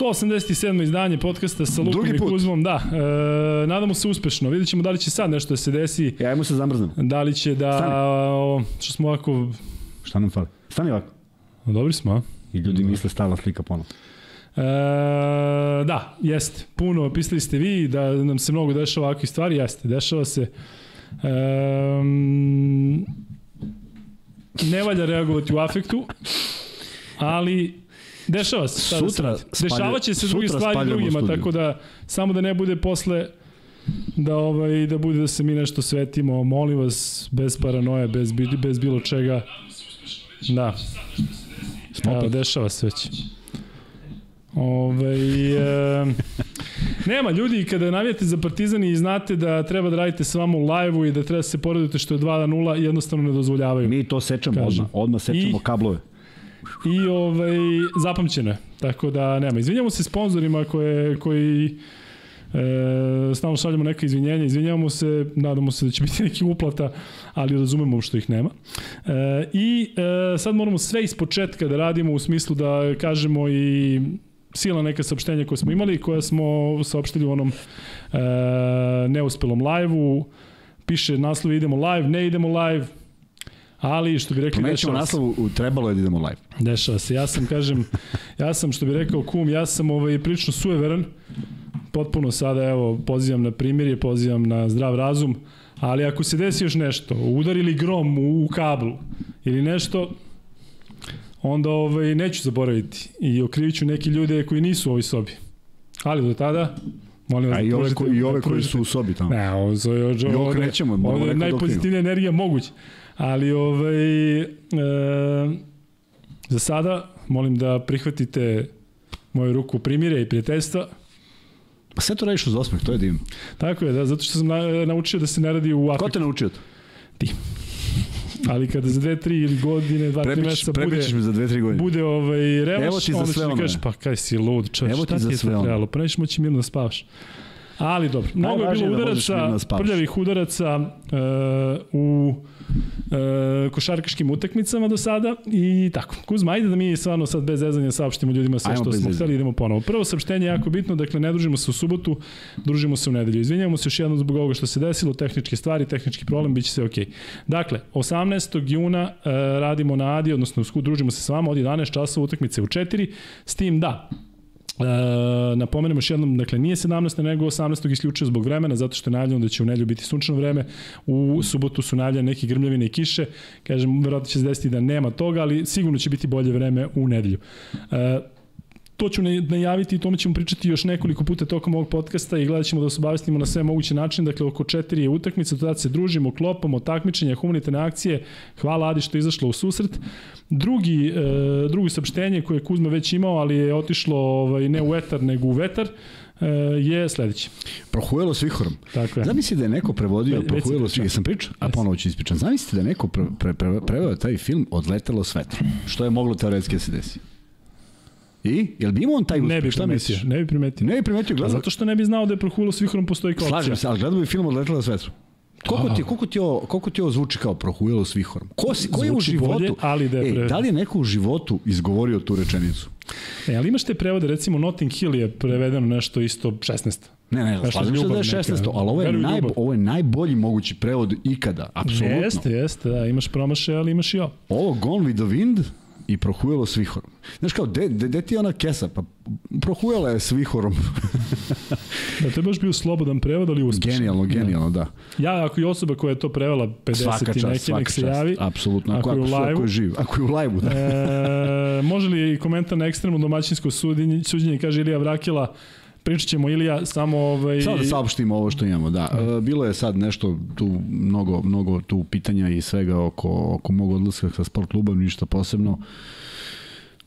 187. izdanje podcasta sa Lukom i. Kuzmom. Da, e, nadamo se uspešno. Vidjet ćemo da li će sad nešto da se desi, Ja, ajmo se zamrznem. da li će da, Stani. što smo ovako, Šta nam fali? Stani ovako. dobri smo, a? I ljudi misle stalna slika ponovno. E, da, jeste. Puno, pisali ste vi da nam se mnogo dešava ovakvih stvari, jeste, dešava se. E, ne valja reagovati u afektu, ali dešava se. da Sutra radi. spalja- Dešava će se druge stvari drugima, studio. tako da samo da ne bude posle da ovaj da bude da se mi nešto svetimo, molim vas, bez paranoje, bez, bez bilo čega. Da. Evo, dešava se već. Ove, e, nema ljudi kada navijate za Partizan i znate da treba da radite s vama u live-u i da treba da se poredite što je 2 na 0 jednostavno ne dozvoljavaju. Mi to sečemo Kažem. odmah. Odmah sečemo I- kablove. I ovaj, zapamćeno je. Tako da nema. Izvinjamo se sponzorima koje, koji E, stalno šaljamo neka izvinjenja, izvinjavamo se, nadamo se da će biti neki uplata, ali razumemo što ih nema. E, I e, sad moramo sve iz početka da radimo u smislu da kažemo i sila neka saopštenja koje smo imali, koja smo saopštili u onom e, neuspelom live-u. Piše naslov idemo live, ne idemo live, ali što bi rekli dešava se. naslovu, u- trebalo je da idemo live. Dešava se. Ja sam, kažem, ja sam, što bi rekao kum, ja sam ovaj, prilično sujeveran. Potpuno sada, evo, pozivam na primirje, pozivam na zdrav razum. Ali ako se desi još nešto, udarili grom u, u kablu ili nešto, onda ovaj, neću zaboraviti. I okrivit ću neki ljude koji nisu u ovoj sobi. Ali do tada, molim vas, A i ove, pružite- ko, i ove koji pružite- su u sobi tamo. Ne, ovo, ovo, ovo, I ovo, okrećemo, moramo ovo je neko da najpozitivnija energija moguće. Ali ovaj, e, za sada molim da prihvatite moju ruku primire i prijateljstva. Pa sve to radiš uz osmeh, to je divno. Tako je, da, zato što sam na, naučio da se ne radi u Ko afektu. te naučio to? Ali kada za dve, tri ili godine, dva, tri Prepričaš, meseca bude, prepričaš mi za dve, tri godine. bude ovaj revaš, Evo ti za sve ono, kažeš, pa kaj si lud, ti šta ti je sve to trebalo? Pa nećeš moći mirno da spavaš. Ali dobro, mnogo je bilo da udaraca, da prljavih udaraca uh, u uh, košarkaškim utakmicama do sada i tako. Kuzma, ajde da mi stvarno sad bez zezanja saopštimo ljudima sve Ajmo što smo hteli, idemo ponovo. Prvo saopštenje je jako bitno, dakle ne družimo se u subotu, družimo se u nedelju. Izvinjavamo se još jednom zbog ovoga što se desilo, tehničke stvari, tehnički problem, bit će sve okej. Dakle, 18. juna uh, radimo na Adi, odnosno družimo se s vama od 11 časova utakmice u 4, s tim da E, napomenem još jednom, dakle nije 17. nego 18. isključio zbog vremena, zato što je najavljeno da će u nedelju biti sunčano vreme, u subotu su najavljene neke grmljavine i kiše, kažem, verovatno će se desiti da nema toga, ali sigurno će biti bolje vreme u nedelju. E, to ću najaviti i tome ćemo pričati još nekoliko puta tokom ovog podcasta i gledat ćemo da se obavestimo na sve moguće načine. Dakle, oko četiri je utakmica, tada se družimo, klopamo, takmičenja, humanitarne akcije. Hvala Adi što je izašla u susret. Drugi, e, drugo saopštenje koje je Kuzma već imao, ali je otišlo ovaj, ne u etar, nego u vetar, e, je sledeće. Prohujelo s vihorom. Tako je. Zamisli da je neko prevodio Ve- Prohujelo s vihorom. Sam pričao? A ponovo ću ispričam. Zamislite da je neko pre, pre, pre, preveo taj film Odletelo s vetrom. Što je moglo teoretski da se desi? I? Jel bi imao on taj uspeh? Ne bi Šta primetio, misliš? ne bi primetio. Ne bi primetio, A gledao. zato što ne bi znao da je Prohulo s Vihrom postoji kao opcija. Slažem se, ali gledao bi film Odletelo s vetrom. Koliko ti, koliko, ti ovo, koliko ti ovo zvuči kao prohujelo s vihorom? Ko, si, ko je u životu? bolje, ali da je pre- da li je neko u životu izgovorio tu rečenicu? E, ali imaš te prevode, recimo Notting Hill je prevedeno nešto isto 16. Ne, ne, slažem se da je neka. 16. Ali ovo je, naj, ljubav. ovo je najbolji mogući prevod ikada. Apsolutno. Jeste, jeste, da, imaš promaše, ali imaš i ovo. Ovo Gone with the Wind i prohujelo s vihorom. Znaš kao, de, de, de ti je ona kesa? Pa prohujela je s vihorom. Da, to je baš bio slobodan prevod, ali uspešan. genijalno, genijalno, da. Ja, ako je osoba koja je to prevela 50 Svaka i čast, neki, svaka nek se čast. javi. Apsolutno, Ako ako, je u ako, je živ. Ako je u live-u, da. E, može li i komentar na ekstremno domaćinsko suđenje, suđenje kaže Ilija Vrakila, pričat ćemo Ilija, samo ovaj... Samo da saopštimo ovo što imamo, da. E, Bilo je sad nešto tu, mnogo, mnogo tu pitanja i svega oko, oko mog odlaska sa sport klubom, ništa posebno.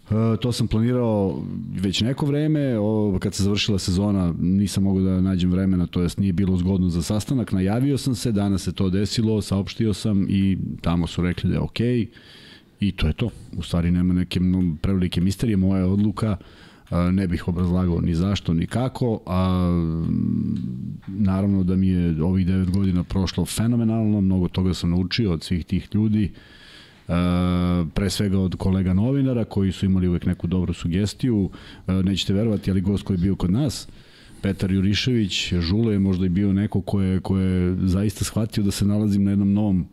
E, to sam planirao već neko vreme, o, kad se završila sezona nisam mogao da nađem vremena, to jest nije bilo zgodno za sastanak, najavio sam se, danas se to desilo, saopštio sam i tamo su rekli da je okej i to je to. U stvari nema neke prevelike misterije, moja odluka, a, ne bih obrazlagao ni zašto, ni kako, a naravno da mi je ovih 9 godina prošlo fenomenalno, mnogo toga sam naučio od svih tih ljudi pre svega od kolega novinara koji su imali uvek neku dobru sugestiju. Nećete verovati, ali gost koji je bio kod nas, Petar Jurišević, Žule je možda i bio neko ko je, ko je zaista shvatio da se nalazim na jednom novom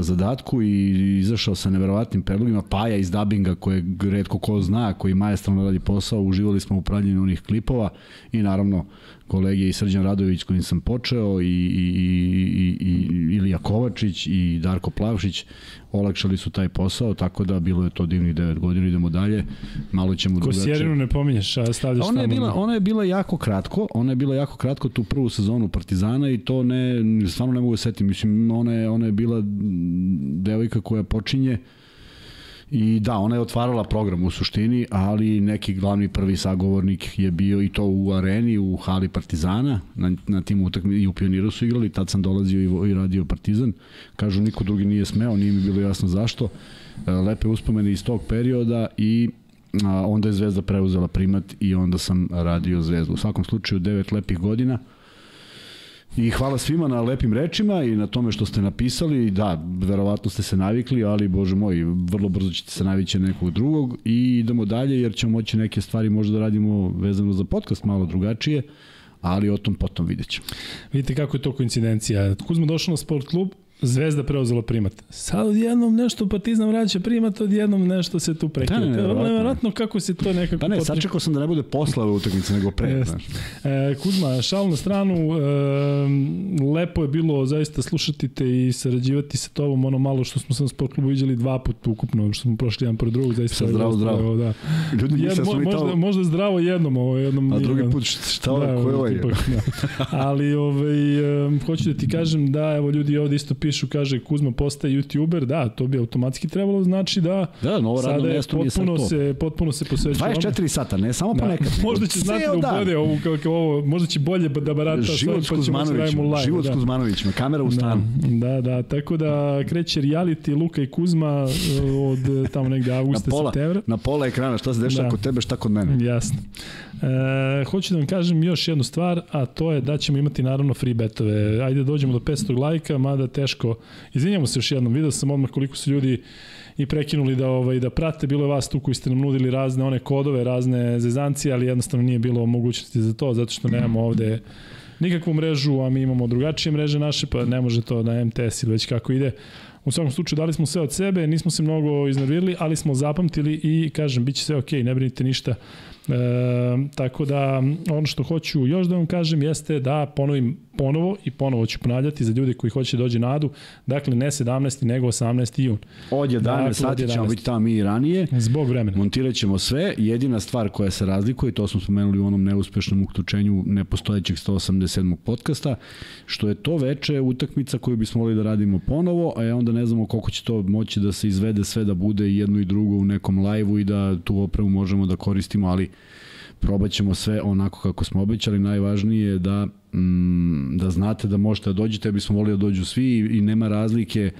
zadatku i izašao sa neverovatnim predlogima Paja iz dabinga koje redko ko zna, koji majestralno radi posao, uživali smo u pravljenju onih klipova i naravno kolege i Srđan Radović kojim sam počeo i, i, i, i Ilija Kovačić i Darko Plavšić olakšali su taj posao, tako da bilo je to divnih 9 godina, idemo dalje, malo ćemo drugačije. Kosjerinu ne pominješ, a stavljaš ona je bila, ona je bila jako kratko, ona je bila jako kratko tu prvu sezonu Partizana i to ne, stvarno ne mogu da setim, mislim, ona je, ona je bila devojka koja počinje I da, ona je otvarala program u suštini, ali neki glavni prvi sagovornik je bio i to u areni, u hali Partizana, na, na tim utakmi i u Pioniru su igrali, tad sam dolazio i, i radio Partizan. Kažu, niko drugi nije smeo, nije mi bilo jasno zašto. E, lepe uspomene iz tog perioda i onda je Zvezda preuzela primat i onda sam radio Zvezdu. U svakom slučaju, devet lepih godina. I hvala svima na lepim rečima i na tome što ste napisali. Da, verovatno ste se navikli, ali bože moj, vrlo brzo ćete se navići nekog drugog i idemo dalje jer ćemo moći neke stvari možda da radimo vezano za podcast malo drugačije, ali o tom potom vidjet ćemo. Vidite kako je to koincidencija. Kuzma došao na sport klub, Zvezda preuzela primat. Sad odjednom nešto Partizan vraća primat, odjednom nešto se tu prekida. Da, ne, ne, nevjerojatno kako se to nekako... Pa ne, potri... sačekao sam da ne bude posla ove utakmice nego pre. Yes. Znaš. E, Kuzma, šal na stranu, e, lepo je bilo zaista slušati te i sarađivati sa tobom, ono malo što smo sam sport klubu vidjeli dva puta ukupno, što smo prošli jedan pro drugog, zaista Sa zdravo, zdravo. Da. Ljudi misle da smo možda, tamo... možda zdravo jednom, ovo jednom. A drugi put šta ovo, da, ko je ovaj? Da. Ali ovaj, e, hoću da ti kažem da, evo ljudi ovde isto pišu, kaže Kuzma postaje youtuber, da, to bi automatski trebalo znači da da, novo radno mesto je potpuno se potpuno se posvećuje 24 sata, ne samo da. ponekad. možda će znati da ubode ovu kako ovo, možda će bolje da barata život s Kuzmanovićem, live, život s da. Kuzmanovićem, kamera u da, stanu. Da, da, da, tako da kreće reality Luka i Kuzma eh, od tamo negde avgusta, na pola, septembra. Na pola ekrana, šta se dešava da. kod tebe, šta kod mene. Jasno. E, hoću da vam kažem još jednu stvar, a to je da ćemo imati naravno free betove. Ajde dođemo do 500 lajka, mada teško. Izvinjamo se još jednom, vidio sam odmah koliko su ljudi i prekinuli da ovaj da prate bilo je vas tu koji ste nam nudili razne one kodove, razne zezancije, ali jednostavno nije bilo mogućnosti za to zato što nemamo ovde nikakvu mrežu, a mi imamo drugačije mreže naše, pa ne može to na MTS ili već kako ide. U svakom slučaju dali smo sve od sebe, nismo se mnogo iznervirali, ali smo zapamtili i kažem, bit će sve ok, ne brinite ništa. E, tako da ono što hoću još da vam kažem jeste da ponovim ponovo i ponovo ću ponavljati za ljude koji hoće da dođe na Adu, dakle ne 17. nego 18. jun. Od 11 dakle, sati ćemo biti tamo mi i ranije. Zbog vremena. Montirat ćemo sve. Jedina stvar koja se razlikuje, to smo spomenuli u onom neuspešnom uključenju nepostojećeg 187. podcasta, što je to veče utakmica koju bismo volili da radimo ponovo, a ja onda ne znamo koliko će to moći da se izvede sve da bude jedno i drugo u nekom lajvu i da tu opremu možemo da koristimo, ali probat ćemo sve onako kako smo obećali. Najvažnije je da, mm, da znate da možete da dođete, bismo volili da dođu svi i, nema razlike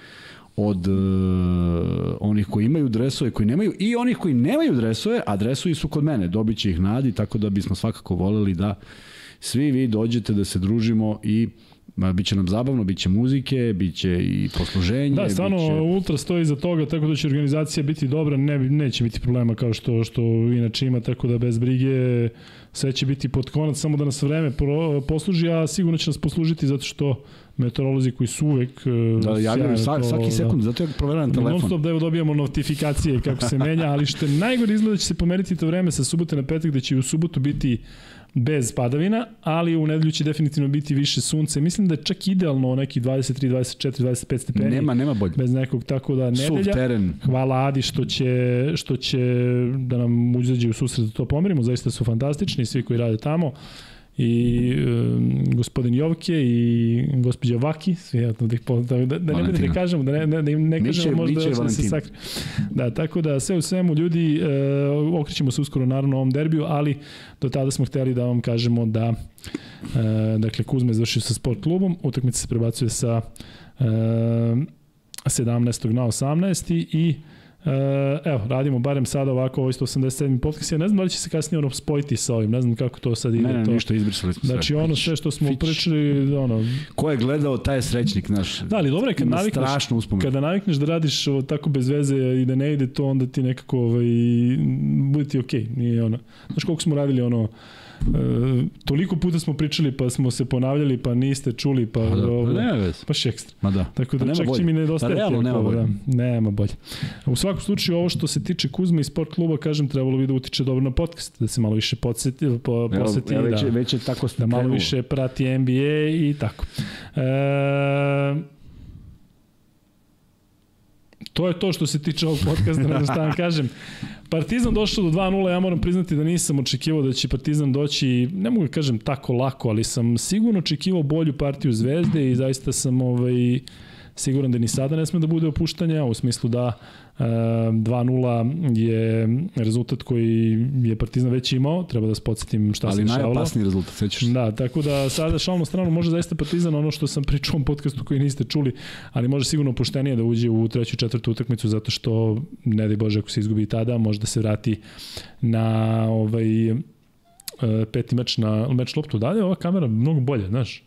od uh, onih koji imaju dresove, koji nemaju i onih koji nemaju dresove, a dresovi su kod mene, dobit će ih nadi, tako da bismo svakako voleli da svi vi dođete da se družimo i biće nam zabavno, biće muzike, biće i posluženje. Da, stvarno biće... Ultra stoji za toga, tako da će organizacija biti dobra, ne, neće biti problema kao što, što inače ima, tako da bez brige sve će biti pod konac, samo da nas vreme posluži, a sigurno će nas poslužiti zato što meteorolozi koji su uvek e, da, javljaju svaki, svaki da. sekund, zato ja proveram telefon. Non stop da evo dobijamo notifikacije kako se menja, ali što je najgore izgleda da će se pomeriti to vreme sa subote na petak, da će u subotu biti bez padavina, ali u nedelju će definitivno biti više sunce. Mislim da je čak idealno neki 23, 24, 25 stepeni. Nema, nema bolje. Bez nekog tako da nedelja. Suv teren. Hvala Adi što će, što će da nam uzađe u susret da to pomerimo. Zaista su fantastični svi koji rade tamo i um, gospodin Jovke i gospođa Vaki, svi ja da, da, da, da ne da kažemo, da ne, ne, da im ne kažemo možda Miće da se sakri. Da, tako da sve u svemu ljudi, uh, okrećemo se uskoro naravno ovom derbiju, ali do tada smo hteli da vam kažemo da uh, dakle Kuzma je završio sa sport klubom, utakmica se prebacuje sa uh, 17. na 18. i evo, radimo barem sada ovako ovaj 187. podcast. Ja ne znam da li će se kasnije ono spojiti sa ovim, ne znam kako to sad ide. Ne, ne, to. ništa, izbrisali smo Znači sve. ono sve što smo Fić. pričali, ono... Ko je gledao, taj je srećnik, znaš. Da, ali dobro je kad navikneš, strašnu uspomenu. kada navikneš da radiš ovo, tako bez veze i da ne ide to, onda ti nekako ovaj, bude ti okej. Okay. Nije ono, znaš koliko smo radili ono, E, toliko puta smo pričali pa smo se ponavljali pa niste čuli pa Pa da, ovo, pa nema veze. baš ekstra. Ma da. Tako da Pa nema čak će bolje. mi nedostaje. Pa realno nema bolje. Da, nema bolje. U svakom slučaju ovo što se tiče Kuzme i sport kluba, kažem, trebalo bi da utiče dobro na podcast, da se malo više podsjeti, po, posveti, Evo, već, da, već je tako da malo krenulo. više prati NBA i tako. E, to je to što se tiče ovog podcasta, ne znam šta vam kažem. Partizan došao do 2-0, ja moram priznati da nisam očekivao da će Partizan doći, ne mogu da kažem tako lako, ali sam sigurno očekivao bolju partiju Zvezde i zaista sam ovaj, siguran da ni sada ne sme da bude opuštanja, u smislu da 2-0 je rezultat koji je Partizan već imao, treba da se podsjetim šta se Ali dešavalo. najopasniji rezultat, sećaš se? Da, tako da sada šalno stranu može zaista Partizan ono što sam pričao u ovom podcastu koji niste čuli, ali može sigurno poštenije da uđe u treću četvrtu utakmicu zato što ne daj Bože ako se izgubi i tada, može da se vrati na ovaj e, peti meč na meč loptu dalje, ova kamera mnogo bolje, znaš.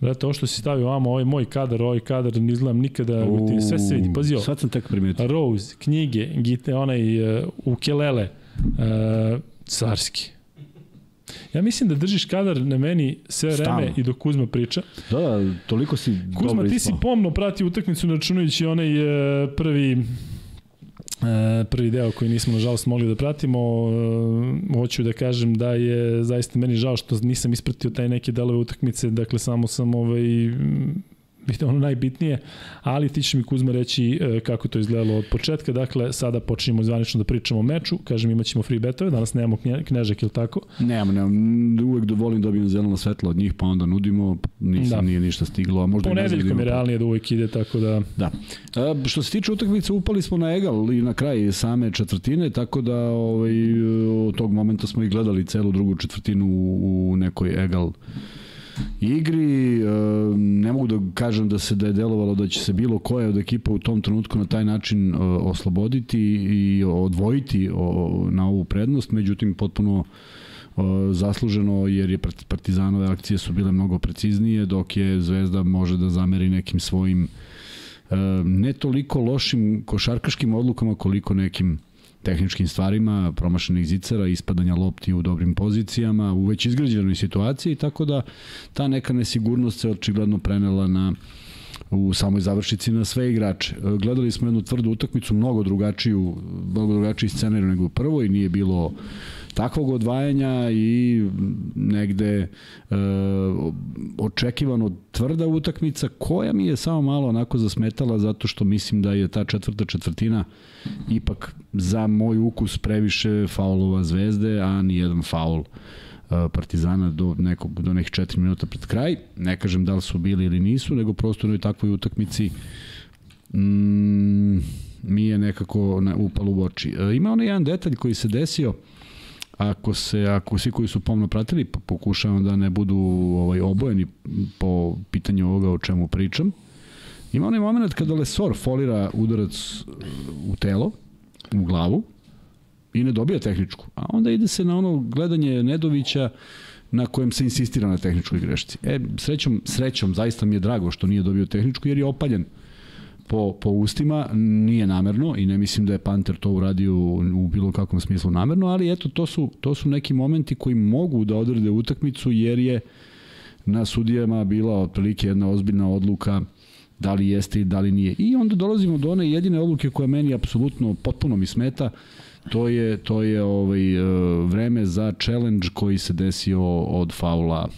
Brate, ovo što si stavio vamo, ovaj moj kadar, ovaj kadar ne izgledam nikada, ti sve se vidi, pazi ovo. Sad sam tek primetio. Rose, knjige, gite, onaj uh, ukelele, uh, carski. Ja mislim da držiš kadar na meni sve vreme i dok Kuzma priča. Da, da, toliko si Kuzma, dobro ti si ispao. pomno pratio utakmicu računajući onaj uh, prvi prvi deo koji nismo nažalost mogli da pratimo e, hoću da kažem da je zaista meni žao što nisam ispratio taj neke delove utakmice dakle samo sam ovaj ono najbitnije, ali ti ćeš mi Kuzma reći e, kako to izgledalo od početka. Dakle, sada počinjemo zvanično da pričamo o meču. Kažem, imat ćemo free betove, danas nemamo knje, knežak ili tako. Nemam, nemam, uvek dovolim dobijem zeleno svetlo od njih, pa onda nudimo, nisam, Da. da. nije ništa stiglo, a možda znam da Ponedeljkom je realnije da uvek ide, tako da... Da. E, što se tiče utakmice, upali smo na egal i na kraj same četvrtine, tako da ovaj, od tog momenta smo i gledali celu drugu četvrtinu u nekoj egal igri. E, ne mogu da kažem da se da je delovalo da će se bilo koja od ekipa u tom trenutku na taj način e, osloboditi i odvojiti na ovu prednost, međutim potpuno e, zasluženo jer je part- Partizanove akcije su bile mnogo preciznije dok je Zvezda može da zameri nekim svojim ne toliko lošim košarkaškim odlukama koliko nekim tehničkim stvarima, promašenih zicera, ispadanja lopti u dobrim pozicijama, u već izgrađenoj situaciji, tako da ta neka nesigurnost se očigledno prenela na u samoj završici na sve igrače. E, Gledali smo jednu tvrdu utakmicu, mnogo drugačiju, mnogo drugačiji scenarij nego u prvoj, nije bilo takvog odvajanja i negde e, očekivano tvrda utakmica koja mi je samo malo onako zasmetala zato što mislim da je ta četvrta četvrtina ipak za moj ukus previše faulova zvezde, a ni jedan faul e, Partizana do nekog do nekih 4 minuta pred kraj. Ne kažem da li su bili ili nisu, nego prosto u takvoj utakmici mm, mi je nekako upalo u oči. E, ima onaj jedan detalj koji se desio ako se ako svi koji su pomno pratili pa pokušavam da ne budu ovaj obojeni po pitanju ovoga o čemu pričam. Ima onaj moment kada Lesor folira udarac u telo, u glavu i ne dobija tehničku. A onda ide se na ono gledanje Nedovića na kojem se insistira na tehničkoj grešci. E, srećom, srećom, zaista mi je drago što nije dobio tehničku jer je opaljen po, po ustima, nije namerno i ne mislim da je Panter to uradio u, bilo kakvom smislu namerno, ali eto, to su, to su neki momenti koji mogu da odrede utakmicu jer je na sudijama bila otprilike jedna ozbiljna odluka da li jeste i da li nije. I onda dolazimo do one jedine odluke koja meni apsolutno potpuno mi smeta, to je to je ovaj e, vreme za challenge koji se desio od faula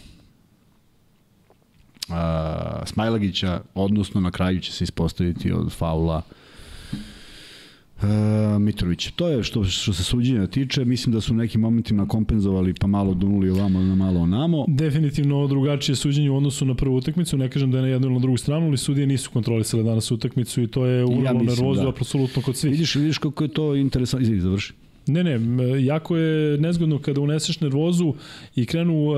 a, Smajlagića, odnosno na kraju će se ispostaviti od faula E, Mitrović. To je što, što se suđenja tiče. Mislim da su u nekim momentima kompenzovali pa malo dunuli ovamo, na malo onamo. Definitivno drugačije suđenje u odnosu na prvu utakmicu, ne kažem da je na jednu ili na drugu stranu, ali sudije nisu kontrolisale danas utakmicu i to je uralo mislim, nervozu da. apsolutno kod svih. Vidiš, vidiš kako je to interesantno. Izvini, završi. Ne, ne, jako je nezgodno kada uneseš nervozu i krenu,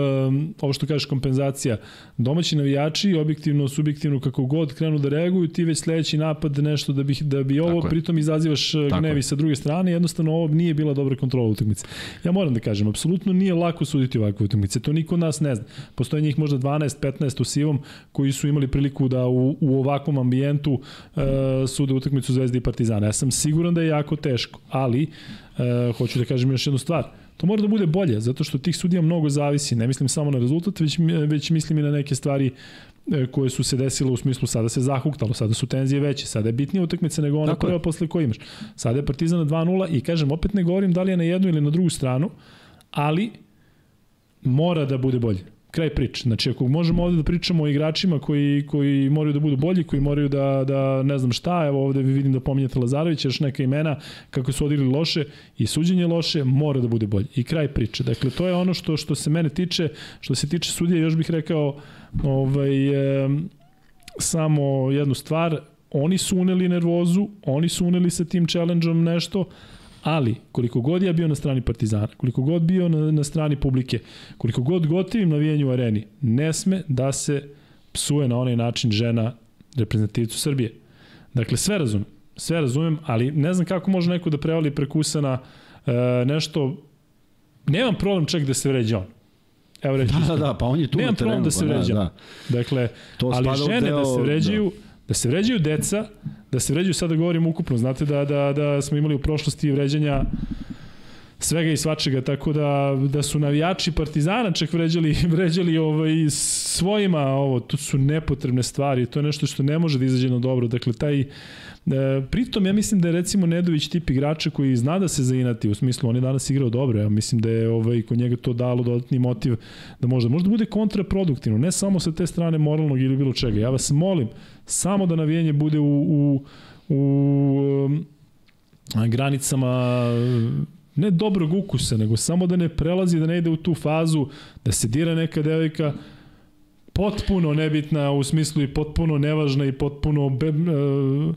ovo što kažeš kompenzacija, domaći navijači, objektivno, subjektivno, kako god krenu da reaguju, ti već sledeći napad nešto da bi, da bi ovo, pritom izazivaš Tako gnevi je. sa druge strane, jednostavno ovo nije bila dobra kontrola utakmice. Ja moram da kažem, apsolutno nije lako suditi ovakve utakmice, to niko od nas ne zna. Postoje njih možda 12-15 u sivom koji su imali priliku da u, u ovakvom ambijentu uh, sude utakmicu Zvezde i Partizana. Ja sam siguran da je jako teško, ali uh, hoću da kažem još jednu stvar. To mora da bude bolje, zato što tih sudija mnogo zavisi. Ne mislim samo na rezultat, već, već mislim i na neke stvari e, koje su se desile u smislu sada se zahuktalo, sada su tenzije veće, sada je bitnija utakmica nego ona prva posle koje imaš. Sada je Partizan na 2-0 i kažem, opet ne govorim da li je na jednu ili na drugu stranu, ali mora da bude bolje kraj priče. Znači, ako možemo ovde da pričamo o igračima koji, koji moraju da budu bolji, koji moraju da, da ne znam šta, evo ovde vidim da pominjate Lazarevića, još neka imena, kako su odigli loše i suđenje loše, mora da bude bolje. I kraj priče. Dakle, to je ono što što se mene tiče, što se tiče sudije, još bih rekao ovaj, e, samo jednu stvar, oni su uneli nervozu, oni su uneli sa tim challenge-om nešto, Ali, koliko god ja bio na strani Partizana, koliko god bio na, na strani publike, koliko god gotivim navijenju u areni, ne sme da se psuje na onaj način žena reprezentativicu Srbije. Dakle, sve razumem, sve razumem, ali ne znam kako može neko da prevali prekusana e, nešto, nemam problem čak da se vređa on. Evo reći. Da, da, da, pa on je tu Nemam na terenu. problem da se vređa. Da, da. Dakle, to ali žene deo, da se vređaju, da Da se vređaju deca, da se vređaju, sada govorim ukupno, znate da, da, da smo imali u prošlosti vređanja svega i svačega, tako da, da su navijači Partizana čak vređali, vređali ovaj, svojima ovo, to su nepotrebne stvari, to je nešto što ne može da izađe na dobro, dakle taj E, pritom ja mislim da je recimo Nedović tip igrača koji zna da se zainati, u smislu on je danas igrao dobro, ja mislim da je ovaj, kod njega to dalo dodatni motiv da možda, možda bude kontraproduktivno, ne samo sa te strane moralnog ili bilo čega. Ja vas molim, samo da navijenje bude u, u, u um, granicama ne dobrog ukusa, nego samo da ne prelazi, da ne ide u tu fazu, da se dira neka devojka, potpuno nebitna u smislu i potpuno nevažna i potpuno be, uh,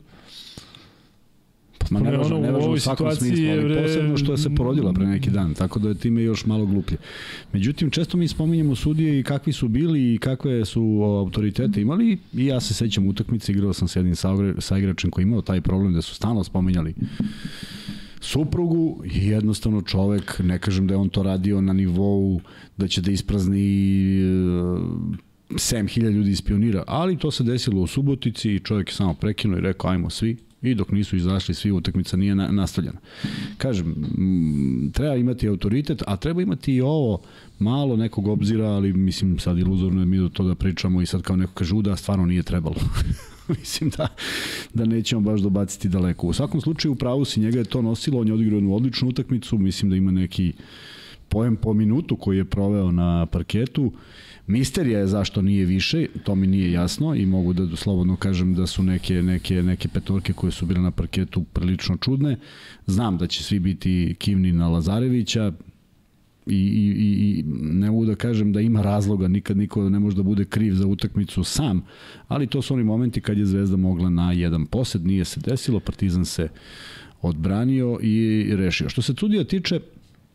Ma ne može, ne može u svakom smislu, ali vre... posebno što je se porodila pre neki dan, tako da je time još malo gluplje. Međutim, često mi spominjemo sudije i kakvi su bili i kakve su autoritete imali i ja se sećam utakmice, igrao sam s jednim sa igračem koji imao taj problem da su stalno spominjali suprugu i jednostavno čovek, ne kažem da je on to radio na nivou da će da isprazni 7000 ljudi iz pionira, ali to se desilo u Subotici i čovjek je samo prekinuo i rekao ajmo svi, I dok nisu izašli svi, utakmica nije na, nastavljena. Kažem, treba imati autoritet, a treba imati i ovo malo nekog obzira, ali mislim sad iluzorno je mi do to da pričamo i sad kao neko kaže, da, stvarno nije trebalo. mislim da, da nećemo baš dobaciti daleko. U svakom slučaju, u pravu si, njega je to nosilo, on je odigrao jednu odličnu utakmicu, mislim da ima neki pojem po minutu koji je proveo na parketu Misterija je zašto nije više, to mi nije jasno i mogu da slobodno kažem da su neke, neke, neke petorke koje su bile na parketu prilično čudne. Znam da će svi biti kivni na Lazarevića, i, i, i ne mogu da kažem da ima razloga, nikad niko ne može da bude kriv za utakmicu sam, ali to su oni momenti kad je Zvezda mogla na jedan posed, nije se desilo, Partizan se odbranio i rešio. Što se Cudija tiče,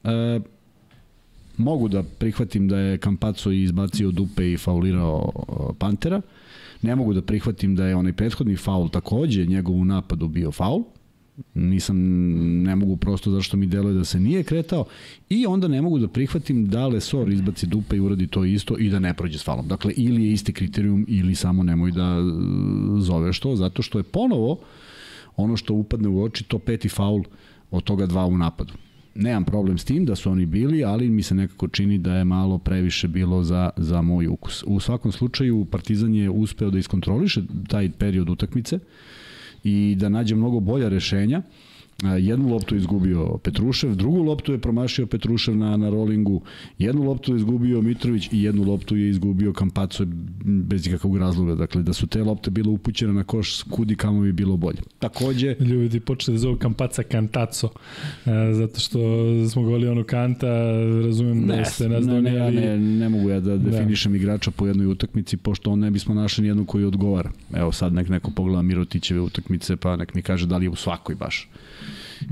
e, mogu da prihvatim da je Kampaco izbacio dupe i faulirao Pantera. Ne mogu da prihvatim da je onaj prethodni faul takođe njegov u napadu bio faul. Nisam, ne mogu prosto zašto mi deluje da se nije kretao i onda ne mogu da prihvatim da Lesor izbaci dupe i uradi to isto i da ne prođe s faulom. Dakle, ili je isti kriterijum ili samo nemoj da e, zoveš to, zato što je ponovo ono što upadne u oči to peti faul od toga dva u napadu nemam problem s tim da su oni bili, ali mi se nekako čini da je malo previše bilo za, za moj ukus. U svakom slučaju Partizan je uspeo da iskontroliše taj period utakmice i da nađe mnogo bolja rešenja. Jednu loptu je izgubio Petrušev, drugu loptu je promašio Petrušev na, na rolingu, jednu loptu je izgubio Mitrović i jednu loptu je izgubio Kampaco bez ikakvog razloga. Dakle, da su te lopte bile upućene na koš, kudi kamo bi bilo bolje. Takođe... Ljudi počeli da zovu Kampaca Kantaco, e, zato što smo govorili ono Kanta, razumem da ne, da ste nas ne, ne, ne, ne mogu ja da, da definišem da. igrača po jednoj utakmici, pošto on ne bismo našli nijednu koji odgovara. Evo sad nek neko pogleda Mirotićeve utakmice, pa nek mi kaže da li je u svakoj baš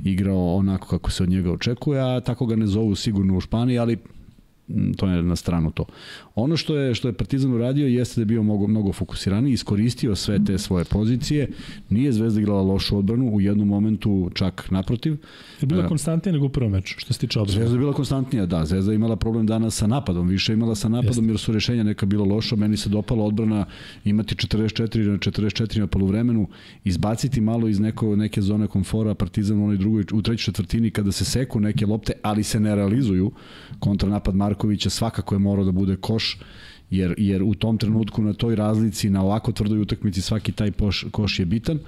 igrao onako kako se od njega očekuje, a tako ga ne zovu sigurno u Španiji, ali to je na stranu to. Ono što je što je Partizan uradio jeste da je bio mnogo mnogo fokusiraniji, iskoristio sve te svoje pozicije. Nije Zvezda igrala lošu odbranu u jednom momentu čak naprotiv. Je bila uh, konstantnija nego u prvom meču što se tiče odbrane. Zvezda je bila konstantnija, da. Zvezda je imala problem danas sa napadom, više imala sa napadom Jeste. jer su rešenja neka bilo loša. Meni se dopala odbrana imati 44 na 44 na poluvremenu, izbaciti malo iz neko neke zone komfora Partizan u onoj drugoj u trećoj četvrtini kada se seku neke lopte, ali se ne realizuju. Kontranapad Markovića svakako je morao da bude koš jer, jer u tom trenutku na toj razlici, na ovako tvrdoj utakmici svaki taj poš, koš je bitan.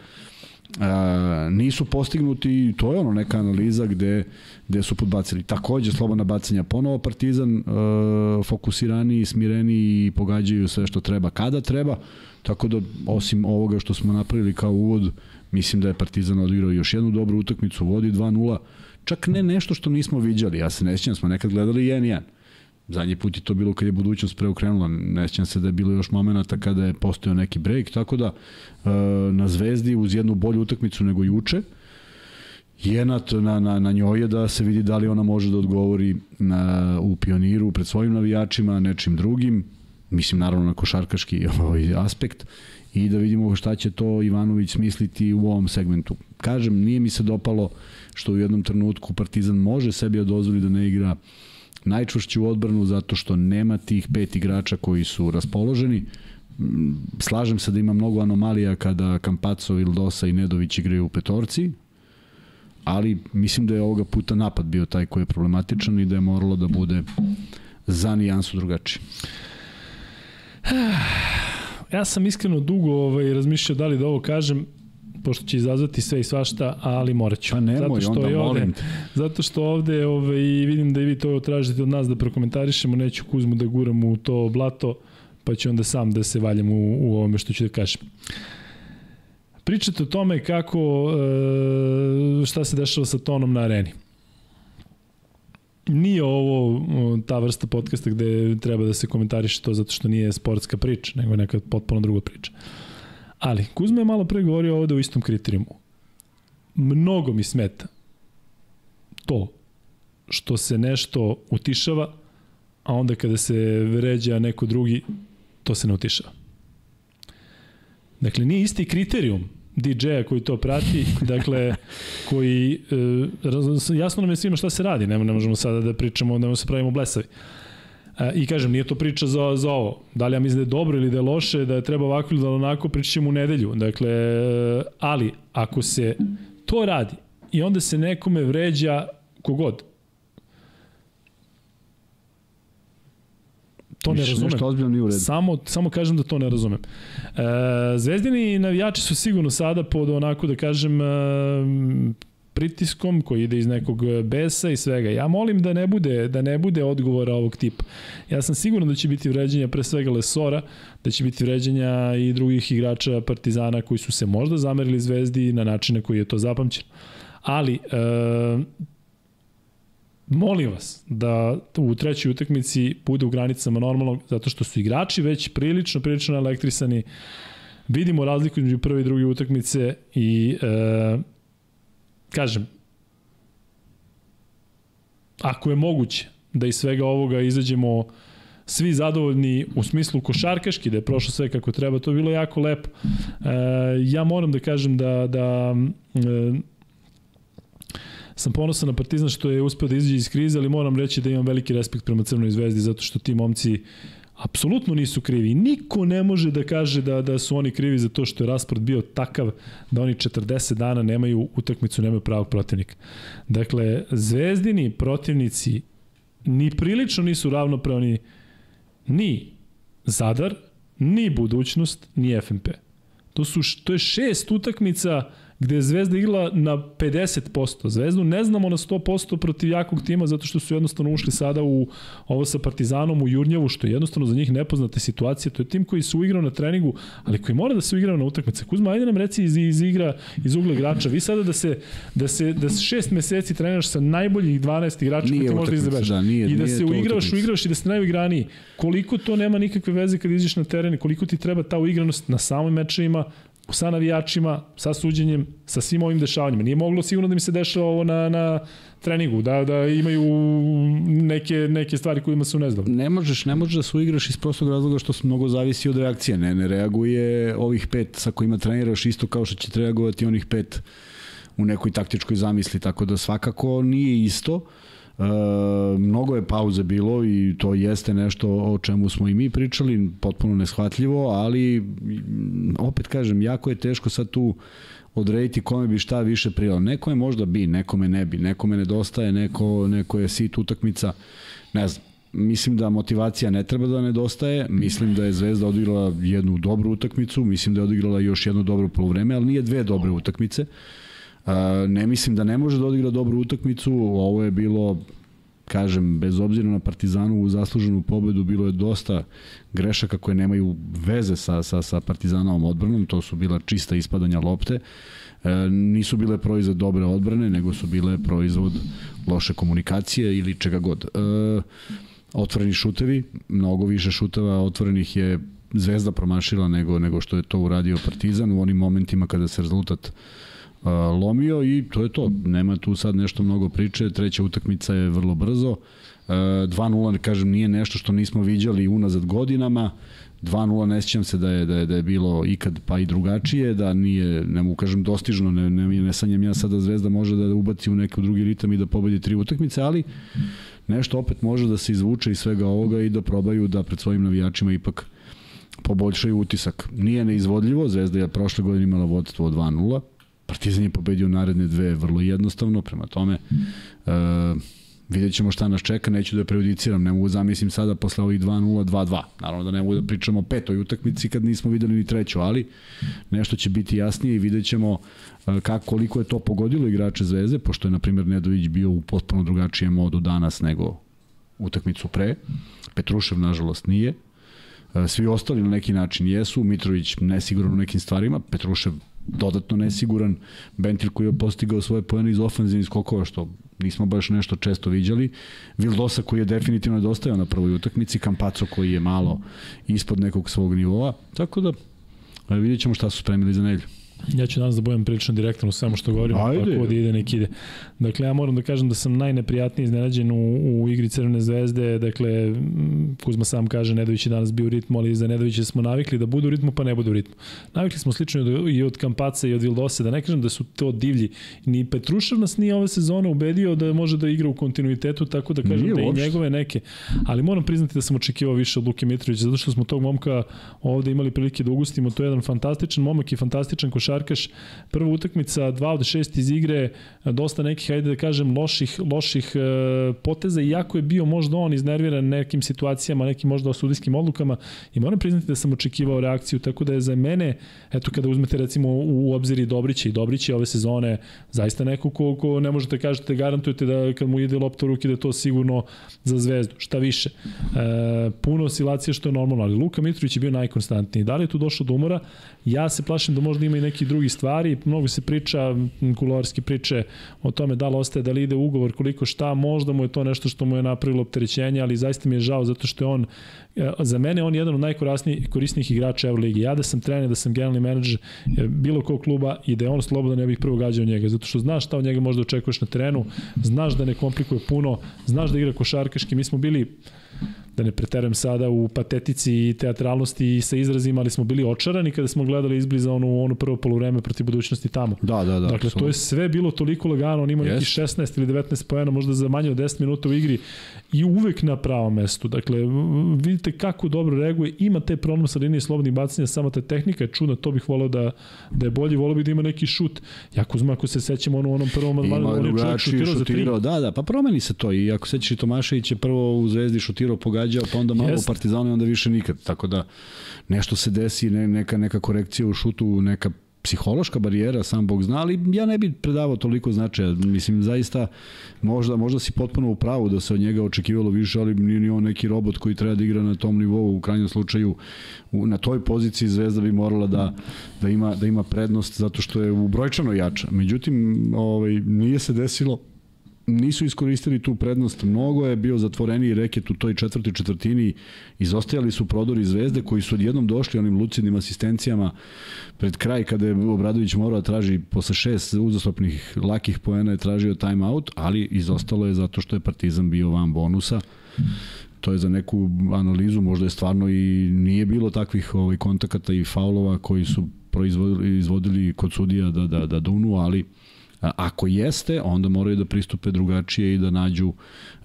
A, nisu postignuti i to je ono neka analiza gde, gde su podbacili. Takođe, slobodna bacanja ponovo Partizan a, fokusirani, smireni i pogađaju sve što treba kada treba. Tako da, osim ovoga što smo napravili kao uvod, mislim da je Partizan odigrao još jednu dobru utakmicu, vodi 2-0. Čak ne nešto što nismo viđali. Ja se ne sjećam, smo nekad gledali 1-1 Zadnji put je to bilo kad je budućnost preokrenula, ne sjećam se da je bilo još momenta kada je postojao neki break, tako da e, na Zvezdi uz jednu bolju utakmicu nego juče, Jenat na, na, na njoj je da se vidi da li ona može da odgovori na, u pioniru pred svojim navijačima, nečim drugim, mislim naravno na košarkaški ovaj aspekt. I da vidimo šta će to Ivanović smisliti u ovom segmentu. Kažem, nije mi se dopalo što u jednom trenutku Partizan može sebi odozvoli da ne igra najčvršću odbranu zato što nema tih pet igrača koji su raspoloženi. Mm, slažem se da ima mnogo anomalija kada Kampaco, Vildosa i Nedović igraju u petorci, ali mislim da je ovoga puta napad bio taj koji je problematičan i da je moralo da bude za nijansu drugačije. Ja sam iskreno dugo ovaj, razmišljao da li da ovo kažem, pošto će izazvati sve i svašta, ali morat ću. Pa nemoj, zato što onda ovde, molim te. Zato što ovde ovaj, vidim da i vi to tražite od nas da prokomentarišemo, neću Kuzmu da guram u to blato, pa ću onda sam da se valjam u, u ovome što ću da kažem. Pričate o tome kako, e, šta se dešava sa tonom na areni. Nije ovo ta vrsta podcasta gde treba da se komentariše to zato što nije sportska priča, nego neka potpuno druga priča. Ali, Kuzma je malo pre govorio ovde u istom kriterijumu. Mnogo mi smeta to što se nešto utišava, a onda kada se vređa neko drugi, to se ne utišava. Dakle, nije isti kriterijum DJ-a koji to prati, dakle, koji, e, jasno nam je svima šta se radi, ne, ne možemo sada da pričamo, da se pravimo blesavi. E, I kažem, nije to priča za, za ovo. Da li ja mislim da je dobro ili da je loše, da je treba ovako ili da onako, pričat ćemo u nedelju. Dakle, ali ako se to radi i onda se nekome vređa kogod, to ne razumem. Nešto ozbiljno nije u redu. Samo, samo kažem da to ne razumem. E, zvezdini navijači su sigurno sada pod onako da kažem e, pritiskom koji ide iz nekog besa i svega. Ja molim da ne bude da ne bude odgovora ovog tipa. Ja sam siguran da će biti vređanja pre svega Lesora, da će biti vređanja i drugih igrača Partizana koji su se možda zamerili Zvezdi na način na koji je to zapamćeno. Ali e, molim vas da u trećoj utakmici bude u granicama normalnog, zato što su igrači već prilično, prilično elektrisani. Vidimo razliku između prve i druge utakmice i e, kažem, ako je moguće da iz svega ovoga izađemo svi zadovoljni u smislu košarkaški, da je prošlo sve kako treba, to je bilo jako lepo. E, ja moram da kažem da, da e, sam ponosan na Partizan što je uspeo da izađe iz krize, ali moram reći da imam veliki respekt prema Crnoj zvezdi zato što ti momci apsolutno nisu krivi. Niko ne može da kaže da, da su oni krivi za to što je rasport bio takav da oni 40 dana nemaju utakmicu, nemaju pravog protivnika. Dakle, zvezdini protivnici ni prilično nisu ravnopravni ni Zadar, ni budućnost, ni FNP. To, su, to je šest utakmica gde je Zvezda igrala na 50%. Zvezdu ne znamo na 100% protiv jakog tima zato što su jednostavno ušli sada u ovo sa Partizanom u Jurnjevu, što je jednostavno za njih nepoznata situacija. To je tim koji se uigrao na treningu, ali koji mora da se uigrao na utakmice. Kuzma, ajde nam reci iz, iz igra, iz ugla igrača. Vi sada da se, da se, da se šest meseci treniraš sa najboljih 12 igrača koji ti možda izabereš. Da, nije, I da nije se uigravaš, uigravaš i da ste najuigraniji. Koliko to nema nikakve veze kad izađeš na teren, koliko ti treba ta uigranost na samim mečevima, sa navijačima, sa suđenjem, sa svim ovim dešavanjima. Nije moglo sigurno da mi se dešava ovo na, na treningu, da, da imaju neke, neke stvari kojima su nezdobni. Ne možeš, ne možeš da se uigraš iz prostog razloga što mnogo zavisi od reakcije. Ne, ne reaguje ovih pet sa kojima treniraš isto kao što će reagovati onih pet u nekoj taktičkoj zamisli, tako da svakako nije isto. E, mnogo je pauze bilo i to jeste nešto o čemu smo i mi pričali, potpuno neshvatljivo, ali opet kažem, jako je teško sad tu odrediti kome bi šta više prijelo. Nekome možda bi, nekome ne bi, nekome nedostaje, neko, neko je sit utakmica, ne znam. Mislim da motivacija ne treba da nedostaje, mislim da je Zvezda odigrala jednu dobru utakmicu, mislim da je odigrala još jedno dobro polovreme, ali nije dve dobre utakmice. Ne mislim da ne može da odigra dobru utakmicu, ovo je bilo kažem, bez obzira na Partizanu u zasluženu pobedu, bilo je dosta grešaka koje nemaju veze sa, sa, sa Partizanovom odbranom, to su bila čista ispadanja lopte, e, nisu bile proizvod dobre odbrane, nego su bile proizvod loše komunikacije ili čega god. E, otvoreni šutevi, mnogo više šuteva otvorenih je Zvezda promašila nego, nego što je to uradio Partizan u onim momentima kada se rezultat lomio i to je to. Nema tu sad nešto mnogo priče. Treća utakmica je vrlo brzo. 2-0, kažem, nije nešto što nismo viđali unazad godinama. 2-0 ne sjećam se da je, da je, da je bilo ikad pa i drugačije, da nije, ne mogu kažem dostižno, ne, ne, ne sanjam ja sada Zvezda može da ubaci u neki drugi ritam i da pobedi tri utakmice, ali nešto opet može da se izvuče iz svega ovoga i da probaju da pred svojim navijačima ipak poboljšaju utisak. Nije neizvodljivo, Zvezda je prošle godine imala vodstvo od 2-0, Partizan je pobedio naredne dve vrlo jednostavno, prema tome uh, vidjet ćemo šta nas čeka, neću da prejudiciram, ne mogu da zamislim sada posle ovih 2-0, 2-2. Naravno da ne mogu da pričamo o petoj utakmici kad nismo videli ni treću, ali nešto će biti jasnije i vidjet ćemo uh, kako, koliko je to pogodilo igrače Zvezde, pošto je, na primjer, Nedović bio u potpuno drugačijem modu danas nego utakmicu pre. Petrušev, nažalost, nije. Uh, svi ostali na neki način jesu, Mitrović nesigurno u nekim stvarima, Petrušev dodatno nesiguran, Bentil koji je postigao svoje pojene iz ofenzivnih skokova, što nismo baš nešto često viđali, Vildosa koji je definitivno nedostajao na prvoj utakmici, Kampaco koji je malo ispod nekog svog nivoa, tako da vidjet ćemo šta su spremili za nedelju. Ja ću danas da budem prilično direktan u svemu što govorim, pa ko da ide, nek ide. Dakle, ja moram da kažem da sam najneprijatniji iznenađen u, u igri Crvene zvezde, dakle, Kuzma sam kaže, Nedović je danas bio u ritmu, ali za Nedovića smo navikli da budu u ritmu, pa ne budu u ritmu. Navikli smo slično i od Kampaca i od Vildose, da ne kažem da su to divlji. Ni Petrušev nas nije ove sezone ubedio da može da igra u kontinuitetu, tako da kažem nije da i njegove neke. Ali moram priznati da sam očekivao više od Luke Mitrovića, zato što smo tog momka ovde imali prilike da ugustimo. To je jedan fantastičan momak i fantastičan košar košarkaš. Prva utakmica, 2 od 6 iz igre, dosta nekih, hajde da kažem, loših, loših e, poteza, iako je bio možda on iznerviran nekim situacijama, nekim možda sudijskim odlukama i moram priznati da sam očekivao reakciju, tako da je za mene, eto kada uzmete recimo u obzir i Dobrića i Dobrića ove sezone, zaista neko ko, ko ne možete kažete, garantujete da kad mu ide lopta u ruke da je to sigurno za zvezdu. Šta više, e, puno oscilacije što je normalno, ali Luka Mitrović je bio najkonstantniji. Da li je tu došlo do umora? Ja se plašim da možda ima i neki drugi stvari. Mnogo se priča, kuloarski priče o tome da li ostaje, da li ide ugovor, koliko šta, možda mu je to nešto što mu je napravilo opterećenje, ali zaista mi je žao zato što je on, e, za mene on je jedan od najkorisnijih igrača Euroligi. Ja da sam trener, da sam generalni menadžer e, bilo kog kluba i da je on slobodan, ne bih prvo gađao njega, zato što znaš šta od njega možda očekuješ na terenu, znaš da ne komplikuje puno, znaš da igra košarkaški. Mi smo bili da ne preterujem sada u patetici i teatralnosti i sa izrazima, ali smo bili očarani kada smo gledali izbliza onu, onu prvo polovreme protiv budućnosti tamo. Da, da, da. Dakle, to je sve bilo toliko lagano, on ima yes. neki 16 ili 19 pojena, možda za manje od 10 minuta u igri i uvek na pravom mestu. Dakle, vidite kako dobro reaguje, ima te problem sa linije slobodnih bacanja, samo ta tehnika je čudna, to bih voleo da, da je bolji, voleo bih da ima neki šut. Jako zma, ako se sećamo ono, onom prvom odmanu, on je čovjek šutirao, šutirao za tri. Da, da, pa promeni se to i ako sećaš i Tomašević je prvo u Zvezdi šutirao, pogađao, pa onda malo yes. u Partizanu i onda više nikad. Tako da nešto se desi, ne, neka, neka korekcija u šutu, neka psihološka barijera, sam Bog zna, ali ja ne bih predavao toliko značaja. Mislim, zaista, možda, možda si potpuno u pravu da se od njega očekivalo više, ali nije ni on neki robot koji treba da igra na tom nivou. U krajnjem slučaju, u, na toj poziciji Zvezda bi morala da, da, ima, da ima prednost zato što je u brojčano jača. Međutim, ovaj, nije se desilo nisu iskoristili tu prednost. Mnogo je bio zatvoreniji reket u toj četvrtoj četvrtini. Izostajali su prodori zvezde koji su odjednom došli onim lucidnim asistencijama pred kraj kada je Obradović morao da traži posle šest uzastopnih lakih poena je tražio time out, ali izostalo je zato što je Partizan bio van bonusa to je za neku analizu, možda je stvarno i nije bilo takvih ovaj, kontakata i faulova koji su proizvodili izvodili kod sudija da, da, da dunu, ali Ako jeste, onda moraju da pristupe drugačije i da nađu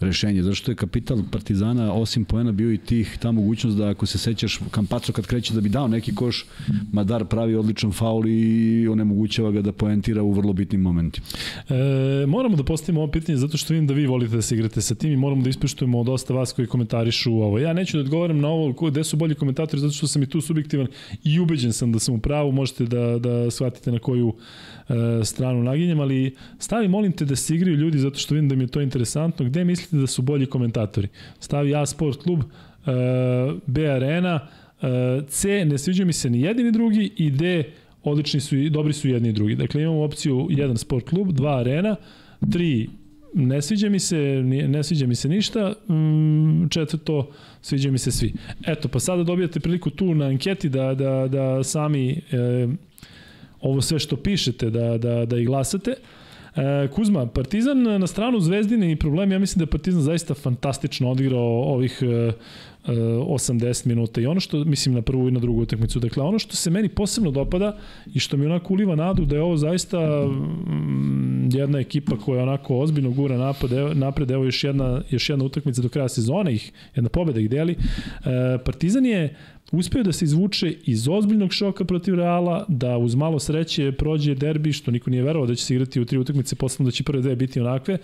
rešenje. Zašto je kapital Partizana osim poena bio i tih ta mogućnost da ako se sećaš Kampaco kad kreće da bi dao neki koš, Madar pravi odličan faul i onemogućava ga da poentira u vrlo bitnim momentima. E, moramo da postavimo ovo pitanje zato što vidim da vi volite da se igrate sa tim i moramo da ispoštujemo dosta vas koji komentarišu ovo. Ja neću da odgovaram na ovo gde su bolji komentatori zato što sam i tu subjektivan i ubeđen sam da sam u pravu, možete da, da shvatite na koju stranu naginjem, ali stavi molim te da se igraju ljudi zato što vidim da mi je to interesantno. Gde mislite da su bolji komentatori? Stavi A Sport klub, e, B Arena, e, C ne sviđa mi se ni jedni ni drugi i D odlični su i dobri su jedni i drugi. Dakle imamo opciju 1 Sport klub, 2 Arena, 3 ne sviđa mi se, ne sviđa mi se ništa, mm, četvrto, sviđa mi se svi. Eto, pa sada dobijate priliku tu na anketi da, da, da sami e, ovo sve što pišete, da, da, da i glasate. E, Kuzma, Partizan na stranu Zvezdine i problem, ja mislim da je Partizan zaista fantastično odigrao ovih e, 80 minuta i ono što, mislim na prvu i na drugu utakmicu, dakle ono što se meni posebno dopada i što mi onako uliva nadu da je ovo zaista mm, jedna ekipa koja onako ozbiljno gura napad, napred, evo još jedna, još jedna utakmica do kraja sezone, ih, jedna pobeda ih deli. E, Partizan je uspeo da se izvuče iz ozbiljnog šoka protiv Reala, da uz malo sreće prođe derbi, što niko nije verovao da će se igrati u tri utakmice, posledno da će prve dve biti onakve,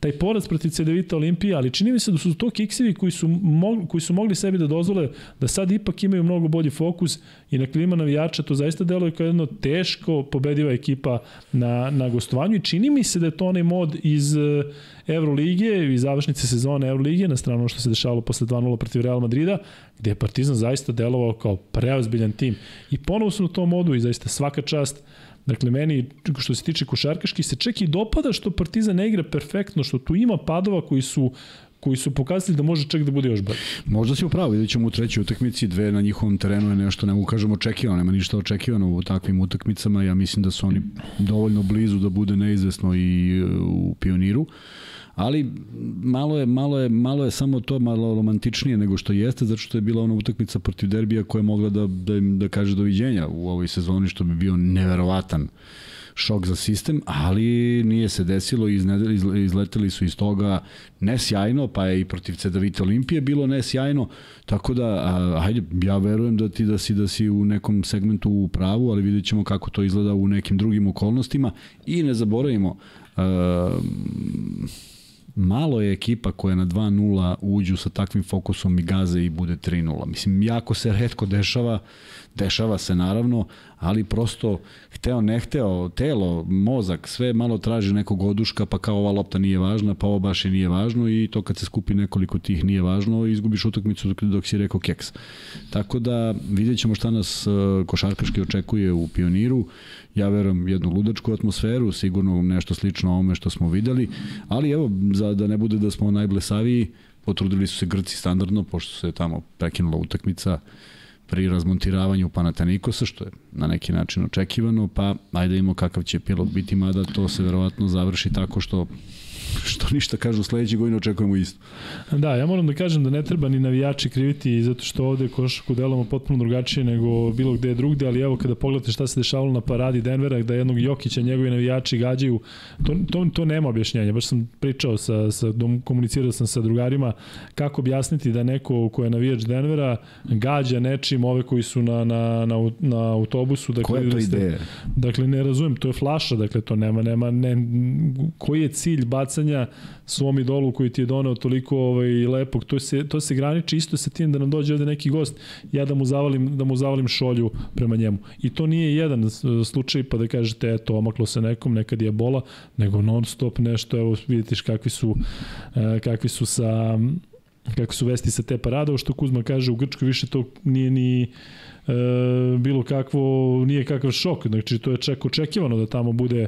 taj poraz protiv CDVita Olimpije, ali čini mi se da su to kiksevi koji su, mogli, koji su mogli sebi da dozvole da sad ipak imaju mnogo bolji fokus i na klima navijača to zaista deluje kao jedno teško pobediva ekipa na, na gostovanju i čini mi se da je to onaj mod iz Evrolige i završnice sezone Evrolige na stranu što se dešavalo posle 2-0 protiv Real Madrida, gde je Partizan zaista delovao kao preozbiljan tim. I ponovo su na tom modu i zaista svaka čast Dakle, meni, što se tiče košarkaški, se čak i dopada što Partizan ne igra perfektno, što tu ima padova koji su koji su pokazali da može čak da bude još bolje. Možda si upravo, vidjet ćemo u trećoj utakmici, dve na njihovom terenu je nešto, ne mogu kažemo očekivano, nema ništa očekivano u takvim utakmicama, ja mislim da su oni dovoljno blizu da bude neizvesno i u pioniru. Uh, ali malo je, malo je, malo je samo to malo romantičnije nego što jeste, zato što je bila ona utakmica protiv derbija koja je mogla da, da, da kaže doviđenja u ovoj sezoni, što bi bio neverovatan šok za sistem, ali nije se desilo i izleteli su iz toga nesjajno, pa je i protiv Cedavite Olimpije bilo nesjajno, tako da, a, hajde, ja verujem da ti da si da si u nekom segmentu u pravu, ali vidjet ćemo kako to izgleda u nekim drugim okolnostima i ne zaboravimo, a, malo je ekipa koja na 2-0 uđu sa takvim fokusom i gaze i bude 3-0. Mislim, jako se redko dešava, dešava se naravno, ali prosto hteo ne hteo, telo, mozak, sve malo traži nekog oduška, pa kao ova lopta nije važna, pa ovo baš i nije važno i to kad se skupi nekoliko tih nije važno, izgubiš utakmicu dok, dok si rekao keks. Tako da vidjet ćemo šta nas uh, košarkaški očekuje u pioniru. Ja verujem jednu ludačku atmosferu, sigurno nešto slično ovome što smo videli, ali evo, za da ne bude da smo najblesaviji, potrudili su se Grci standardno, pošto se tamo prekinula utakmica, pri razmontiravanju Panatanikosa, što je na neki način očekivano, pa ajde imamo kakav će pilot biti, mada to se verovatno završi tako što što ništa kažu sledeće godine očekujemo isto. Da, ja moram da kažem da ne treba ni navijači kriviti zato što ovde košaku delamo potpuno drugačije nego bilo gde drugde, ali evo kada pogledate šta se dešavalo na paradi Denvera, da jednog Jokića njegovi navijači gađaju, to, to, to nema objašnjenja. Baš sam pričao sa, sa dom, komunicirao sam sa drugarima kako objasniti da neko ko je navijač Denvera gađa nečim ove koji su na, na, na, na autobusu. Dakle, Koja je to ideja? Dakle, ne razumem, to je flaša, dakle to nema, nema, ne, koji je cilj baca bacanja svom idolu koji ti je doneo toliko ovaj, lepog, to se, to se graniči isto sa tim da nam dođe ovde neki gost, ja da mu zavalim, da mu zavalim šolju prema njemu. I to nije jedan slučaj pa da kažete eto omaklo se nekom, nekad je bola, nego non stop nešto, evo vidite kakvi su, e, kakvi su sa kako su vesti sa te parada, što Kuzma kaže u Grčkoj više to nije ni e, bilo kakvo, nije kakav šok, znači to je čak očekivano da tamo bude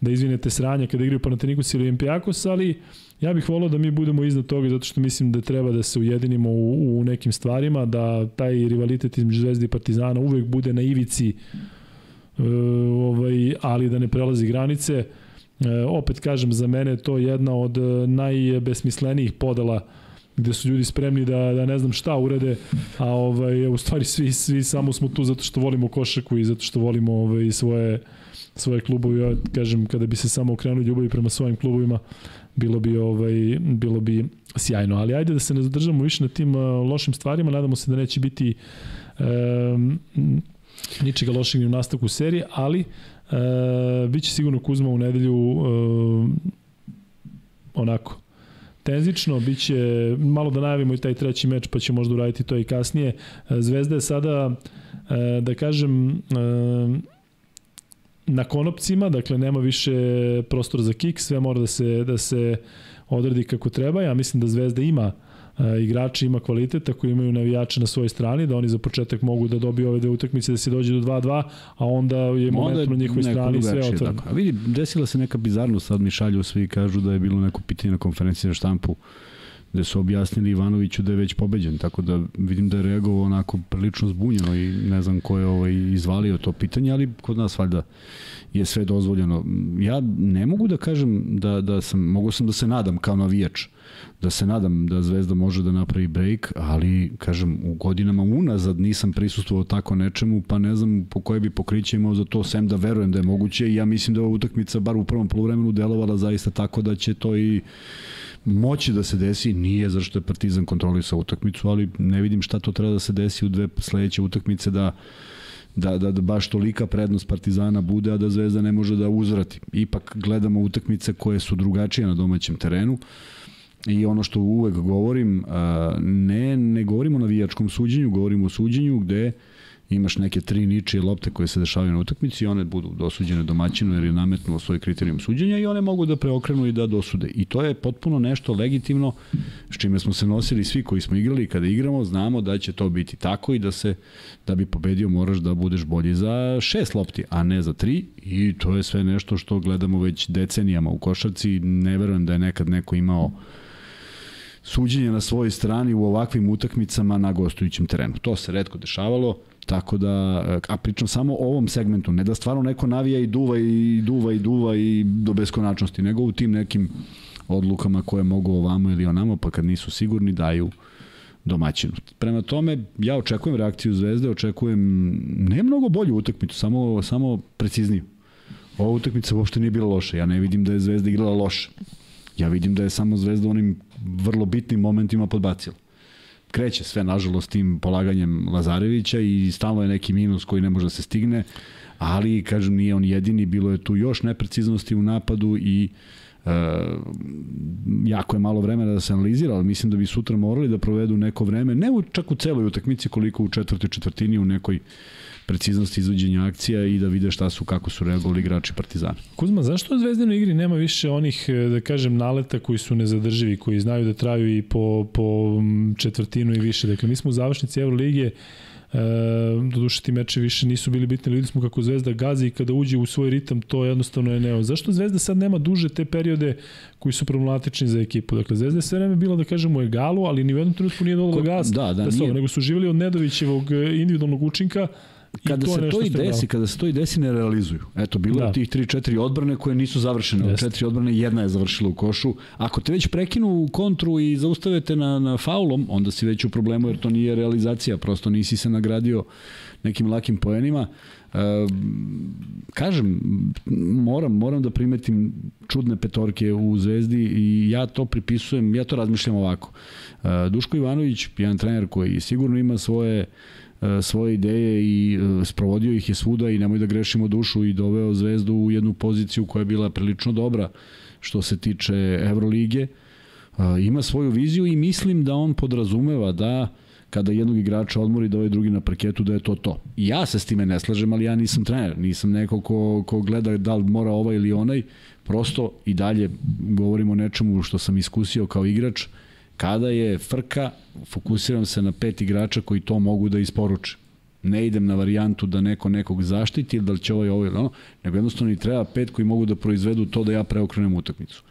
da izvinete sranje kada igraju Panathinaikos ili Olympiakos, ali ja bih volao da mi budemo iznad toga zato što mislim da treba da se ujedinimo u, u nekim stvarima, da taj rivalitet između Zvezde i Partizana uvek bude na ivici e, ovaj, ali da ne prelazi granice. E, opet kažem, za mene je to jedna od najbesmislenijih podela gde su ljudi spremni da, da ne znam šta urede, a ovaj, u stvari svi, svi samo smo tu zato što volimo košaku i zato što volimo ovaj, svoje, svoje klubovi. Ja kažem, kada bi se samo okrenuo ljubavi prema svojim klubovima, bilo bi ovaj bilo bi sjajno. Ali ajde da se ne zadržamo više na tim uh, lošim stvarima, nadamo se da neće biti um, ničega lošeg ni u nastavku serije, ali uh, biće sigurno Kuzma u nedelju uh, onako tenzično, biće malo da najavimo i taj treći meč, pa ćemo možda uraditi to i kasnije. Zvezda je sada, da kažem, na konopcima, dakle nema više prostora za kik, sve mora da se, da se odredi kako treba. Ja mislim da Zvezda ima uh, igrači, ima kvalitet, ako imaju navijače na svojoj strani, da oni za početak mogu da dobiju ove dve utakmice, da se dođe do 2-2, a onda je moment na njihovoj strani sve otvoreno. A vidi, desila se neka bizarnost, sad mi šalju svi kažu da je bilo neko pitanje na konferenciji na štampu gde su objasnili Ivanoviću da je već pobeđen, tako da vidim da je reagovao onako prilično zbunjeno i ne znam ko je ovaj izvalio to pitanje, ali kod nas valjda je sve dozvoljeno. Ja ne mogu da kažem da, da sam, mogu sam da se nadam kao navijač, da se nadam da Zvezda može da napravi break, ali kažem u godinama unazad nisam prisustvovao tako nečemu, pa ne znam po koje bi pokriće imao za to, sem da verujem da je moguće i ja mislim da je ova utakmica bar u prvom polovremenu delovala zaista tako da će to i moći da se desi, nije zašto je Partizan kontrolisao utakmicu, ali ne vidim šta to treba da se desi u dve sledeće utakmice da da, da, da baš tolika prednost Partizana bude, a da Zvezda ne može da uzvrati. Ipak gledamo utakmice koje su drugačije na domaćem terenu i ono što uvek govorim, ne, ne govorimo o navijačkom suđenju, govorimo o suđenju gde uh, imaš neke tri ničije lopte koje se dešavaju na utakmici i one budu dosuđene domaćinu jer je nametnuo svoj kriterijum suđenja i one mogu da preokrenu i da dosude. I to je potpuno nešto legitimno s čime smo se nosili svi koji smo igrali kada igramo, znamo da će to biti tako i da se da bi pobedio moraš da budeš bolji za šest lopti, a ne za tri i to je sve nešto što gledamo već decenijama u košarci. Ne verujem da je nekad neko imao suđenje na svojoj strani u ovakvim utakmicama na gostujućem terenu. To se redko dešavalo Tako da, a pričam samo o ovom segmentu, ne da stvarno neko navija i duva i duva i duva i do beskonačnosti, nego u tim nekim odlukama koje mogu ovamo ili onamo, pa kad nisu sigurni daju domaćinu. Prema tome, ja očekujem reakciju Zvezde, očekujem ne mnogo bolju utakmicu, samo, samo precizniju. Ova utakmica uopšte nije bila loša, ja ne vidim da je Zvezda igrala loše. Ja vidim da je samo Zvezda onim vrlo bitnim momentima podbacila kreće sve nažalost tim polaganjem Lazarevića i stalno je neki minus koji ne može da se stigne, ali kažem nije on jedini, bilo je tu još nepreciznosti u napadu i e, jako je malo vremena da se analizira, ali mislim da bi sutra morali da provedu neko vreme, ne u, čak u celoj utakmici koliko u četvrtoj četvrtini u nekoj preciznost izvođenja akcija i da vide šta su, kako su reagovali igrači Partizana. Kuzma, zašto u Zvezdinoj igri nema više onih, e, da kažem, naleta koji su nezadrživi, koji znaju da traju i po, po četvrtinu i više? Dakle, mi smo u završnici Evrolige, E, doduše ti meče više nisu bili bitni, ali smo kako Zvezda gazi i kada uđe u svoj ritam, to jednostavno je neo. Zašto Zvezda sad nema duže te periode koji su problematični za ekipu? Dakle, Zvezda je sve vreme bila, da kažemo, egalu, ali ni u jednom trenutku nije dolo gas, da, da, da nije. nego su živjeli od Nedovićevog e, individualnog učinka, kada se to i desi, kada se to i desi ne realizuju. Eto, bilo da. je tih 3-4 odbrane koje nisu završene. Od četiri odbrane jedna je završila u košu. Ako te već prekinu u kontru i zaustavete na, na faulom, onda si već u problemu jer to nije realizacija. Prosto nisi se nagradio nekim lakim poenima. E, kažem, moram, moram da primetim čudne petorke u Zvezdi i ja to pripisujem, ja to razmišljam ovako. E, Duško Ivanović, jedan trener koji sigurno ima svoje svoje ideje i e, sprovodio ih je svuda i nemoj da grešimo dušu i doveo Zvezdu u jednu poziciju koja je bila prilično dobra što se tiče Evrolige. E, ima svoju viziju i mislim da on podrazumeva da kada jednog igrača odmori da ovaj drugi na parketu da je to to. I ja se s time ne slažem, ali ja nisam trener, nisam neko ko, ko gleda da li mora ovaj ili onaj, prosto i dalje govorimo o nečemu što sam iskusio kao igrač, Kada je frka, fokusiram se na pet igrača koji to mogu da isporuče. Ne idem na varijantu da neko nekog zaštiti ili da li će ovaj ovo ili ono, nego jednostavno i treba pet koji mogu da proizvedu to da ja preokrenem utakmicu.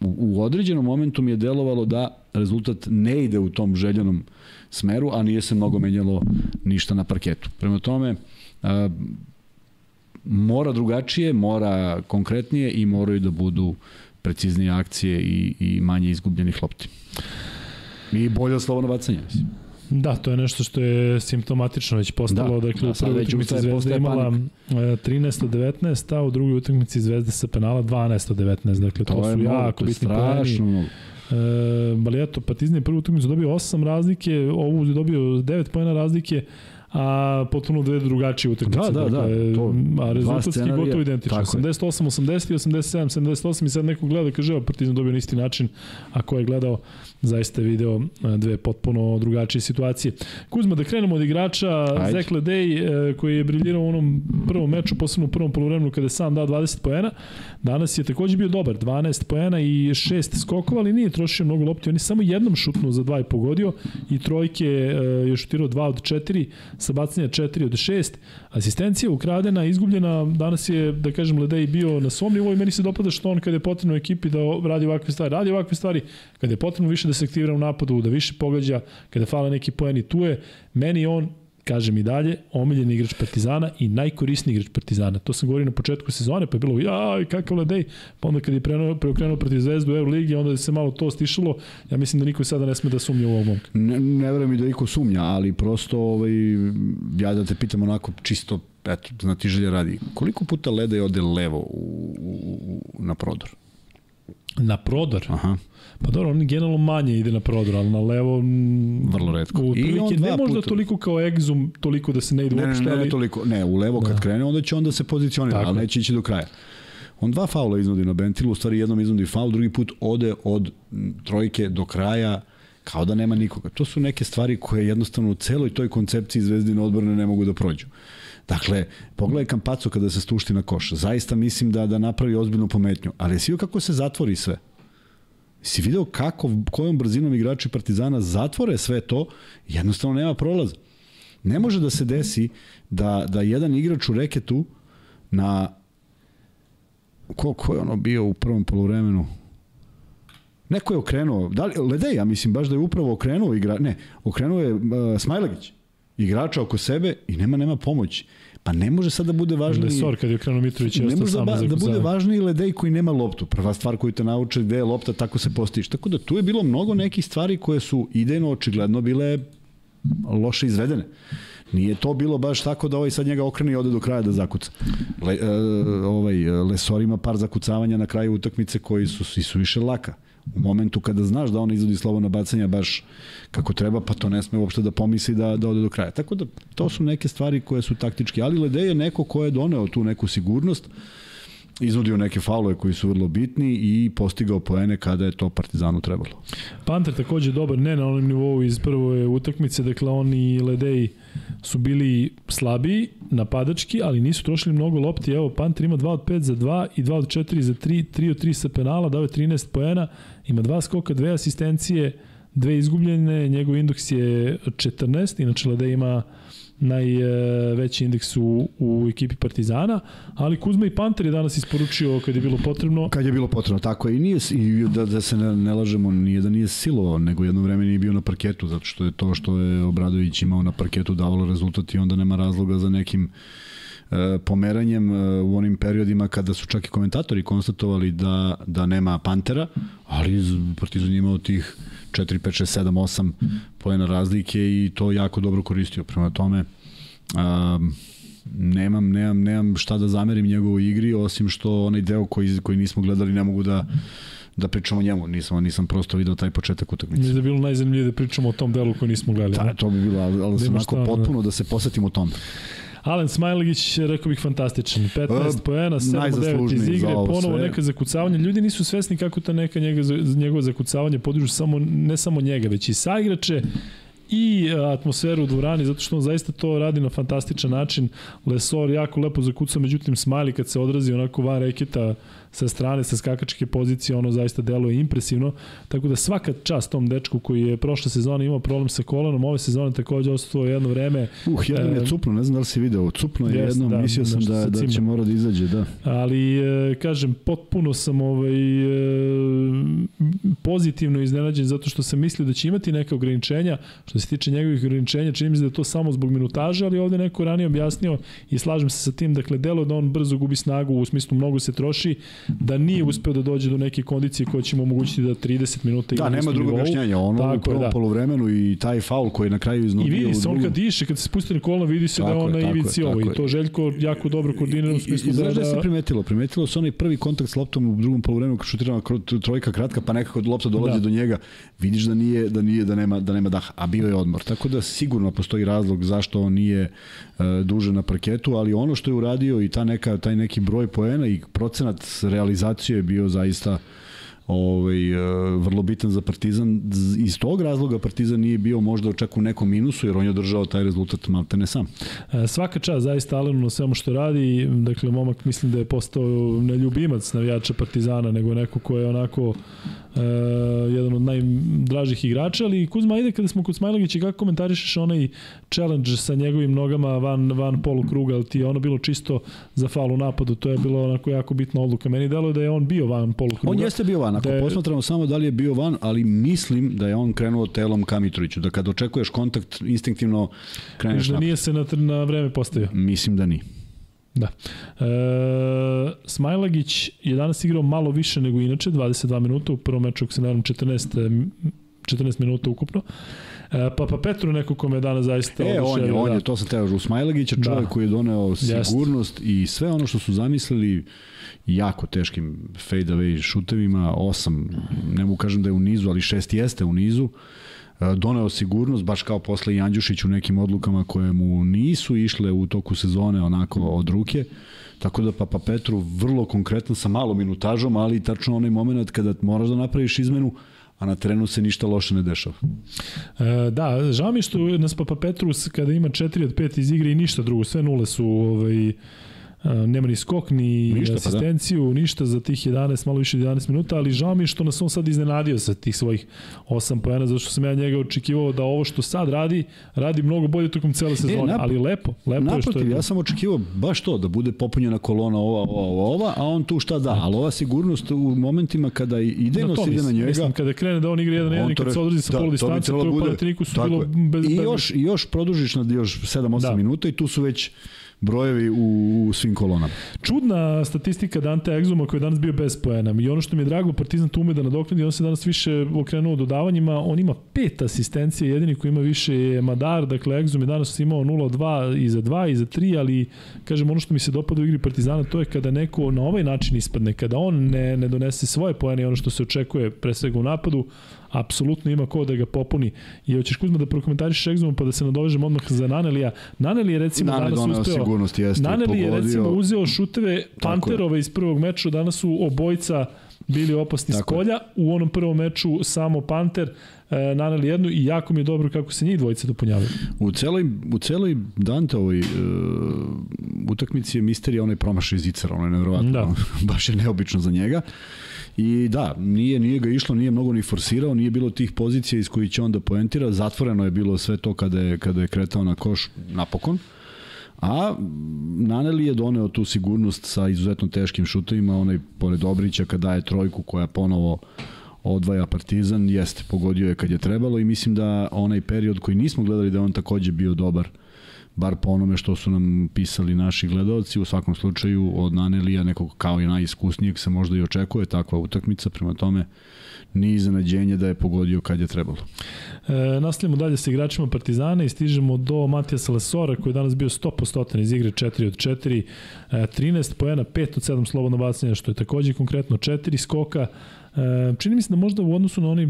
U, u određenom momentu mi je delovalo da rezultat ne ide u tom željenom smeru, a nije se mnogo menjalo ništa na parketu. Prema tome, a, mora drugačije, mora konkretnije i moraju da budu preciznije akcije i, i manje izgubljenih lopti. I bolje slobodno bacanje, mislim. Da, to je nešto što je simptomatično već postalo. Da, dakle, da, u prvoj utakmici Zvezda imala 13 od 19, a u drugoj utakmici Zvezda sa penala 12 od 19. Dakle, to, to su mnogo, jako bitni poeni. E, Balijato Patizne prvu utakmicu dobio 8 razlike, ovu je dobio 9 pojena razlike, a potpuno dve drugačije utakmice. Da, da, da. To, a rezultatski gotovo identično. 88, 80 i 87, 78 i sad neko gleda kaže, evo Partizan dobio na isti način, a ko je gledao zaista je video dve potpuno drugačije situacije. Kuzma, da krenemo od igrača, Ajde. Zek Ledej, e, koji je briljirao u onom prvom meču, posebno u prvom polovremenu kada je sam dao 20 poena, danas je takođe bio dobar, 12 poena i 6 skokova, ali nije trošio mnogo lopti, on je samo jednom šutnuo za dva i pogodio i trojke e, je šutirao 2 od 4, sa bacanja 4 od 6, asistencija ukradena, izgubljena, danas je, da kažem, Ledej bio na svom nivou i meni se dopada što on kada je potrebno ekipi da radi ovakve stvari, radi ovakve stvari, kada je potrebno više da se aktivira u napadu, da više pogađa, kada fale neki poeni tu je, meni on kažem i dalje, omiljeni igrač Partizana i najkorisniji igrač Partizana. To sam govorio na početku sezone, pa je bilo, jaj, kakav ledej, pa onda kad je preokrenuo, preokrenuo protiv Zvezdu u Euroligi, onda se malo to stišalo, ja mislim da niko sada ne sme da sumnja u ovom momku. Ne, ne verujem i da niko sumnja, ali prosto, ovaj, ja da te pitam onako čisto, eto, znati želje radi, koliko puta ledej ode levo u, u, u, na prodor? Na prodor? Aha. Pa dobro, on generalno manje ide na prodor, ali na levo... Vrlo redko. U on ne možda puta... toliko kao egzum, toliko da se ne ide ne, uopšte, ne, ne, ne, ne, toliko. Ne, u levo da. kad krene, onda će onda se pozicionira, ali neće ići do kraja. On dva faula iznudi na Bentilu, u stvari jednom iznudi faul, drugi put ode od trojke do kraja, kao da nema nikoga. To su neke stvari koje jednostavno u celoj toj koncepciji zvezdine odborne ne mogu da prođu. Dakle, pogledaj Kampaco kada se stušti na koš. Zaista mislim da da napravi ozbiljnu pometnju. Ali je kako se zatvori sve. Si video kako, kojom brzinom igrači Partizana zatvore sve to, jednostavno nema prolaza. Ne može da se desi da, da jedan igrač u reketu na ko, ko je ono bio u prvom polovremenu neko je okrenuo. Da li, Ledej, ja mislim baš da je upravo okrenuo igra, ne, okrenuo je uh, Smajlagić. Igrača oko sebe i nema nema pomoći Pa ne može sad da bude važniji... Lesor kad je krenuo Mitrović je ostao sam da, da bude važniji Ledej koji nema loptu. Prva stvar koju te nauče gde je lopta, tako se postiš. Tako da tu je bilo mnogo nekih stvari koje su idejno očigledno bile loše izvedene. Nije to bilo baš tako da ovaj sad njega okrene i ode do kraja da zakuca. Le, uh, ovaj, Lesor ima par zakucavanja na kraju utakmice koji su, su više laka u momentu kada znaš da on izvodi slobodna bacanja baš kako treba, pa to ne sme uopšte da pomisli da, da ode do kraja. Tako da to su neke stvari koje su taktičke, ali Lede je neko ko je doneo tu neku sigurnost, izvodio neke faulove koji su vrlo bitni i postigao poene kada je to Partizanu trebalo. Panter takođe dobar, ne na onom nivou iz prve utakmice, dakle on i Ledej su bili slabiji, napadački, ali nisu trošili mnogo lopti. Evo, Panter ima 2 od 5 za 2 i 2 od 4 za 3, 3 od 3 sa penala, dao je 13 poena, ima dva skoka, dve asistencije, dve izgubljene, njegov indeks je 14, inače Lede ima najveći indeks u, u ekipi Partizana, ali Kuzma i Panter je danas isporučio kad je bilo potrebno. Kad je bilo potrebno, tako je. I, nije, i da, da se ne, ne lažemo, nije da nije silovao, nego jedno vreme nije bio na parketu, zato što je to što je Obradović imao na parketu davalo rezultat i onda nema razloga za nekim e, pomeranjem e, u onim periodima kada su čak i komentatori konstatovali da, da nema Pantera, ali Partizan je imao tih 4, 5, 6, 7, 8 pojena razlike i to jako dobro koristio. Prema tome, um, nemam, nemam, nemam šta da zamerim njegovoj igri, osim što onaj deo koji, koji nismo gledali ne mogu da da pričamo o njemu, nisam, nisam prosto video taj početak utakmice. Mislim da je bilo najzanimljivije da pričamo o tom delu koji nismo gledali. Da, to bi bilo, ali, ali da onako potpuno da se posvetimo o tom. Alen Smajlegić, rekao bih, fantastičan. 15 uh, poena, 7 9 iz igre, ponovo sve. neka zakucavanja. Ljudi nisu svesni kako ta neka njega, njegovo zakucavanje podižu samo, ne samo njega, već i saigrače i atmosferu u dvorani, zato što on zaista to radi na fantastičan način. Lesor jako lepo zakucao, međutim Smiley kad se odrazi onako van reketa sa strane, sa skakačke pozicije, ono zaista deluje impresivno. Tako da svaka čast tom dečku koji je prošle sezone imao problem sa kolonom, ove sezone takođe ostalo jedno vreme. Uh, jednom je cupno, ne znam da li si video, cupno je jedno, da, mislio sam da, da će mora da izađe, da. Ali, e, kažem, potpuno sam ovaj, e, pozitivno iznenađen zato što sam mislio da će imati neka ograničenja, što se tiče njegovih ograničenja, čini mi se da je to samo zbog minutaže, ali ovde neko ranije objasnio i slažem se sa tim, dakle, delo da on brzo gubi snagu, u smislu mnogo se troši, da nije uspeo da dođe do neke kondicije koja će mu omogućiti da 30 minuta igra. Da, nema drugog objašnjenja. Ono Tako u prvom da. polovremenu i taj faul koji je na kraju iznobio. I vidi se, on kad diše, kad se spusti na kolona, vidi se da tako da on na ivici ovo. I to Željko jako dobro koordinira u smislu I, da... Znaš da, da se primetilo? Primetilo se onaj prvi kontakt s loptom u drugom polovremenu kad šutirana trojka kratka, pa nekako lopta dolazi da. do njega. Vidiš da nije, da nije, da nema, da nema daha, a bio je odmor. Tako da sigurno postoji razlog zašto on nije uh, duže na parketu, ali ono što je uradio i ta neka, taj neki broj poena i procenat realizacije je bio zaista ovaj, e, vrlo bitan za Partizan. Iz tog razloga Partizan nije bio možda čak u nekom minusu, jer on je održao taj rezultat malte ne sam. E, svaka čast zaista Alenu na svemu što radi. Dakle, momak mislim da je postao neljubimac navijača Partizana, nego neko ko je onako uh, jedan od najdražih igrača, ali Kuzma, ide kada smo kod Smajlagića, kako komentarišeš onaj challenge sa njegovim nogama van, van polu kruga, ali ti je ono bilo čisto za falu napadu, to je bilo onako jako bitna odluka. Meni deluje da je on bio van polu kruga. On jeste bio van, ako da je... posmatramo samo da li je bio van, ali mislim da je on krenuo telom ka Mitroviću, da kad očekuješ kontakt, instinktivno kreneš da nije se na, na vreme postavio. Mislim da nije. Da. E, Smajlagić je danas igrao malo više nego inače, 22 minuta, u prvom meču, ako se naravno 14, 14 minuta ukupno. E, pa, pa Petru neko kome je danas zaista E, on je, on da. je, to sam teo, u Smajlagića, da. čovjek da. koji je doneo sigurnost Jest. i sve ono što su zamislili jako teškim fade away šutevima, osam, ne mogu kažem da je u nizu, ali šest jeste u nizu. Uh, doneo sigurnost, baš kao posle i Andjušić u nekim odlukama koje mu nisu išle u toku sezone onako od ruke. Tako da Papa Petru vrlo konkretno sa malom minutažom, ali tačno onaj moment kada moraš da napraviš izmenu, a na terenu se ništa loše ne dešava. E, da, žao mi što nas Papa Petrus kada ima 4 od 5 iz igre i ništa drugo, sve nule su ovaj, nema ni skok, ni ništa, asistenciju, pa da. ništa za tih 11, malo više od 11 minuta, ali žao mi je što nas on sad iznenadio sa tih svojih 8 pojena, zato što sam ja njega očekivao da ovo što sad radi, radi mnogo bolje tokom cele e, sezone, e, ali lepo, lepo naprotiv, je što je... ja sam očekivao baš to, da bude popunjena kolona ova, ova, ova, a on tu šta da, ali ova sigurnost u momentima kada idejnost ide na njega... Mislim, kada krene da on igra 1-1 i kad se odrezi sa da, polu distance, to, to u Palatiniku su bilo bez... I još, još produžiš na još 7-8 da. minuta i tu su već brojevi u, u svim kolonama. Čudna statistika Dante Exuma koji je danas bio bez poena. I ono što mi je drago, Partizan tu ume da nadoknadi, on se danas više okrenuo dodavanjima, on ima pet asistencije, jedini koji ima više je Madar, dakle Exum je danas imao 0-2 i za 2 i za 3, ali kažem ono što mi se dopada u igri Partizana, to je kada neko na ovaj način ispadne, kada on ne, ne donese svoje poene i ono što se očekuje pre svega u napadu, apsolutno ima ko da ga popuni. I hoćeš Kuzma da prokomentariš Exum pa da se nadovežemo odmah za Nanelija. Naneli je recimo Nane danas uspeo. Sigurnost jeste, Naneli je recimo uzeo šuteve Panterova iz prvog meča, danas su obojca bili opasni Tako s polja. U onom prvom meču samo Panter e, naneli jednu i jako mi je dobro kako se njih dvojice dopunjavaju. U celoj, u celoj Danteovoj uh, utakmici je misterija onaj promašaj Zicara, ono je nevrovatno. Da. Baš je neobično za njega. I da, nije, nije ga išlo, nije mnogo ni forsirao, nije bilo tih pozicija iz kojih će onda poentira, zatvoreno je bilo sve to kada je, kada je kretao na koš napokon. A Naneli je doneo tu sigurnost sa izuzetno teškim šutovima, onaj pored Dobrića kada je trojku koja ponovo odvaja Partizan, jeste, pogodio je kad je trebalo. I mislim da onaj period koji nismo gledali da on takođe bio dobar bar po onome što su nam pisali naši gledalci, u svakom slučaju od Nanelija nekog kao i najiskusnijeg se možda i očekuje takva utakmica, prema tome ni iznenađenje da je pogodio kad je trebalo. E, nastavljamo dalje sa igračima Partizana i stižemo do Matijasa Lesora koji je danas bio 100% iz igre 4 od 4, e, 13 pojena, 5 od 7 slobodno bacanja, što je takođe konkretno 4 skoka, E, čini mi se da možda u odnosu na onaj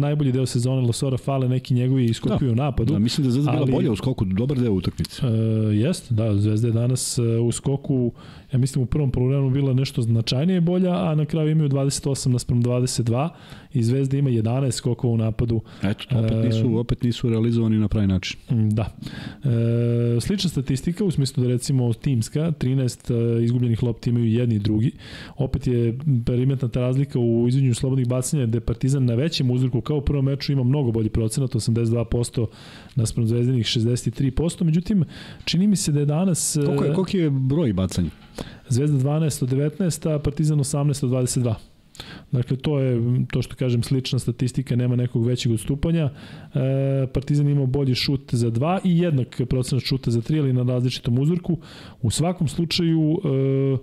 najbolji deo sezone Losora fale neki njegovi iskokuju da, u napadu. Da, mislim da je Zvezda bila bolja u skoku, dobar deo utakmice. E, jeste, da, Zvezda je danas e, u skoku, ja mislim u prvom polovremenu bila nešto značajnije bolja, a na kraju imaju 28 naspram 22 i Zvezda ima 11 skokova u napadu. Eto, to opet nisu, opet nisu realizovani na pravi način. Da. E, slična statistika u smislu da recimo timska, 13 e, izgubljenih lopti imaju jedni i drugi. Opet je perimetna ta razlika u izvinju slobodnih bacanja gde Partizan na većem uzorku kao u prvom meču ima mnogo bolji procenat, 82% naspram zvezdinih 63%, međutim čini mi se da je danas... Koliko je, e, koliko je broj bacanja? Zvezda 12 od 19, a Partizan 18 od 22. Dakle, to je, to što kažem, slična statistika, nema nekog većeg odstupanja. E, Partizan imao bolji šut za 2 i jednak procenat šuta za 3, ali na različitom uzorku. U svakom slučaju, e,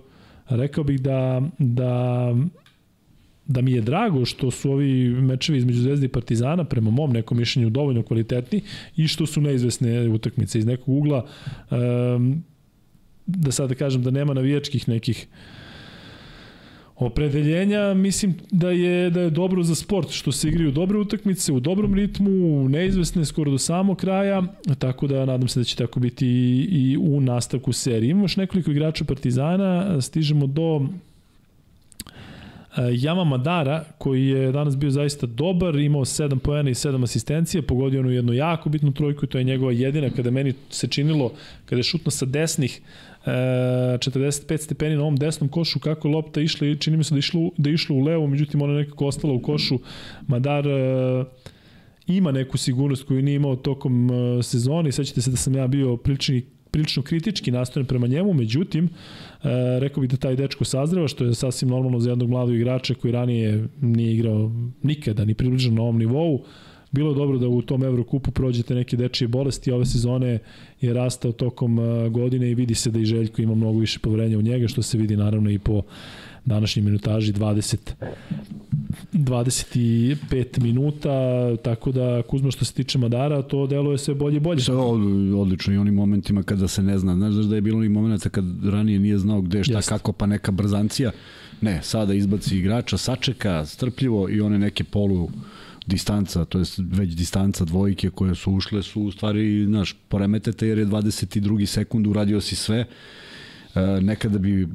rekao bih da, da da mi je drago što su ovi mečevi između Zvezde i Partizana prema mom nekom mišljenju dovoljno kvalitetni i što su neizvesne utakmice iz nekog ugla um, da sada kažem da nema navijačkih nekih opredeljenja, mislim da je da je dobro za sport što se igraju dobre utakmice u dobrom ritmu, neizvesne skoro do samog kraja, tako da nadam se da će tako biti i, i u nastavku serije. Imamo još nekoliko igrača Partizana, stižemo do Jama Madara, koji je danas bio zaista dobar, imao 7 poena i 7 asistencije, pogodio onu jednu jako bitnu trojku, to je njegova jedina, kada meni se činilo, kada je šutno sa desnih, 45 stepeni na ovom desnom košu, kako je lopta išla, čini mi se da išlo, da išlo u levo, međutim ona nekako ostala u košu. Madar ima neku sigurnost koju nije imao tokom sezoni. Sećate se da sam ja bio prilični prilično kritički nastojen prema njemu, međutim, e, rekao bih da taj dečko sazreva, što je sasvim normalno za jednog mladog igrača koji ranije nije igrao nikada, ni približno na ovom nivou. Bilo je dobro da u tom Evrokupu prođete neke dečije bolesti, ove sezone je rastao tokom e, godine i vidi se da i Željko ima mnogo više poverenja u njega, što se vidi naravno i po današnji minutaži 20 25 minuta, tako da Kuzma što se tiče Madara, to deluje sve bolje i bolje. Sve odlično i onim momentima kada se ne zna. Znaš da je bilo onih momenta kad ranije nije znao gde, šta, Jeste. kako, pa neka brzancija. Ne, sada izbaci igrača, sačeka, strpljivo i one neke polu distanca, to je već distanca dvojke koje su ušle su u stvari, znaš, poremetete jer je 22. sekund uradio si sve nekada bi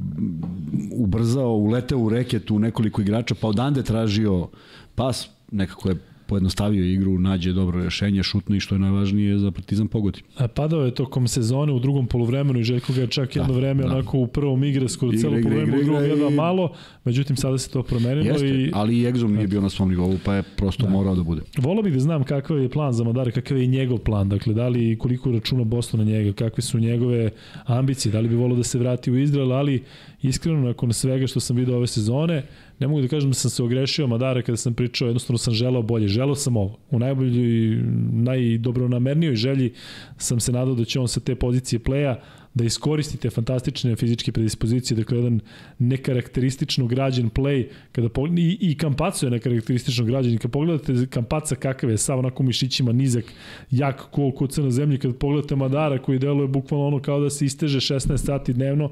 ubrzao, uleteo u reket u nekoliko igrača, pa odande tražio pas, nekako je pojednostavio igru, nađe dobro rešenje, šutno i što je najvažnije za Partizan pogodi. A padao je tokom sezone u drugom poluvremenu i Željko ga je čak jedno da, vreme da. onako u prvom igre skoro celo poluvremenu, u drugom jedva i... malo, međutim sada se to promenilo. Jeste, i... ali i Egzom nije bio na svom nivou, pa je prosto da. morao da bude. Volao bih da znam kakav je plan za Madara, kakav je njegov plan, dakle da li koliko računa Boston na njega, kakve su njegove ambicije, da li bi volao da se vrati u Izrael, ali iskreno nakon svega što sam video ove sezone, ne mogu da kažem da sam se ogrešio Madara kada sam pričao, jednostavno sam želao bolje. Želao sam ovo. U najboljoj, najdobronamernijoj želji sam se nadao da će on sa te pozicije pleja da iskoristite fantastične fizičke predispozicije, dakle jedan nekarakteristično građen play, kada i, i Kampaco je nekarakteristično građen, kada pogledate Kampaca kakav je, sav onako mišićima, nizak, jak, cool, kuca na zemlji, kada pogledate Madara koji deluje bukvalno ono kao da se isteže 16 sati dnevno,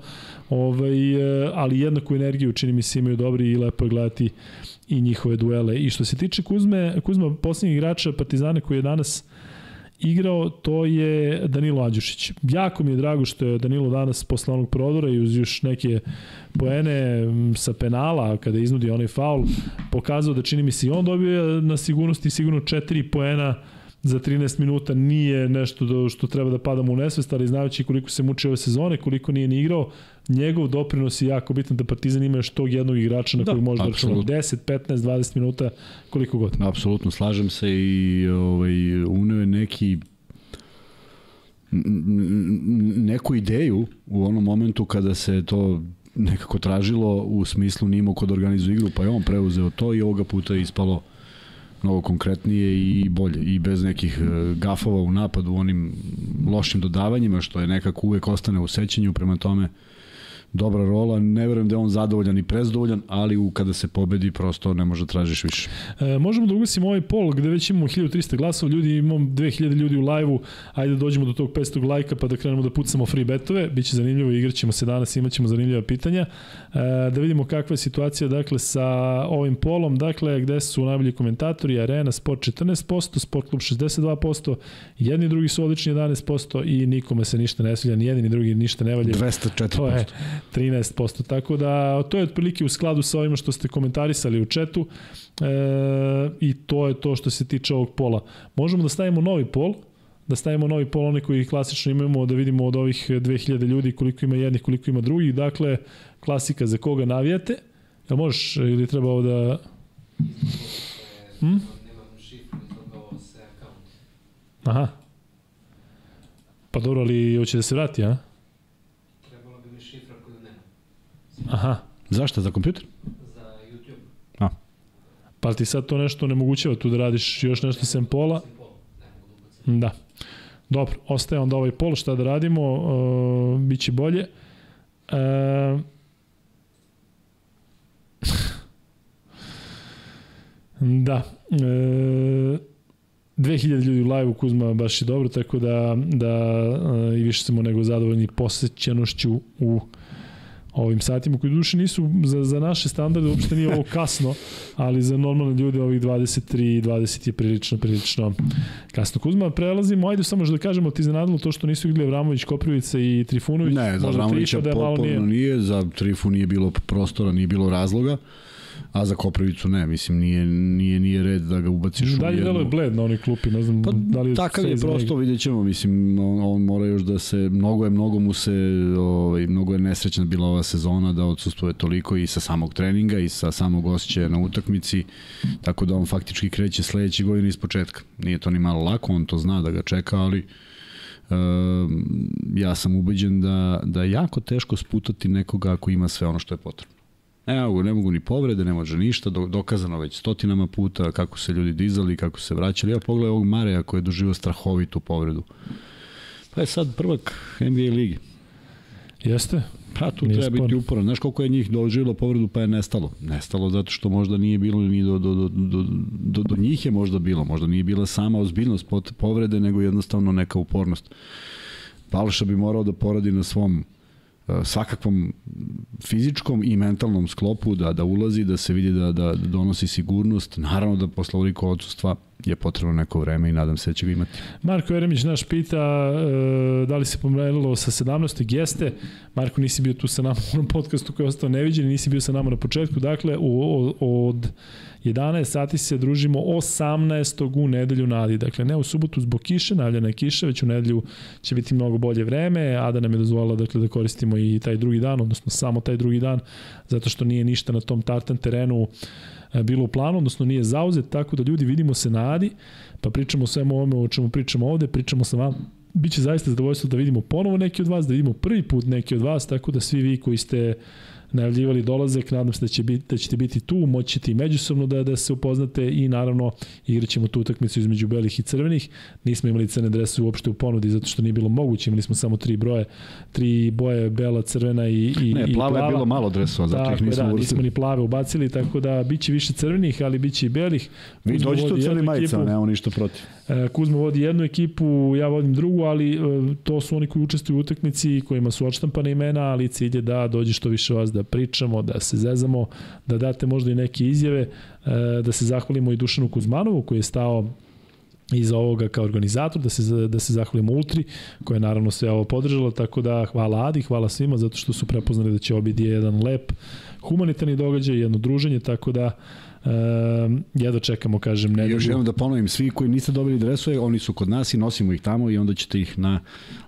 ovaj, e, ali jednaku energiju čini mi se imaju dobri i lepo je gledati i njihove duele. I što se tiče Kuzme, Kuzma posljednjeg igrača Partizana koji je danas igrao, to je Danilo Andjušić. Jako mi je drago što je Danilo danas posle onog prodora i uz još neke poene sa penala, kada iznudi onaj faul, pokazao da čini mi se i on dobio na sigurnosti sigurno četiri poena za 13 minuta nije nešto do, što treba da padamo u nesvest, ali znajući koliko se muči ove sezone, koliko nije ni igrao, njegov doprinos je jako bitan da Partizan ima još tog jednog igrača na da, kojeg može da računa. 10, 15, 20 minuta, koliko god. Apsolutno, slažem se i ovaj, uneo je neki neku ideju u onom momentu kada se to nekako tražilo u smislu nimo kod organizuje igru, pa je on preuzeo to i ovoga puta je ispalo mnogo konkretnije i bolje. I bez nekih e, gafova u napadu, onim lošim dodavanjima što je nekako uvek ostane u sećanju, prema tome dobra rola, ne verujem da je on zadovoljan i prezdovoljan, ali u, kada se pobedi prosto ne može da tražiš više. E, možemo da ugasimo ovaj pol gde već imamo 1300 glasova, ljudi imamo 2000 ljudi u lajvu, ajde da dođemo do tog 500 lajka pa da krenemo da pucamo free betove, biće zanimljivo, igraćemo se danas, imaćemo zanimljiva pitanja. E, da vidimo kakva je situacija dakle sa ovim polom, dakle gde su najbolji komentatori, Arena Sport 14%, Sport Klub 62%, jedni drugi su odlični 11% i nikome se ništa ne svilja, ni jedni ni drugi ništa ne valja. 204%. To je 13%. Tako da to je otprilike u skladu sa ovima što ste komentarisali u četu e, i to je to što se tiče ovog pola. Možemo da stavimo novi pol, da stavimo novi pol, one koji klasično imamo, da vidimo od ovih 2000 ljudi koliko ima jednih, koliko ima drugih. Dakle, klasika za koga navijate. Jel možeš ili treba ovo da... Hm? Aha. Pa dobro, ali hoće da se vrati, a? Trebalo bi mi šifra koju nema. Aha. Zašto? Za kompjuter? Za YouTube. A. Pa ti sad to nešto onemogućava tu da radiš još nešto sem pola? Da. Da. Dobro, ostaje onda ovaj pol, šta da radimo, uh, bit će bolje. Uh, da. Uh, 2000 ljudi u live-u Kuzma baš je dobro, tako da, da uh, i više smo nego zadovoljni posećenošću u ovim satima koji duše nisu za, za naše standarde uopšte nije ovo kasno, ali za normalne ljude ovih 23 i 20 je prilično, prilično kasno. Kuzma, prelazimo, ajde samo da kažemo ti zanadilo to što nisu igrali Avramović, Koprivica i Trifunović. Ne, za Avramovića da potpuno nije. za Trifu nije bilo prostora, nije bilo razloga. A za Koprivicu ne, mislim nije nije nije red da ga ubaciš da u jednu. Dalje je bled na onoj klupi, ne znam pa, da li takav je prosto videćemo, mislim on, on mora još da se mnogo je mnogo mu se ovaj mnogo je nesrećna bila ova sezona da odsustvuje toliko i sa samog treninga i sa samog osjećaja na utakmici, tako da on faktički kreće sledeće godine iz početka. Nije to ni malo lako, on to zna da ga čeka, ali Uh, ja sam ubeđen da, da je jako teško sputati nekoga ako ima sve ono što je potrebno. Ne mogu, ne mogu ni povrede, ne može ništa, dokazano već stotinama puta kako se ljudi dizali, kako se vraćali. Ja pogledaj ovog Mareja koji je doživio strahovitu povredu. Pa je sad prvak NBA ligi. Jeste. Pa tu nije treba spor. biti uporan. Znaš koliko je njih doživilo povredu pa je nestalo? Nestalo zato što možda nije bilo ni do, do, do, do, do, do njih je možda bilo. Možda nije bila sama ozbiljnost povrede, nego jednostavno neka upornost. Balša bi morao da poradi na svom svakakvom fizičkom i mentalnom sklopu da da ulazi, da se vidi da, da donosi sigurnost. Naravno da posle ovoliko odsustva je potrebno neko vreme i nadam se da će ga imati. Marko Jeremić naš pita e, da li se pomerilo sa 17. Jeste. Marko nisi bio tu sa nama u podcastu koji je ostao neviđen, nisi bio sa nama na početku. Dakle, u, od 11 sati se družimo 18. u nedelju nadi. Dakle, ne u subotu zbog kiše, najavljena je kiša, već u nedelju će biti mnogo bolje vreme. Ada nam je dozvolila dakle, da koristimo i taj drugi dan, odnosno samo taj drugi dan, zato što nije ništa na tom tartan terenu e, bilo u planu, odnosno nije zauzet, tako da ljudi vidimo se na Adi, pa pričamo o svemu ovome o čemu pričamo ovde, pričamo sa vama Biće zaista zadovoljstvo da vidimo ponovo neki od vas, da vidimo prvi put neki od vas, tako da svi vi koji ste najavljivali dolazak, nadam se da, će biti, da ćete biti tu, moćete i međusobno da, da se upoznate i naravno igraćemo tu utakmicu između belih i crvenih. Nismo imali crne drese uopšte u ponudi zato što nije bilo moguće, imali smo samo tri broje, tri boje, bela, crvena i, i, ne, i plava. je bilo malo dresova, zato ih nismo da, nismo ni plave ubacili, tako da biće više crvenih, ali biće i belih. Vi dođete u celi majica, nemamo ništa protiv. E, Kuzma vodi jednu ekipu, ja vodim drugu, ali e, to su oni koji učestvuju u utakmici, kojima su odštampane imena, ali cilj je da dođe što više vas da pričamo, da se zezamo, da date možda i neke izjave, e, da se zahvalimo i Dušanu Kuzmanovu koji je stao iza ovoga kao organizator, da se, da se zahvalimo Ultri, koja je naravno sve ovo podržala, tako da hvala Adi, hvala svima, zato što su prepoznali da će biti jedan lep humanitarni događaj, jedno druženje, tako da Um, ja da čekamo, kažem, ne. Još jednom da ponovim, svi koji niste dobili dresove, oni su kod nas i nosimo ih tamo i onda ćete ih na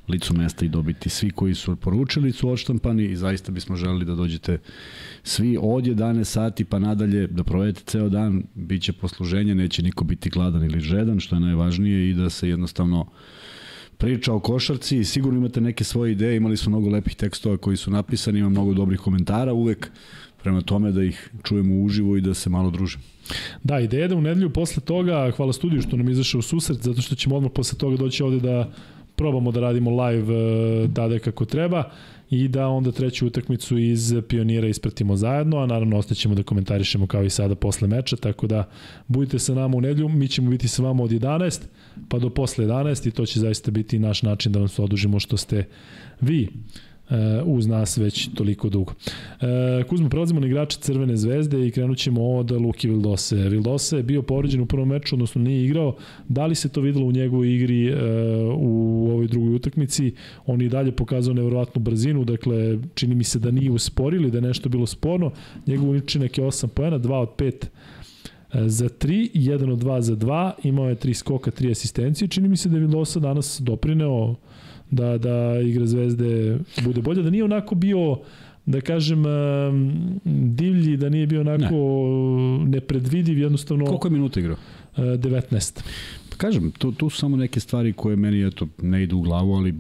licu mesta i dobiti. Svi koji su poručili su odštampani i zaista bismo želeli da dođete svi od 11 sati pa nadalje da provedete ceo dan, bit će posluženje, neće niko biti gladan ili žedan, što je najvažnije i da se jednostavno priča o košarci, sigurno imate neke svoje ideje, imali smo mnogo lepih tekstova koji su napisani, ima mnogo dobrih komentara uvek, prema tome da ih čujemo uživo i da se malo družimo. Da, ideja da u nedelju posle toga, hvala studiju što nam izašao u susret, zato što ćemo odmah posle toga doći ovde da probamo da radimo live e, tada kako treba i da onda treću utakmicu iz pionira ispratimo zajedno, a naravno ostaćemo da komentarišemo kao i sada posle meča, tako da budite sa nama u nedlju, mi ćemo biti sa vama od 11 pa do posle 11 i to će zaista biti naš način da vam se odužimo što ste vi uz nas već toliko dugo. Uh, Kuzmo, prelazimo na igrače Crvene zvezde i krenut ćemo od Luki Vildose. Vildose je bio povređen u prvom meču, odnosno nije igrao. Da li se to videlo u njegovoj igri uh, u ovoj drugoj utakmici? On je dalje pokazao nevjerovatnu brzinu, dakle, čini mi se da nije usporili, da je nešto bilo sporno. Njegov učinak je 8 poena, 2 od 5 za 3, 1 od 2 za 2, imao je 3 skoka, 3 asistencije. Čini mi se da je Vildosa danas doprineo da, da igra Zvezde bude bolja, da nije onako bio da kažem divlji, da nije bio onako ne. nepredvidiv, jednostavno... Koliko je minuta igrao? 19. Pa kažem, tu, tu su samo neke stvari koje meni eto, ne idu u glavu, ali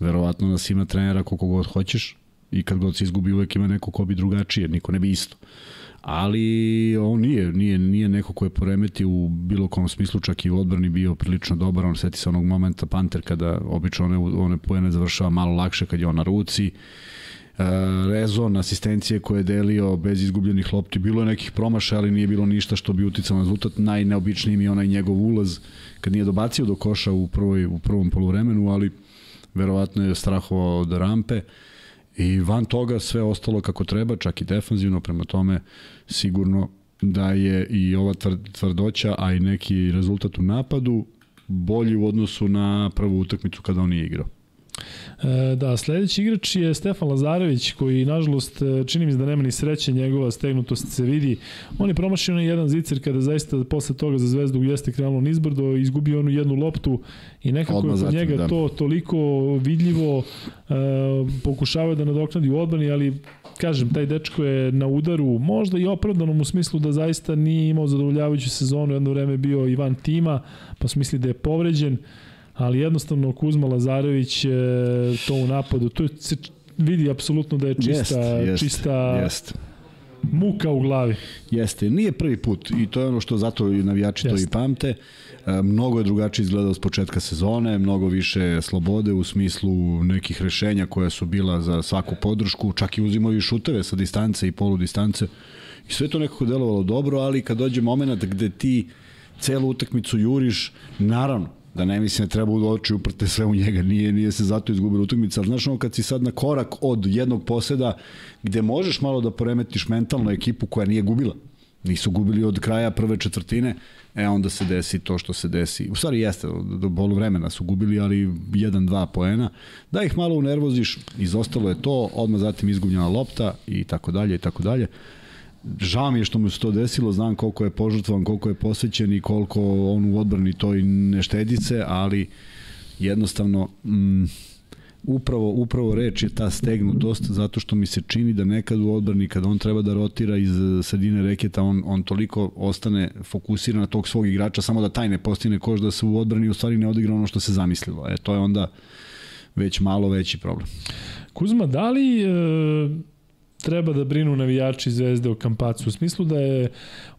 verovatno nas ima trenera koliko god hoćeš i kad god se izgubi uvek ima neko ko bi drugačije, niko ne bi isto. Uh, ali on nije, nije, nije neko ko je poremeti u bilo kom smislu, čak i u odbrani bio prilično dobar, on seti se onog momenta Panter kada obično one, one pojene završava malo lakše kad je on na ruci, Uh, rezon, asistencije koje je delio bez izgubljenih lopti, bilo je nekih promaša, ali nije bilo ništa što bi uticalo na rezultat. Najneobičniji mi je onaj njegov ulaz kad nije dobacio do koša u, prvoj, u prvom polovremenu, ali verovatno je strahovao od rampe. Uh, I van toga sve ostalo kako treba, čak i defanzivno, prema tome sigurno da je i ova tvrdoća, a i neki rezultat u napadu bolji u odnosu na prvu utakmicu kada on nije igrao. E, da, sledeći igrač je Stefan Lazarević, koji, nažalost, e, čini mi se da nema ni sreće njegova stegnutost se vidi. On je promašio na jedan zicer kada zaista posle toga za Zvezdu jeste krenulo nizbrdo, izgubio onu jednu loptu i nekako Odmah je kod njega da. to toliko vidljivo e, pokušavaju da nadoknadi u odbrani, ali kažem, taj dečko je na udaru, možda i opravdanom u smislu da zaista nije imao zadovoljavajuću sezonu, jedno vreme bio i van tima, pa su mislili da je povređen ali jednostavno Kuzma Lazarević to u napadu, to se vidi apsolutno da je čista, jest, jest, čista jest. muka u glavi. Jeste, nije prvi put i to je ono što zato i navijači jest. to i pamte. E, mnogo je drugačije izgledao s početka sezone, mnogo više slobode u smislu nekih rešenja koja su bila za svaku podršku, čak i uzimao i šuteve sa distance i polu distance. I sve to nekako delovalo dobro, ali kad dođe moment gde ti celu utakmicu juriš, naravno, da ne mislim da treba u oči uprte sve u njega, nije, nije se zato izgubila utakmica, ali znaš ono kad si sad na korak od jednog poseda gde možeš malo da poremetiš mentalno ekipu koja nije gubila, nisu gubili od kraja prve četvrtine, e onda se desi to što se desi. U stvari jeste, do bolu vremena su gubili, ali 1-2 poena. Da ih malo unervoziš, izostalo je to, odmah zatim izgubljena lopta i tako dalje i tako dalje žao mi je što mu se to desilo, znam koliko je požrtvovan, koliko je posvećen i koliko on u odbrani to i ne štedice, ali jednostavno mm, upravo, upravo reč je ta stegnutost zato što mi se čini da nekad u odbrani kada on treba da rotira iz sredine reketa on, on toliko ostane fokusiran na tog svog igrača samo da taj ne postigne koš da se u odbrani u stvari ne odigra ono što se zamislilo. E, to je onda već malo veći problem. Kuzma, da li e, treba da brinu navijači Zvezde o Kampacu. U smislu da je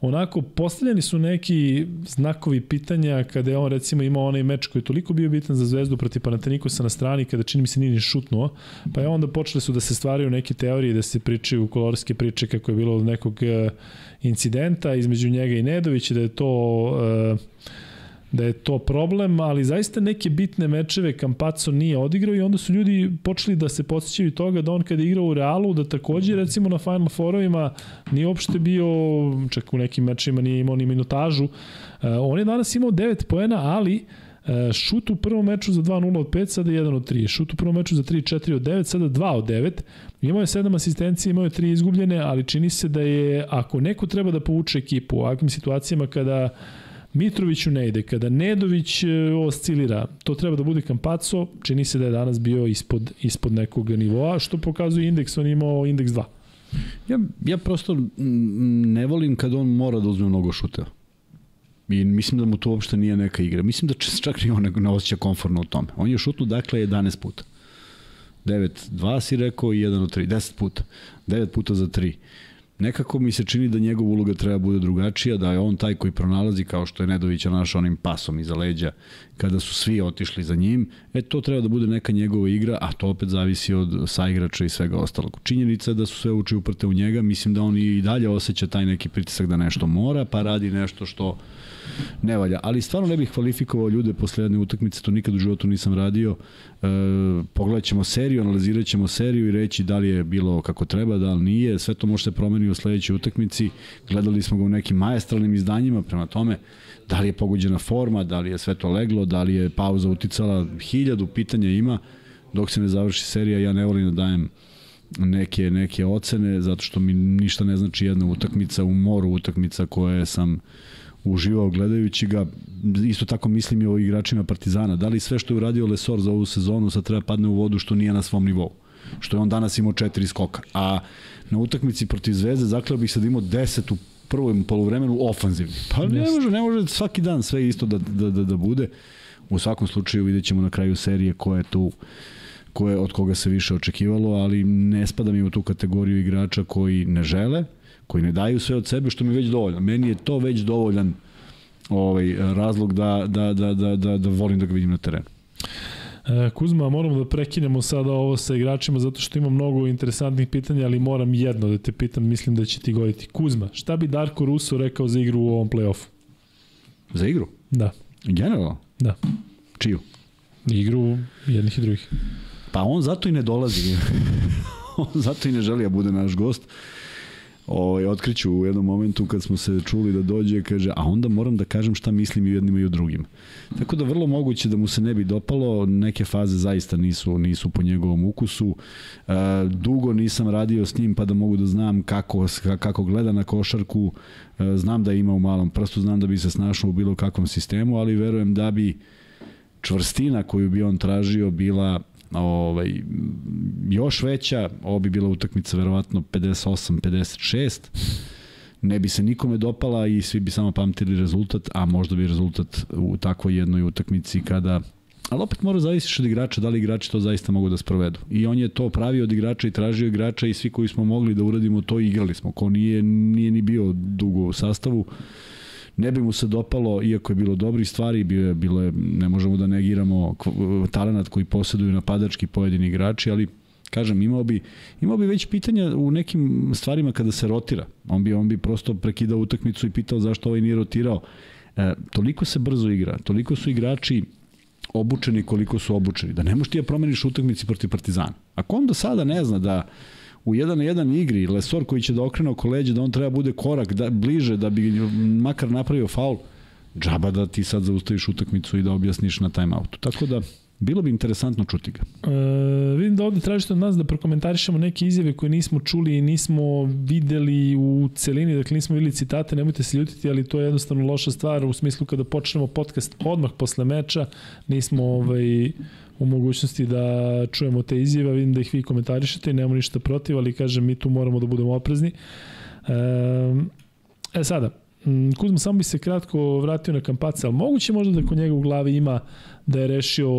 onako postavljeni su neki znakovi pitanja kada je on recimo imao onaj meč koji je toliko bio bitan za Zvezdu protiv Panatenikosa na strani kada čini mi se nije ni šutnuo, pa je onda počeli su da se stvaraju neke teorije da se pričaju kolorske priče kako je bilo od nekog eh, incidenta između njega i Nedovića da je to uh, da je to problem, ali zaista neke bitne mečeve Kampaco nije odigrao i onda su ljudi počeli da se podsjećaju toga da on kada je igrao u Realu, da takođe recimo na Final Fourovima nije uopšte bio, čak u nekim mečima nije imao ni minutažu. Uh, on je danas imao 9 poena, ali uh, šut u prvom meču za 2-0 od 5, sada 1 od 3. Šut u prvom meču za 3-4 od 9, sada 2 od 9. Imao je 7 asistencije, imao je 3 izgubljene, ali čini se da je, ako neko treba da povuče ekipu u ovakvim situacijama kada Mitroviću ne ide. Kada Nedović e, oscilira, to treba da bude Kampaco, čini se da je danas bio ispod, ispod nekog nivoa, što pokazuje indeks, on imao indeks 2. Ja, ja prosto ne volim kad on mora da uzme mnogo šuteva. I mislim da mu to uopšte nije neka igra. Mislim da čak ni on ne osjeća konforno u tome. On je šutnu dakle 11 puta. 9-2 si rekao i 1 od 3. 10 puta. 9 puta za 3 nekako mi se čini da njegova uloga treba bude drugačija, da je on taj koji pronalazi kao što je Nedović našao onim pasom iza leđa kada su svi otišli za njim, e to treba da bude neka njegova igra, a to opet zavisi od saigrača i svega ostalog. Činjenica je da su sve uči uprte u njega, mislim da on i dalje osjeća taj neki pritisak da nešto mora, pa radi nešto što ne valja. Ali stvarno ne bih kvalifikovao ljude posle jedne utakmice, to nikad u životu nisam radio. E, pogledat ćemo seriju, analizirat ćemo seriju i reći da li je bilo kako treba, da li nije. Sve to može se promeni u sledećoj utakmici. Gledali smo ga u nekim majestralnim izdanjima, prema tome da li je pogođena forma, da li je sve to leglo, da li je pauza uticala, hiljadu pitanja ima. Dok se ne završi serija, ja ne volim da dajem neke, neke ocene, zato što mi ništa ne znači jedna utakmica u moru utakmica koje sam uživao gledajući ga. Isto tako mislim i o igračima Partizana. Da li sve što je uradio Lesor za ovu sezonu sad treba padne u vodu što nije na svom nivou? Što je on danas imao četiri skoka. A na utakmici protiv Zvezde zakleo bih sad imao 10 u prvom poluvremenu ofanzivni. Pa ne može, ne može svaki dan sve isto da, da, da, da bude. U svakom slučaju vidjet ćemo na kraju serije ko je tu ko je, od koga se više očekivalo, ali ne spada mi u tu kategoriju igrača koji ne žele, koji ne daju sve od sebe, što mi je već dovoljno. Meni je to već dovoljan ovaj, razlog da, da, da, da, da, da volim da ga vidim na terenu. E, Kuzma, moramo da prekinemo sada ovo sa igračima zato što ima mnogo interesantnih pitanja, ali moram jedno da te pitam, mislim da će ti goditi. Kuzma, šta bi Darko Russo rekao za igru u ovom play-offu? Za igru? Da. Generalno? Da. Čiju? Igru jednih i drugih. Pa on zato i ne dolazi. on zato i ne želi da bude naš gost. Ovaj, otkriću u jednom momentu kad smo se čuli da dođe, kaže, a onda moram da kažem šta mislim i jednim i u drugim. Tako da vrlo moguće da mu se ne bi dopalo, neke faze zaista nisu nisu po njegovom ukusu. E, dugo nisam radio s njim pa da mogu da znam kako, kako gleda na košarku. E, znam da ima u malom prstu, znam da bi se snašao u bilo kakvom sistemu, ali verujem da bi čvrstina koju bi on tražio bila ovaj, još veća, ovo bi bila utakmica verovatno 58-56, ne bi se nikome dopala i svi bi samo pamtili rezultat, a možda bi rezultat u takvoj jednoj utakmici kada Ali opet mora zavisiš od igrača, da li igrači to zaista mogu da sprovedu. I on je to pravio od igrača i tražio igrača i svi koji smo mogli da uradimo to igrali smo. Ko nije, nije ni bio dugo u sastavu, ne bi mu se dopalo, iako je bilo dobri stvari, bilo je, bilo je ne možemo da negiramo talenat koji posjeduju napadački pojedini igrači, ali kažem, imao bi, imao bi već pitanja u nekim stvarima kada se rotira. On bi, on bi prosto prekidao utakmicu i pitao zašto ovaj nije rotirao. E, toliko se brzo igra, toliko su igrači obučeni koliko su obučeni, da ne možeš ti da promeniš utakmici protiv Partizana. Ako on do sada ne zna da u jedan na jedan igri, Lesor koji će da okrene oko leđa, da on treba bude korak da, bliže da bi makar napravio faul, džaba da ti sad zaustaviš utakmicu i da objasniš na timeoutu. Tako da, Bilo bi interesantno čuti ga. E, vidim da ovde tražite od nas da prokomentarišemo neke izjave koje nismo čuli i nismo videli u celini, dakle nismo videli citate, nemojte se ljutiti, ali to je jednostavno loša stvar u smislu kada počnemo podcast odmah posle meča, nismo ovaj, u mogućnosti da čujemo te izjave, vidim da ih vi komentarišete i nemamo ništa protiv, ali kažem mi tu moramo da budemo oprezni. E, e sada, Kuzma samo bi se kratko vratio na Kampaca, ali moguće možda da kod njega u glavi ima da je rešio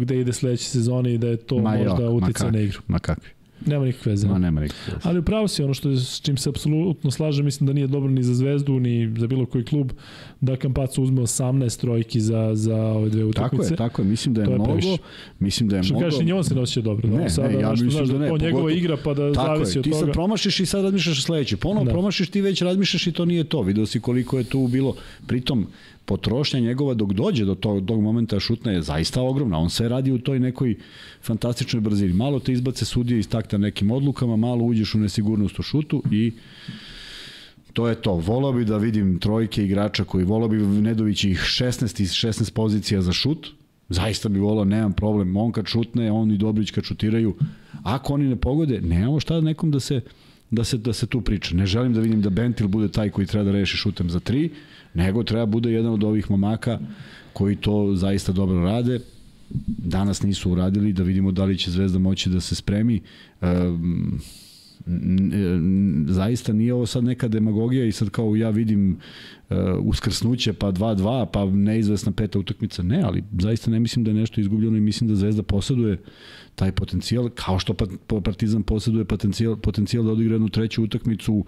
gde ide sledeće sezone i da je to ma možda utica na igru. Ma kakvi. Nema nikakve veze. Ma nema nikakve veze. Ali upravo si ono što je, s čim se apsolutno slaže, mislim da nije dobro ni za Zvezdu, ni za bilo koji klub, da Kampacu uzme 18 trojki za, za ove dve utakmice. Tako je, tako je. Mislim da je, je mnogo. Previše. Mislim da je što mnogo. Što kažeš, i njom se nosi dobro. Da? Ne, sada, ne, ja mislim znaš, da ne. To njegova igra pa da tako zavisi je, od toga. Ti sad promašiš i sad razmišljaš sledeće. Ponovo da. promašiš, ti već razmišljaš i to nije to. Video si koliko je tu bilo. Pritom, potrošnja njegova dok dođe do tog, tog momenta šutna je zaista ogromna. On sve radi u toj nekoj fantastičnoj brzini. Malo te izbace sudije iz takta nekim odlukama, malo uđeš u nesigurnost u šutu i to je to. Volao bi da vidim trojke igrača koji volao bi Nedović ih 16 iz 16 pozicija za šut. Zaista bi volao, nemam problem. On kad šutne, on i Dobrić kad šutiraju. Ako oni ne pogode, nemamo šta nekom da se da se da se tu priča. Ne želim da vidim da Bentil bude taj koji treba da reši šutem za 3 nego treba bude jedan od ovih momaka koji to zaista dobro rade. Danas nisu uradili, da vidimo da li će Zvezda moći da se spremi. Um, Zaista nije ovo sad neka demagogija i sad kao ja vidim uh, uskrsnuće pa 2-2 pa neizvesna peta utakmica. Ne, ali zaista ne mislim da je nešto izgubljeno i mislim da Zvezda posaduje taj potencijal, kao što pa- pa Partizan posjeduje potencijal, potencijal da odigra jednu treću utakmicu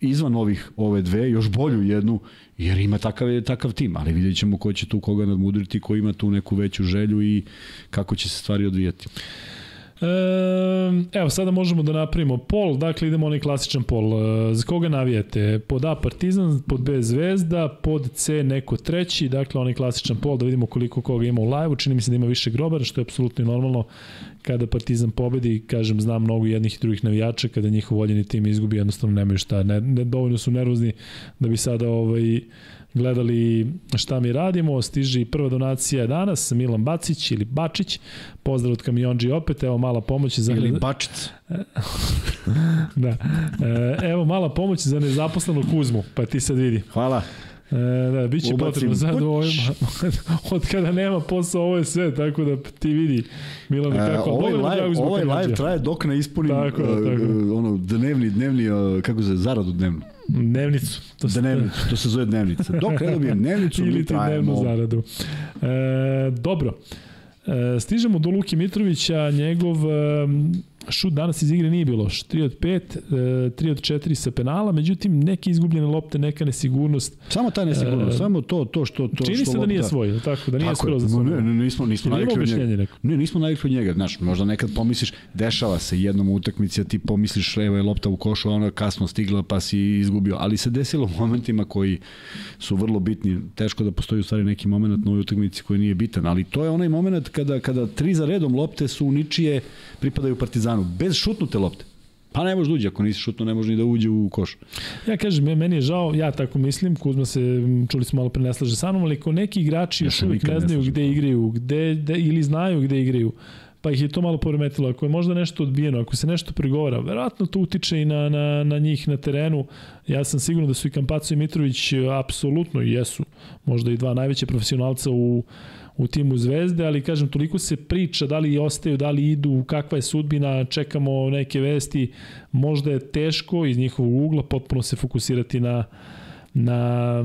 izvan ovih ove dve, još bolju jednu, jer ima takav, takav tim, ali vidjet ćemo ko će tu koga nadmudriti, ko ima tu neku veću želju i kako će se stvari odvijati. E, evo, sada možemo da napravimo pol, dakle idemo onaj klasičan pol. E, za koga navijate? Pod A Partizan, pod B Zvezda, pod C neko treći, dakle onaj klasičan pol, da vidimo koliko koga ima u live-u. Čini mi se da ima više grobara, što je apsolutno normalno kada Partizan pobedi, kažem, znam mnogo jednih i drugih navijača, kada njihov voljeni tim izgubi, jednostavno nemaju šta, ne, ne, dovoljno su nervozni da bi sada ovaj, gledali šta mi radimo. Stiže i prva donacija danas, Milan Bacić ili Bačić. Pozdrav od kamionđi opet, evo mala pomoć za... Ili Bačic. da. E, evo mala pomoć za nezaposlenog Kuzmu, pa ti sad vidi. Hvala. E, da, bit će Ubacim. potrebno sad u ovim, od kada nema posao, ovo je sve, tako da ti vidi, Milan, E, kako, ovaj drago live, ovaj live traje dok ne ispunim Tako uh, tako uh, ono dnevni, dnevni, uh, kako se zaradu dnevnu. Dnevnicu. To se- Dnevnicu, to se zove dnevnica. Dok ne dobijem dnevnicu, ili mi trajemo. zaradu. E, dobro. E, stižemo do Luke Mitrovića, njegov e, šut danas iz igre nije bilo. 3 od 5, e, 3 od 4 sa penala, međutim neke izgubljene lopte, neka nesigurnost. Samo ta nesigurnost, E, samo to, to što... To Čini što se da nije svoj, tako, da nije Tako je, skroz svoj. ne, ne, nismo, nismo navikli od njega. neko? Ne, nismo navikli od njega, znaš, možda nekad pomisliš, dešava se jednom u utakmici, a ti pomisliš, evo je lopta u košu, a ona kasno stigla pa si izgubio, ali se desilo u momentima koji su vrlo bitni, teško da postoji u stvari neki moment na ovoj utakmici koji nije bitan, ali to je onaj moment kada, kada tri za redom lopte su ničije pripadaju Partizanu, bez šutnute lopte. Pa ne može da uđe, ako nisi šutno ne može ni da uđe u koš. Ja kažem, me- meni je žao, ja tako mislim, Kuzma se, čuli smo malo pre ne slaže sa mnom, ali ko neki igrači Ja još uvijek ne znaju gde igraju, gde, gde, ili znaju gde igraju, pa ih je to malo poremetilo. Ako je možda nešto odbijeno, ako se nešto pregovara, verovatno to utiče i na, na, na njih na terenu. Ja sam siguran da su i Kampaco i Mitrović e, apsolutno i jesu možda i dva najveće profesionalca u, u timu Zvezde, ali kažem, toliko se priča da li ostaju, da li idu, kakva je sudbina, čekamo neke vesti, možda je teško iz njihovog ugla potpuno se fokusirati na, na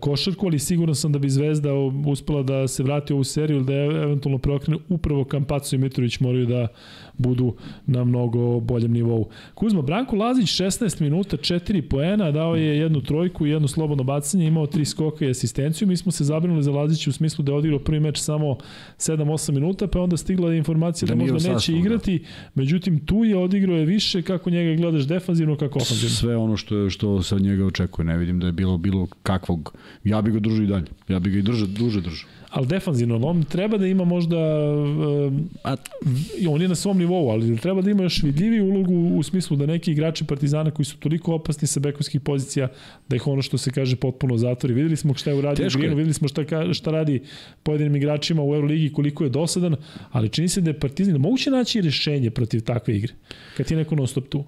košarku, ali siguran sam da bi Zvezda uspela da se vrati u ovu seriju ili da je eventualno preokrene upravo Kampaco i Mitrović moraju da budu na mnogo boljem nivou. Kuzma, Branko Lazić 16 minuta, 4 poena, dao je jednu trojku i jedno slobodno bacanje, imao tri skoka i asistenciju. Mi smo se zabrinuli za Lazića u smislu da je odigrao prvi meč samo 7-8 minuta, pa je onda stigla informacija da, Da možda neće sastavu, da. igrati. Međutim, tu je odigrao je više kako njega gledaš defanzivno, kako ofanzivno. Sve ono što je, što se od njega očekuje, ne vidim da je bilo bilo kakvog. Ja bih ga držao i dalje. Ja bih ga i držao, duže držao. Ali defanzivno, on treba da ima možda um, A on je na svom nivou, ali treba da ima još vidljiviju ulogu u smislu da neki igrači Partizana koji su toliko opasni sa bekovskih pozicija, da ih ono što se kaže potpuno zatvori. Videli smo šta je uradio. Grinu, videli smo šta, šta radi pojedinim igračima u Euroligi, koliko je dosadan, ali čini se da je Partizan moguće naći rešenje protiv takve igre, kad ti je neko non stop tu.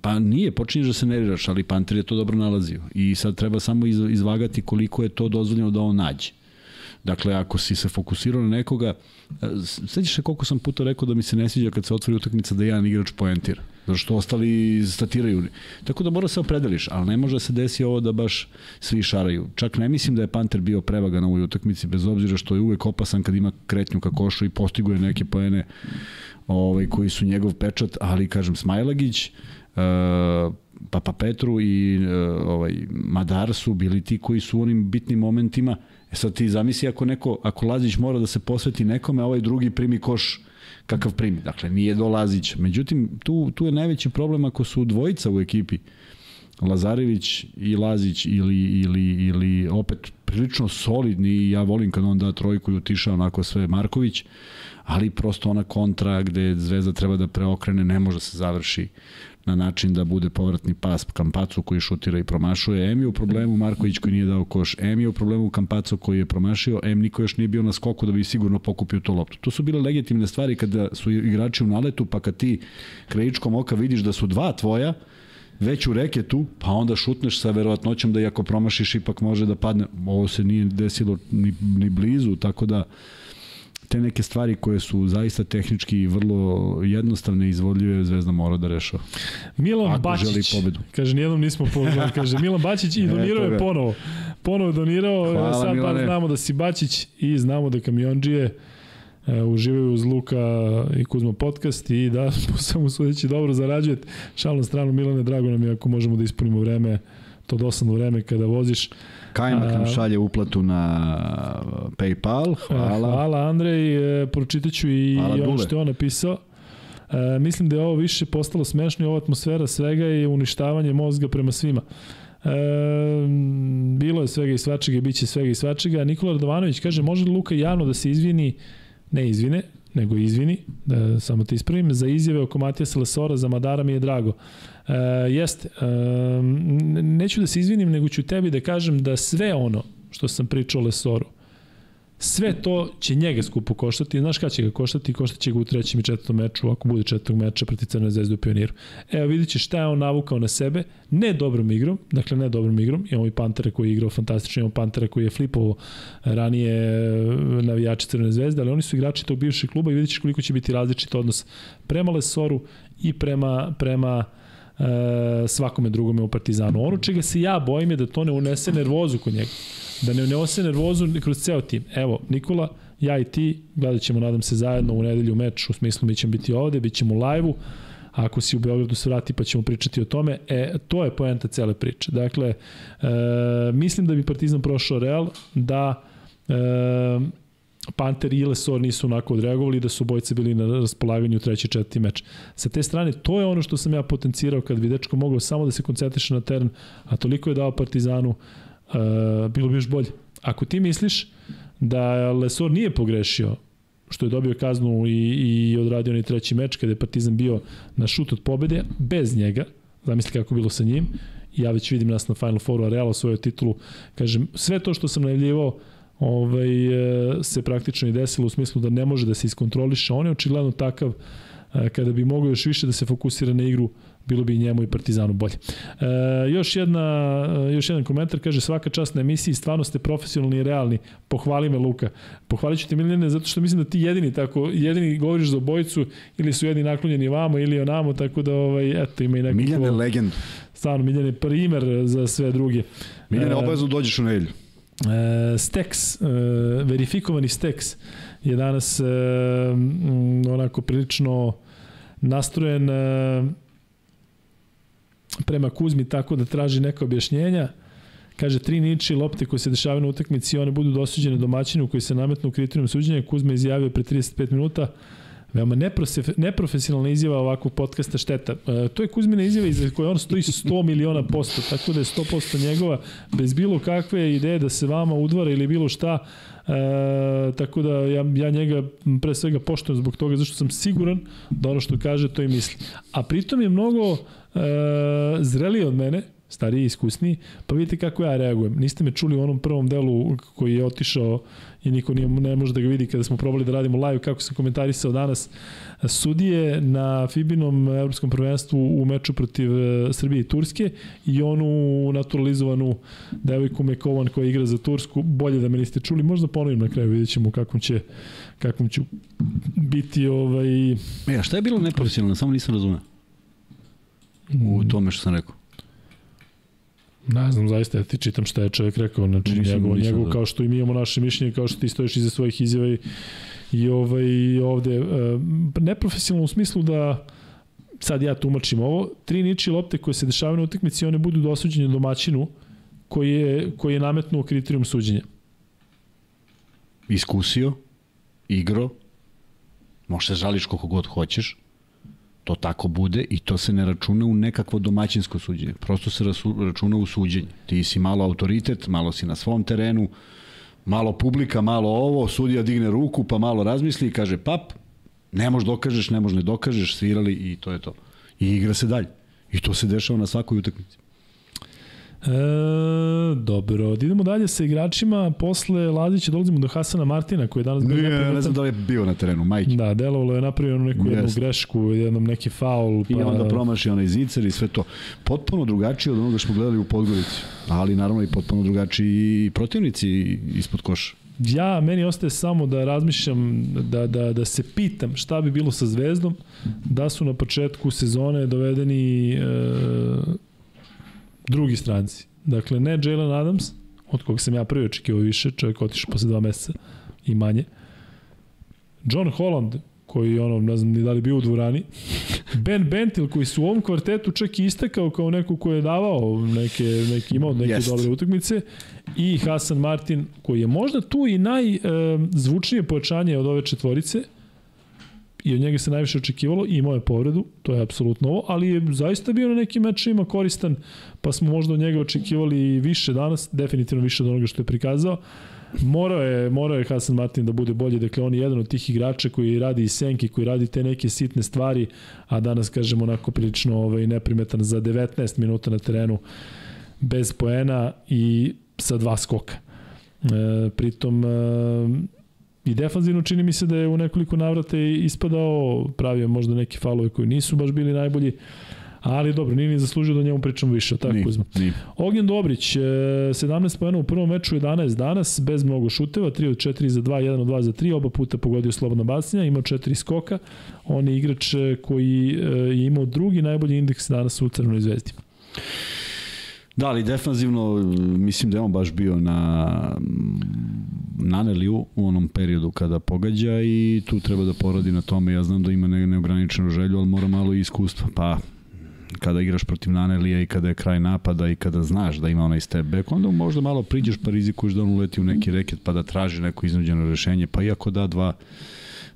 Pa nije, počinješ da se nerviraš, ali Panter je to dobro nalazio. I sad treba samo iz, izvagati koliko je to dozvoljeno da on nađe. Dakle, ako si se fokusirao na nekoga, e, sećaš se koliko sam puta rekao da mi se ne sviđa kad se otvori utakmica da jedan igrač poentira. Zato što ostali statiraju. Tako da mora se opredeliš, ali ne može da se desi ovo da baš svi šaraju. Čak ne mislim da je Panter bio prevaga na ovoj utakmici, bez obzira što je uvek opasan kad ima kretnju ka košu i postiguje neke poene ovaj, koji su njegov pečat, ali kažem Smajlagić, Papa Petru i uh, ovaj Madar su bili ti koji su u onim bitnim momentima. E sad ti zamisli ako neko ako Lazić mora da se posveti nekome, a ovaj drugi primi koš kakav primi. Dakle, nije do Lazića. Međutim, tu, tu je najveći problem ako su dvojica u ekipi. Lazarević i Lazić ili, ili, ili opet prilično solidni ja volim kad on da trojku i utiša onako sve Marković, ali prosto ona kontra gde Zvezda treba da preokrene ne može da se završi na način da bude povratni pas Kampacu koji šutira i promašuje. M je u problemu Marković koji nije dao koš. M je u problemu Kampaco koji je promašio. M niko još nije bio na skoku da bi sigurno pokupio tu loptu. To su bile legitimne stvari kada su igrači u naletu, pa kad ti krajičkom oka vidiš da su dva tvoja, već u reketu, pa onda šutneš sa verovatnoćom da i ako promašiš ipak može da padne. Ovo se nije desilo ni, ni blizu, tako da te neke stvari koje su zaista tehnički vrlo jednostavne i izvodljive Zvezda mora da rešava. Milan Ako Bačić, želi pobedu. kaže, nijednom nismo pogledali, kaže, Milan Bačić i donirao je ponovo. Ponovo donirao, Hvala, sad bar Milane. znamo da si Bačić i znamo da kamionđije e, uživaju uz Luka i Kuzma podcast i da, samo sudeći dobro zarađujete. Šalno stranu Milane, drago nam je ako možemo da ispunimo vreme, to dosadno vreme kada voziš. Kajmak nam šalje uplatu na PayPal, hvala. Hvala Andrej, e, pročitat ću i Hvala, ono što je on napisao. E, mislim da je ovo više postalo smešno i ova atmosfera svega je uništavanje mozga prema svima. E, bilo je svega i svačega i bit će svega i svačega. Nikola Radovanović kaže, može li Luka javno da se izvini, ne izvine, nego izvini, da samo te ispravim, za izjave oko Matijasa Lesora, za Madara mi je drago. E, jeste, n- neću da se izvinim, nego ću tebi da kažem da sve ono što sam pričao Lesoru, sve to će njega skupo koštati. Znaš kada će ga koštati? Koštaće ga u trećem i četvrtom meču, ako bude četvrtog meča protiv Crne zvezde u Pioniru. Evo vidit će šta je on navukao na sebe, ne dobrom igrom, dakle ne dobrom igrom, imamo i Pantera koji je igrao fantastično, imamo Pantera koji je flipovao ranije navijači Crne zvezde, ali oni su igrači tog bivšeg kluba i vidit ćeš koliko će biti različit odnos prema Lesoru i prema, prema e, svakome drugome u Partizanu. Ono čega se ja bojim je da to ne unese nervozu kod njega da ne unese nervozu kroz ceo tim. Evo, Nikola, ja i ti, gledat ćemo, nadam se, zajedno u nedelju meč, u smislu mi ćemo biti ovde, bit ćemo u live-u, ako si u Beogradu se vrati pa ćemo pričati o tome. E, to je poenta cele priče. Dakle, e, mislim da bi Partizan prošao Real, da e, Panter i Lesor nisu onako odreagovali, da su bojice bili na raspolaganju treći četvrti meč. Sa te strane, to je ono što sam ja potencirao kad bi dečko mogao samo da se koncentriše na teren, a toliko je dao Partizanu, uh, bilo bi još bolje. Ako ti misliš da Lesor nije pogrešio što je dobio kaznu i, i odradio onaj treći meč kada je Partizan bio na šut od pobede, bez njega, zamisli kako bilo sa njim, ja već vidim nas na Final Fouru, a Real osvojio titulu, kažem, sve to što sam najavljivao ovaj, e, se praktično i desilo u smislu da ne može da se iskontroliše, on je očigledno takav e, kada bi mogao još više da se fokusira na igru, bilo bi i njemu i Partizanu bolje. E, još, jedna, e, još jedan komentar kaže svaka čast na emisiji, stvarno ste profesionalni i realni. Pohvali me Luka. Pohvalit ću te Miljane zato što mislim da ti jedini tako, jedini govoriš za obojicu ili su jedni naklonjeni vamo ili onamo, tako da ovaj, eto ima i nekako... Miljane legend. Stvarno, Miljan je primer za sve druge. Miljane, obavezno dođeš u nedelju. E, Stex, e, verifikovani Stex je danas e, m, onako prilično nastrojen e, prema Kuzmi tako da traži neka objašnjenja. Kaže, tri niči lopte koje se dešavaju na utakmici i one budu dosuđene domaćinu koji se nametnu u kriterijum suđenja. Kuzma izjavio pre 35 minuta Veoma neprofe, neprofesionalna izjava ovakvog podcasta šteta. E, to je Kuzmina izjava iza koje on stoji 100 miliona posto, tako da je 100% njegova, bez bilo kakve ideje da se vama udvara ili bilo šta. E, tako da ja, ja njega pre svega poštujem zbog toga, zašto sam siguran da ono što kaže to i misli. A pritom je mnogo e, zreliji od mene, stariji i iskusniji, pa vidite kako ja reagujem. Niste me čuli u onom prvom delu koji je otišao i niko nije, ne može da ga vidi kada smo probali da radimo live, kako sam komentarisao danas sudije na Fibinom evropskom prvenstvu u meču protiv e, Srbije i Turske i onu naturalizovanu devojku Mekovan koja igra za Tursku. Bolje da me niste čuli, možda ponovim na kraju, vidjet ćemo kakvom će kakvom ću biti ovaj E, a šta je bilo neprofesionalno? Samo nisam razumeo. U tome što sam rekao. Ne znam, zaista, ja ti čitam šta je čovjek rekao, znači Nisam- njegovo, nisam njegovo da- kao što i mi imamo naše mišljenje, kao što ti stojiš iza svojih izjava i, i ovaj, ovde, e, neprofesionalno u smislu da sad ja tumačim ovo, tri niči lopte koje se dešavaju na utakmici, one budu dosuđene domaćinu koji je, koji je nametnuo kriterijum suđenja. Iskusio, igro, možeš se žališ koliko god hoćeš, to tako bude i to se ne računa u nekakvo domaćinsko suđenje. Prosto se računa u suđenje. Ti si malo autoritet, malo si na svom terenu, malo publika, malo ovo, sudija digne ruku, pa malo razmisli i kaže pap, ne možeš dokažeš, ne možeš ne dokažeš, svirali i to je to. I igra se dalje. I to se dešava na svakoj utakmici. E, dobro, da idemo dalje sa igračima. Posle Lazića dolazimo do Hasana Martina koji je danas bio neprimetan. ne znam da li je bio na terenu, majke. Da, delovalo je napravio neku jednu grešku, jednom neki faul. Pa... I onda promaši onaj zicer i sve to. Potpuno drugačije od onoga što smo gledali u Podgorici. Ali naravno i potpuno drugačiji i protivnici ispod koša. ja, meni ostaje samo da razmišljam, da, da, da se pitam šta bi bilo sa Zvezdom, da su na početku sezone dovedeni e, drugi stranci. Dakle, ne Jalen Adams, od kog sam ja prvi očekivao više, čovjek otišao posle dva meseca i manje. John Holland, koji ono, ne znam ni da li bio u dvorani. Ben Bentil, koji su u ovom kvartetu čak i istakao kao neko ko je davao neke, neke imao neke Jest. dobre utakmice. I Hasan Martin, koji je možda tu i najzvučnije pojačanje od ove četvorice, i od njega se najviše očekivalo i imao je povredu, to je apsolutno ovo, ali je zaista bio na nekim mečima koristan, pa smo možda od njega očekivali više danas, definitivno više od onoga što je prikazao. Morao je, morao je Hasan Martin da bude bolji, dakle on je jedan od tih igrača koji radi i senki, koji radi te neke sitne stvari, a danas kažemo onako prilično ovaj, neprimetan za 19 minuta na terenu bez poena i sa dva skoka. E, pritom e, i defanzivno čini mi se da je u nekoliko navrata ispadao, pravio možda neki falove koji nisu baš bili najbolji, ali dobro, nije ni zaslužio da njemu pričamo više, tako ni, Kuzma. Ni. Ognjen Dobrić, 17 e, pojena u prvom meču, 11 danas, bez mnogo šuteva, 3 od 4 za 2, 1 od 2 za 3, oba puta pogodio slobodno bacanja, imao 4 skoka, on je igrač e, koji e, je imao drugi najbolji indeks danas u Crvenoj zvezdi. Da, ali defanzivno mislim da je on baš bio na naneliju u onom periodu kada pogađa i tu treba da poradi na tome. Ja znam da ima ne, neograničenu želju, ali mora malo iskustva. Pa kada igraš protiv Nanelija i kada je kraj napada i kada znaš da ima onaj step back, onda možda malo priđeš pa rizikuješ da on uleti u neki reket pa da traži neko iznuđeno rešenje, pa iako da dva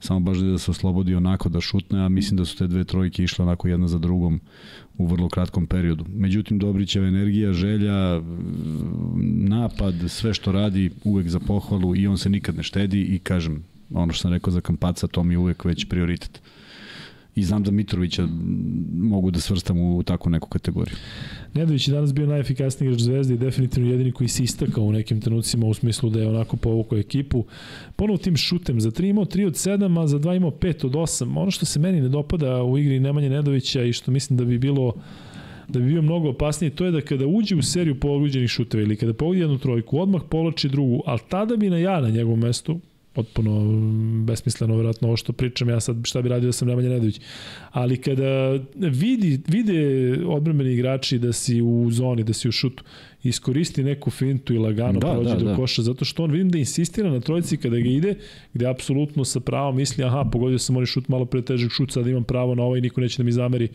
samo baš da se oslobodi onako da šutne, a mislim da su te dve trojke išle onako jedna za drugom u vrlo kratkom periodu. Međutim, Dobrićeva energija, želja, napad, sve što radi uvek za pohvalu i on se nikad ne štedi i kažem, ono što sam rekao za Kampaca, to mi je uvek već prioritet i znam da Mitrovića mogu da svrstam u takvu neku kategoriju. Nedović je danas bio najefikasniji igrač Zvezde i definitivno jedini koji se istakao u nekim trenucima u smislu da je onako povukao ekipu. Ponovo tim šutem za 3 imao 3 od 7, a za 2 imao 5 od 8. Ono što se meni ne dopada u igri Nemanje Nedovića i što mislim da bi bilo da bi bio mnogo opasnije, to je da kada uđe u seriju pogođenih šuteva ili kada pogodi jednu trojku, odmah povlači drugu, ali tada bi na ja na njegovom mestu, potpuno besmisleno verovatno ovo što pričam, ja sad šta bi radio da sam Nemanja Nedović. Ali kada vidi, vide odbrambeni igrači da si u zoni, da si u šutu, iskoristi neku fintu i lagano da, prođe da, do da. koša, zato što on vidim da insistira na trojici kada ga ide, gde apsolutno sa pravom misli, aha, pogodio sam onaj šut malo pre težeg šut, sad imam pravo na ovaj, niko neće da mi zameri.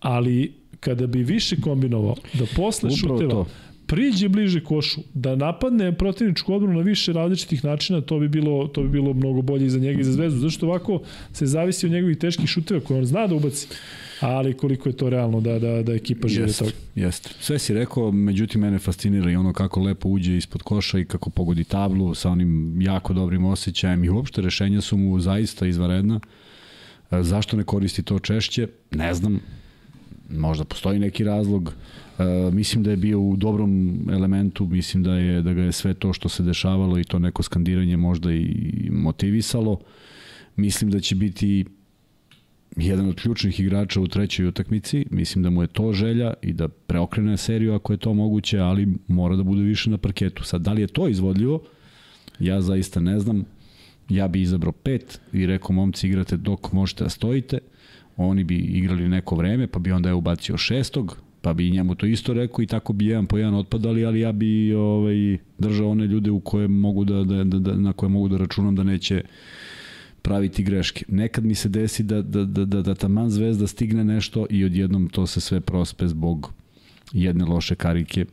Ali kada bi više kombinovao, da posle Upravo šuteva, to priđe bliže košu, da napadne protivničku odbranu na više različitih načina, to bi bilo to bi bilo mnogo bolje i za njega i za Zvezdu. Zašto ovako se zavisi od njegovih teških šuteva koje on zna da ubaci ali koliko je to realno da, da, da ekipa žive jest, toga. Jeste. Sve si rekao, međutim mene fascinira i ono kako lepo uđe ispod koša i kako pogodi tablu sa onim jako dobrim osjećajem i uopšte rešenja su mu zaista izvaredna. E, zašto ne koristi to češće? Ne znam. Možda postoji neki razlog. Uh, mislim da je bio u dobrom elementu, mislim da je da ga je sve to što se dešavalo i to neko skandiranje možda i motivisalo. Mislim da će biti jedan od ključnih igrača u trećoj utakmici, mislim da mu je to želja i da preokrene seriju ako je to moguće, ali mora da bude više na parketu. Sad, da li je to izvodljivo? Ja zaista ne znam. Ja bi izabrao pet i rekao, momci, igrate dok možete da stojite. Oni bi igrali neko vreme, pa bi onda je ubacio šestog, pa bi njemu to isto rekao i tako bi jedan po jedan otpadali, ali ja bi ovaj, držao one ljude u koje mogu da, da, da, da, na koje mogu da računam da neće praviti greške. Nekad mi se desi da, da, da, da, da taman zvezda stigne nešto i odjednom to se sve prospe zbog jedne loše karike.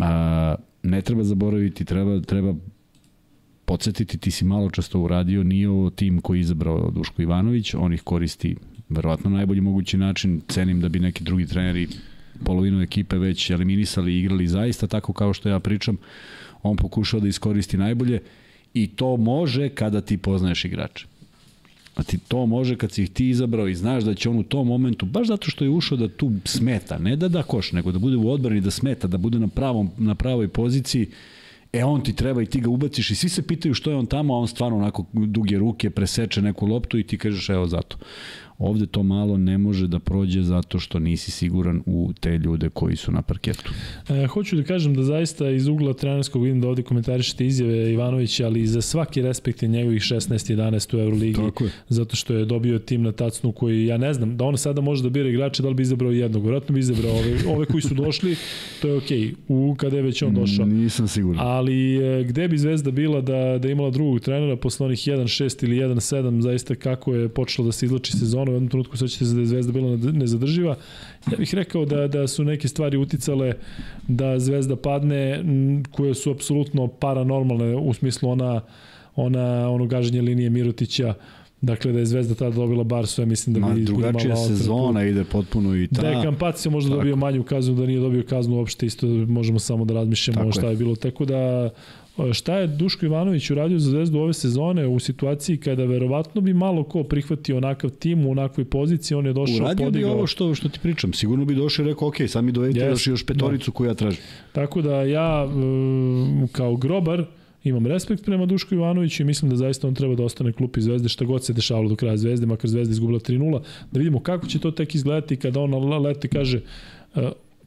A, ne treba zaboraviti, treba, treba podsjetiti, ti si malo često uradio, nije ovo tim koji je izabrao Duško Ivanović, on ih koristi verovatno najbolji mogući način, cenim da bi neki drugi treneri polovinu ekipe već eliminisali i igrali zaista tako kao što ja pričam, on pokušao da iskoristi najbolje i to može kada ti poznaješ igrače. A ti to može kad si ih ti izabrao i znaš da će on u tom momentu, baš zato što je ušao da tu smeta, ne da da koš, nego da bude u odbrani, da smeta, da bude na, pravom, na pravoj poziciji, e on ti treba i ti ga ubaciš i svi se pitaju što je on tamo, a on stvarno onako duge ruke preseče neku loptu i ti kažeš evo zato Ovde to malo ne može da prođe zato što nisi siguran u te ljude koji su na parketu. E, hoću da kažem da zaista iz ugla trenerskog vidim da ovde komentarišete izjave Ivanovića, ali za svaki respekt je njegovih 16-11 u Euroligi, zato što je dobio tim na tacnu koji, ja ne znam, da on sada može da bira igrače, da li bi izabrao jednog, vjerojatno bi izabrao ove, ove koji su došli, to je okej, okay. u kada je već on došao. Nisam siguran. Ali e, gde bi Zvezda bila da, da imala drugog trenera posle onih 1-6 ili 1-7, zaista kako je počelo da se izlači sezona, u jednom trenutku sećate se da je Zvezda bila nezadrživa. Ja bih rekao da, da su neke stvari uticale da Zvezda padne, koje su apsolutno paranormalne u smislu ona, ona ono gaženje linije Mirotića, Dakle, da je Zvezda tada dobila Barsu, ja mislim da Ma, bi drugačija sezona ide potpuno i ta... Da je Kampacio možda dobio manju kaznu, da nije dobio kaznu uopšte, isto možemo samo da razmišljamo šta je. je bilo. Tako da, šta je Duško Ivanović uradio za Zvezdu ove sezone u situaciji kada verovatno bi malo ko prihvatio onakav tim u onakvoj poziciji, on je došao Uradio podigao. bi ovo što, što ti pričam, sigurno bi došao i rekao, ok, sad mi dovedite yes, još, još petoricu da. koju ja tražim. Tako da ja um, kao grobar imam respekt prema Dušku Ivanoviću i mislim da zaista on treba da ostane klupi Zvezde šta god se dešavalo do kraja Zvezde, makar Zvezda izgubila 3-0, da vidimo kako će to tek izgledati kada on leti kaže uh,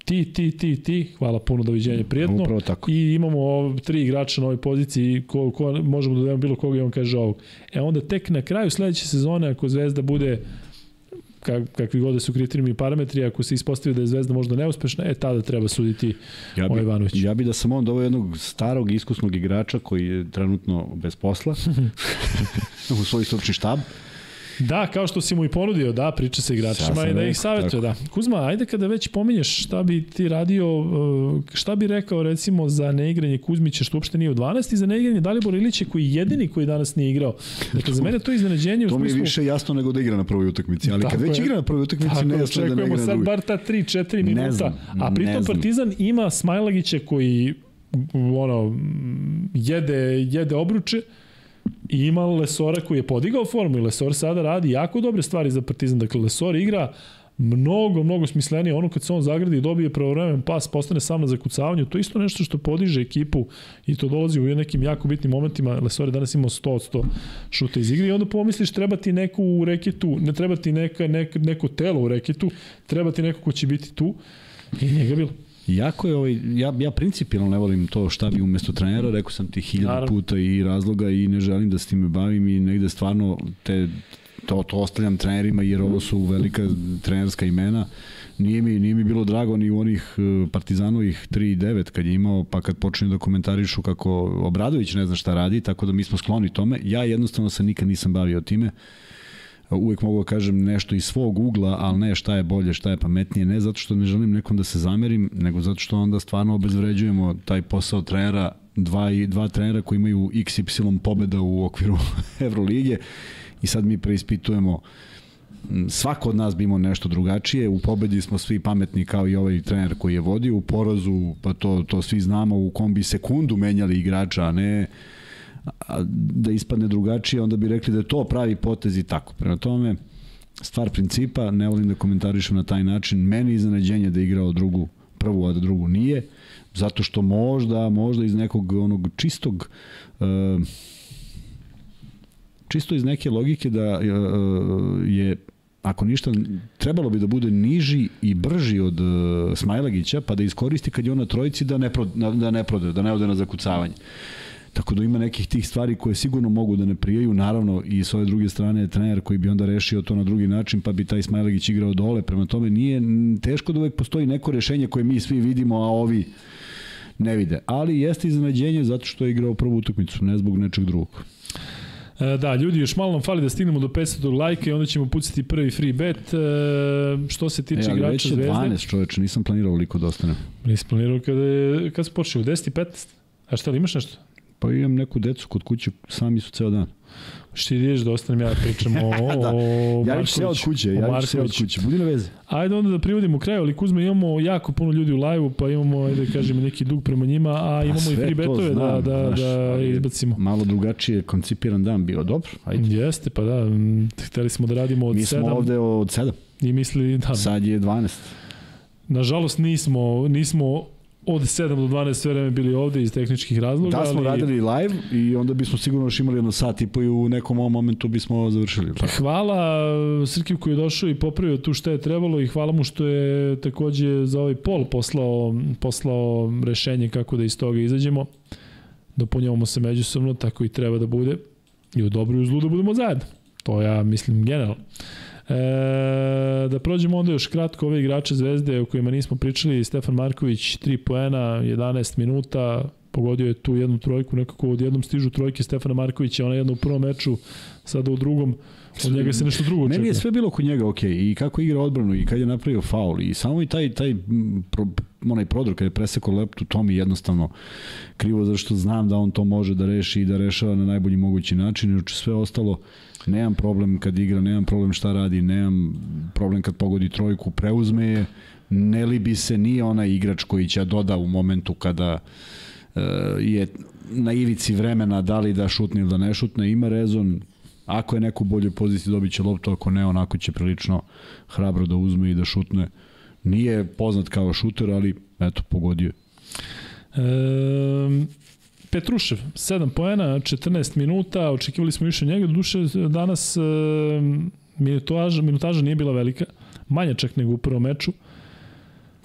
ti, ti, ti, ti, hvala puno, doviđenja, prijetno. Upravo tako. I imamo tri igrača na ovoj poziciji, ko, ko, možemo da dajemo bilo koga i on kaže ovog. E onda tek na kraju sledeće sezone, ako Zvezda bude kak, kakvi god da su kriterijumi i parametri, ako se ispostavi da je Zvezda možda neuspešna, e tada treba suditi ja bi, ovaj Ivanović. Ja bi da sam on doveo jednog starog iskusnog igrača koji je trenutno bez posla u svoj stručni štab Da, kao što si mu i ponudio, da, priča sa igračima i da ih savjetuje, da. Kuzma, ajde kada već pominješ šta bi ti radio, uh, šta bi rekao recimo za neigranje Kuzmića što uopšte nije u 12 i za neigranje Dalibor Ilića koji je jedini koji danas nije igrao. Dakle, za mene to iznenađenje u smislu... To mi je više jasno nego da igra na prvoj utakmici, ali kad već igra na prvoj utakmici, ne jasno da ne igra na sad bar ta 3-4 minuta, znam, a pritom Partizan ima Smajlagića koji ono, jede, jede obruče, I ima Lesora koji je podigao formu i Lesor sada radi jako dobre stvari za Partizan. Dakle, Lesor igra mnogo, mnogo smislenije. Ono kad se on zagradi i dobije pravovremen pas, postane sam na zakucavanju, to je isto nešto što podiže ekipu i to dolazi u nekim jako bitnim momentima. Lesor je danas imao 100 od 100 šuta iz igre i onda pomisliš treba ti neko u reketu, ne treba ti neka, neka, neko telo u reketu, treba ti neko ko će biti tu i njega bilo. Jako je ovaj, ja, ja principijalno ne volim to šta bi umesto trenera, rekao sam ti hiljadu puta i razloga i ne želim da s time bavim i negde stvarno te, to, to ostavljam trenerima jer ovo su velika trenerska imena. Nije mi, nije mi bilo drago ni u onih e, Partizanovih 3 i 9 kad je imao, pa kad počinju da komentarišu kako Obradović ne zna šta radi, tako da mi smo skloni tome. Ja jednostavno se nikad nisam bavio time. Uh, uvek mogu da kažem nešto iz svog ugla, ali ne šta je bolje, šta je pametnije, ne zato što ne želim nekom da se zamerim, nego zato što onda stvarno obezvređujemo taj posao trenera, dva, i, dva trenera koji imaju XY pobeda u okviru Evrolige i sad mi preispitujemo svako od nas bi imao nešto drugačije, u pobedi smo svi pametni kao i ovaj trener koji je vodio, u porazu, pa to, to svi znamo, u kom bi sekundu menjali igrača, a ne da ispadne drugačije, onda bi rekli da je to pravi potez i tako. Prema tome, stvar principa, ne volim da komentarišem na taj način. Meni iznenađenje da je igrao drugu, prvu, a da drugu nije, zato što možda, možda iz nekog onog čistog uh, čisto iz neke logike da uh, je ako ništa, trebalo bi da bude niži i brži od uh, Smajlagića, pa da iskoristi kad je on na trojici da ne, pro, da ne prode, da ne ode na zakucavanje. Uh, Tako da ima nekih tih stvari koje sigurno mogu da ne prijaju, naravno i s ove druge strane trener koji bi onda rešio to na drugi način, pa bi taj Smajlagić igrao dole, prema tome nije teško da uvek postoji neko rešenje koje mi svi vidimo, a ovi ne vide. Ali jeste iznenađenje zato što je igrao prvu utakmicu, ne zbog nečeg drugog. E, da, ljudi, još malo nam fali da stignemo do 500 lajka i onda ćemo pucati prvi free bet. E, što se tiče e, igrača Zvezde... Već je 12 čoveče, nisam planirao liko da ostane. Nisam planirao kada, je, kada se počeo, u 10 i 15? A šta li imaš nešto? Pa imam neku decu kod kuće, sami su ceo dan. Što ideš da ostanem ja da pričam o, da. o ja se od kuće, ja se od kuće, budi na veze. Ajde onda da privodimo kraj, ali Kuzma imamo jako puno ljudi u live-u, pa imamo, ajde da kažemo, neki dug prema njima, a imamo a i free betove da, da, da, znaš, da izbacimo. Malo drugačije koncipiran dan bio, dobro, ajde. Jeste, pa da, hteli smo da radimo od 7. Mi smo 7, ovde od 7. I misli, da. Sad je 12. Nažalost nismo, nismo od 7 do 12 sve vreme bili ovde iz tehničkih razloga. Da smo ali... radili live i onda bismo sigurno još imali jedno sat i po i u nekom ovom momentu bismo završili. Tako. Hvala Srkiju koji je došao i popravio tu šta je trebalo i hvala mu što je takođe za ovaj pol poslao, poslao rešenje kako da iz toga izađemo. Dopunjavamo se međusobno, tako i treba da bude. I u dobru i u zlu da budemo zajedno. To ja mislim generalno. E, da prođemo onda još kratko ove igrače Zvezde o kojima nismo pričali. Stefan Marković 3 poena, 11 minuta, pogodio je tu jednu trojku, nekako od jednom stižu trojke Stefana Markovića, ona jedna u prvom meču, sada u drugom, od njega se nešto drugo očekuje. Meni je sve bilo kod njega ok, i kako igra odbranu, i kad je napravio faul, i samo i taj, taj pro, onaj prodor kad je presekao leptu, to mi jednostavno krivo, zašto znam da on to može da reši i da rešava na najbolji mogući način, jer sve ostalo, nemam problem kad igra, nemam problem šta radi, nemam problem kad pogodi trojku, preuzme je, ne libi se, nije onaj igrač koji će doda u momentu kada uh, je na ivici vremena da li da šutne ili da ne šutne, ima rezon, ako je neko u boljoj poziciji dobit će loptu, ako ne, onako će prilično hrabro da uzme i da šutne. Nije poznat kao šuter, ali eto, pogodio je. E, Petrušev, 7 poena, 14 minuta, očekivali smo više njega, duše danas e, minutaža, minutaža nije bila velika, manja čak nego u prvom meču,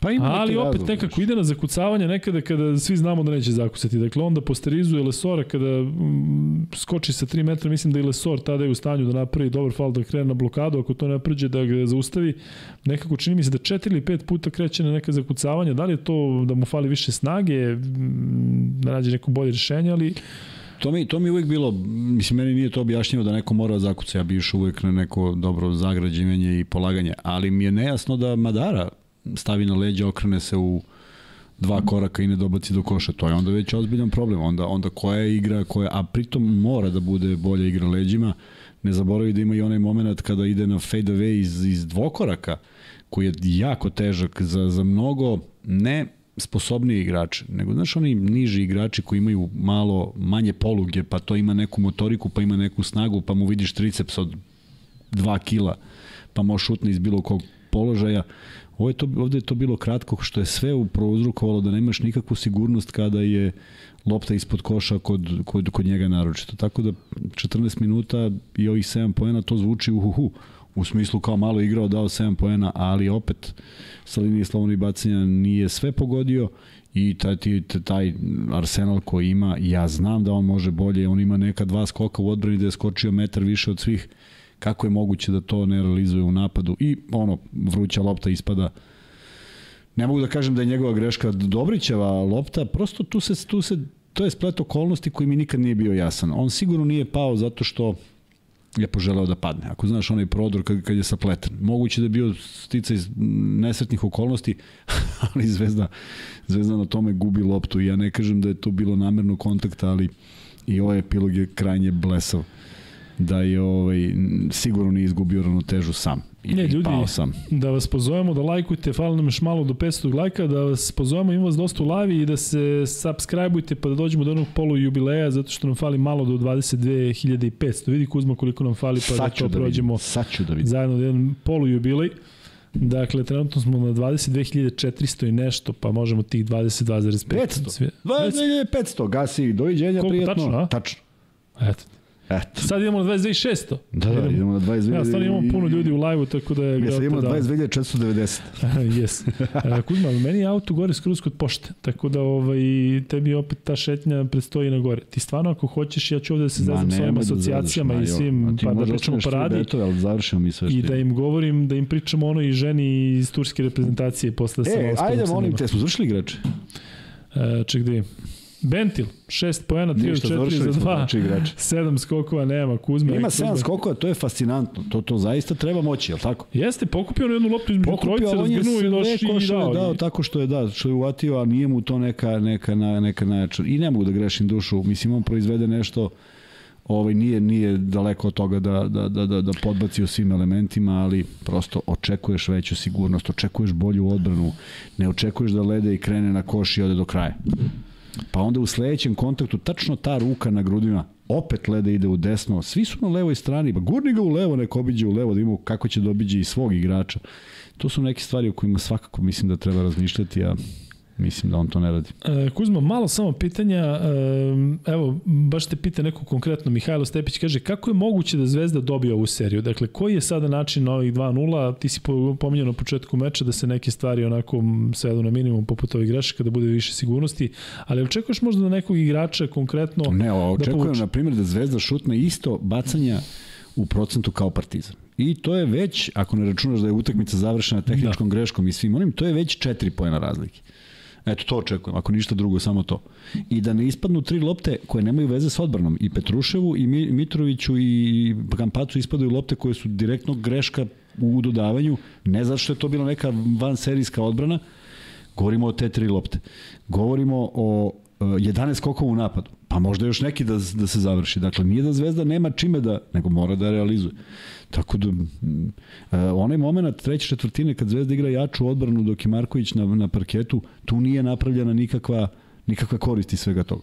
Pa ima Ali opet razlog, nekako ide na zakucavanje nekada kada svi znamo da neće zakusati. Dakle, onda posterizuje Lesora kada mm, skoči sa 3 metra, mislim da i Lesor tada je u stanju da napravi dobar fal da krene na blokadu, ako to ne pređe da ga zaustavi. Nekako čini mi se da 4 ili 5 puta kreće na neka zakucavanja. Da li je to da mu fali više snage, mm, da nađe neko bolje rešenje, ali To mi, to mi je uvijek bilo, mislim, meni nije to objašnjivo da neko mora da zakuca, ja bi išao uvijek na neko dobro zagrađivanje i polaganje, ali mi je nejasno da Madara stavi na leđa, okrene se u dva koraka i ne dobaci do koša. To je onda već ozbiljan problem. Onda, onda koja je igra, koja, a pritom mora da bude bolja igra leđima. Ne zaboravi da ima i onaj moment kada ide na fade away iz, iz dvokoraka, koji je jako težak za, za mnogo ne sposobniji igrači, nego znaš oni niži igrači koji imaju malo manje poluge, pa to ima neku motoriku, pa ima neku snagu, pa mu vidiš triceps od 2 kila, pa može šutne iz bilo kog položaja. Ovo je to, ovde je to bilo kratko, što je sve prouzrukovalo da nemaš nikakvu sigurnost kada je lopta ispod koša kod, kod, kod njega naročito. Tako da 14 minuta i ovih 7 poena to zvuči uhuhu. U smislu kao malo igrao, dao 7 poena, ali opet sa linije slobodnih bacanja nije sve pogodio i taj, taj arsenal koji ima, ja znam da on može bolje, on ima neka dva skoka u odbrani da je skočio metar više od svih, kako je moguće da to ne realizuje u napadu i ono, vruća lopta ispada ne mogu da kažem da je njegova greška Dobrićeva lopta, prosto tu se, tu se to je splet okolnosti koji mi nikad nije bio jasan. On sigurno nije pao zato što je poželeo da padne. Ako znaš onaj prodor kad, kad je sapleten. Moguće da je bio stica iz nesretnih okolnosti, ali Zvezda, Zvezda na tome gubi loptu. Ja ne kažem da je to bilo namerno kontakta, ali i ovaj epilog je krajnje blesav da je ovaj sigurno nije izgubio ravnotežu sam. I, Ne, ljudi, pao sam. da vas pozovemo da lajkujte, fali nam još malo do 500 lajka, da vas pozovemo, ima vas dosta u live i da se subscribeujte pa da dođemo do onog polu jubileja, zato što nam fali malo do 22.500. Vidi Kuzma koliko nam fali pa da Sad to da prođemo Sad ću da vidim. zajedno da jedan polu jubilej. Dakle, trenutno smo na 22.400 i nešto, pa možemo tih 22,5. 500. Sve- 2500, gasi, doviđenja, Koliko, prijatno. tačno, a? Tačno. Eto. Eto. Sad idemo na 22.600. Da, da, idemo na 22. Ja, stvarno imamo puno ljudi u live-u, tako da je... Ja sad imamo da- 22.490. Jes. E, Kuzma, meni je auto gore skroz kod pošte, tako da ovaj, tebi opet ta šetnja predstoji na gore. Ti stvarno ako hoćeš, ja ću ovde da se zezam sa ovim asocijacijama i svim, pa da pričamo paradi Betove, ali završimo mi sve što i da im govorim, da im pričamo ono i ženi iz turske reprezentacije posle da sam E, ajde, molim te, smo završili igrače? E, ček da vidim. Bentil, 6 poena, 3 od Ništa, 4 završili za smo 2. znači igrače. 7 skokova nema, Kuzma. Ima Kuzma. 7 skokova, to je fascinantno. To, to zaista treba moći, je tako? Jeste, pokupio on jednu loptu između Pokupio, trojice, je razgrnuo i došli i dao. dao I- tako što je da, što je uvatio, a nije mu to neka, neka, na- neka najjača. I ne mogu da grešim dušu, mislim, on proizvede nešto ovaj nije nije daleko od toga da da da da da podbaci u svim elementima, ali prosto očekuješ veću sigurnost, očekuješ bolju odbranu, ne očekuješ da lede i krene na koš i ode do kraja. Pa onda u sledećem kontaktu tačno ta ruka na grudima opet lede ide u desno, svi su na levoj strani, pa gurni ga u levo, neko obiđe u levo, da imamo kako će da obiđe i svog igrača. To su neke stvari o kojima svakako mislim da treba razmišljati, a Mislim da on to ne radi. E, Kuzma, malo samo pitanja, e, evo, baš te pita neko konkretno, Mihajlo Stepić kaže, kako je moguće da Zvezda dobije ovu seriju? Dakle, koji je sada način na ovih 2-0? Ti si pominjao na početku meča da se neke stvari onako svedu na minimum poput ovih grešaka, da bude više sigurnosti, ali očekuješ možda da nekog igrača konkretno Ne, očekujem, da da povuče? na primjer, da Zvezda šutne isto bacanja u procentu kao Partizan. I to je već, ako ne računaš da je utakmica završena tehničkom da. greškom i svim onim, to je već 4 pojena razlike. Eto, to očekujem, ako ništa drugo, samo to. I da ne ispadnu tri lopte koje nemaju veze s odbranom. I Petruševu, i Mi- Mitroviću, i Kampacu ispadaju lopte koje su direktno greška u dodavanju, ne zato što je to bila neka vanserijska odbrana, govorimo o te tri lopte. Govorimo o e, 11 skokova u napadu. Pa možda još neki da, da se završi. Dakle, nije da Zvezda nema čime da, nego mora da realizuje. Tako da, e, onaj moment treće četvrtine kad Zvezda igra jaču odbranu dok je Marković na, na parketu, tu nije napravljena nikakva, nikakva korist iz svega toga.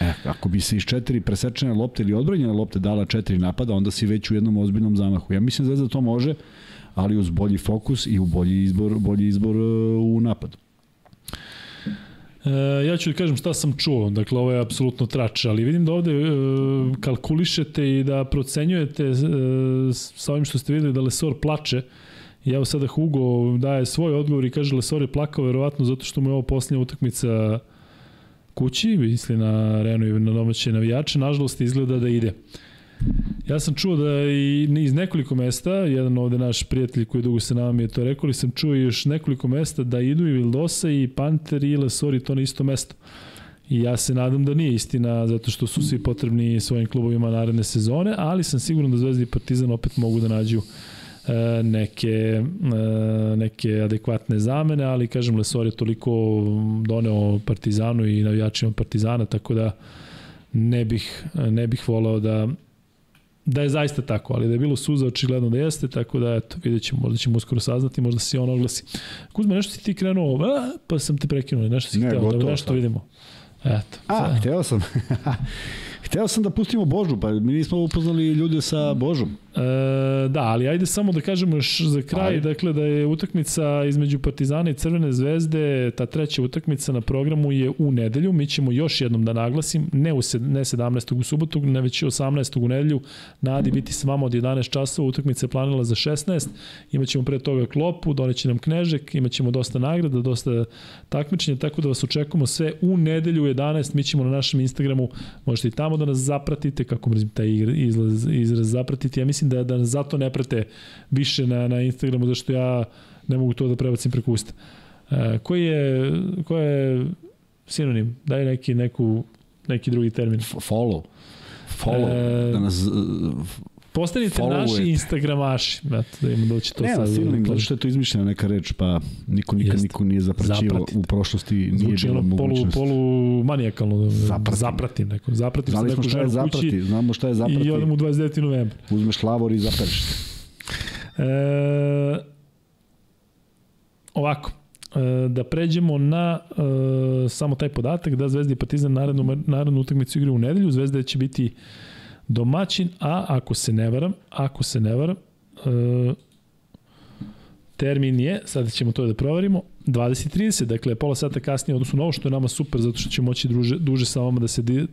E, ako bi se iz četiri presečene lopte ili odbranjene lopte dala četiri napada, onda si već u jednom ozbiljnom zamahu. Ja mislim da Zvezda to može, ali uz bolji fokus i u bolji izbor, bolji izbor e, u napadu. E, ja ću da kažem šta sam čuo, dakle ovo je apsolutno trač, ali vidim da ovde e, kalkulišete i da procenjujete e, sa ovim što ste videli da Lesor plače. I evo sada Hugo daje svoj odgovor i kaže Lesor je plakao verovatno zato što mu je ovo posljednja utakmica kući, misli na Renu i na domaće navijače, nažalost izgleda da ide. Ja sam čuo da i iz nekoliko mesta, jedan ovde naš prijatelj koji dugo sa nama je to rekao, ali sam čuo još nekoliko mesta da idu i Vildosa i Panter i Lesori to na isto mesto. I ja se nadam da nije istina zato što su svi potrebni svojim klubovima naredne sezone, ali sam siguran da Zvezda i Partizan opet mogu da nađu e, neke, e, neke adekvatne zamene, ali kažem Lesor je toliko doneo Partizanu i navijačima Partizana, tako da ne bih, ne bih volao da da je zaista tako, ali da je bilo suza očigledno da jeste, tako da eto, vidjet ćemo, možda ćemo uskoro saznati, možda se on oglasi. Kuzma, nešto si ti krenuo, a, pa sam te prekinuo, nešto si Ne, hteo, da nešto sad. vidimo. Eto. A, sad. hteo sam. hteo sam da pustimo Božu, pa mi nismo upoznali ljude sa Božom. E, da, ali ajde samo da kažemo još za kraj, Ajde. dakle da je utakmica između Partizana i Crvene zvezde, ta treća utakmica na programu je u nedelju, mi ćemo još jednom da naglasim, ne, u sed, ne 17. u subotu, ne već 18. u nedelju, na Adi biti s vama od 11 časova, utakmica je planila za 16, imaćemo pre toga klopu, doneće nam knežek, imaćemo dosta nagrada, dosta takmičenja, tako da vas očekujemo sve u nedelju u 11, mi ćemo na našem Instagramu, možete i tamo da nas zapratite, kako mrzim taj izraz, izraz zapratiti, ja mislim da, da nas zato ne prate više na, na Instagramu, zašto ja ne mogu to da prebacim preko usta. E, koji je, koji je sinonim? Daj neki, neku, neki drugi termin. F follow. Follow. E, da nas... Postanite naši Instagramaši. Eto, da im doći to Nema sad. sinonim, zato što je to izmišljena neka reč, pa niko nikad niko nije zapraćivao. Zapratite. U prošlosti nije Zvuči bilo ono polu, polu manijakalno. Da, Zapratim. zapratim neko. Zapratim Znali smo šta je ženu kući zaprati, znamo šta je zaprati. i odem u 29. novembra. Uzmeš lavor i zapereš. E, ovako, e, da pređemo na e, samo taj podatak da Zvezda i Partizan narednu, narednu utakmicu igraju u nedelju. Zvezda će biti domaćin, a ako se ne varam, ako se ne varam, e, termin je, sada ćemo to da proverimo, 20.30, dakle pola sata kasnije odnosno ovo što je nama super zato što ćemo moći druže, duže sa vama da se di,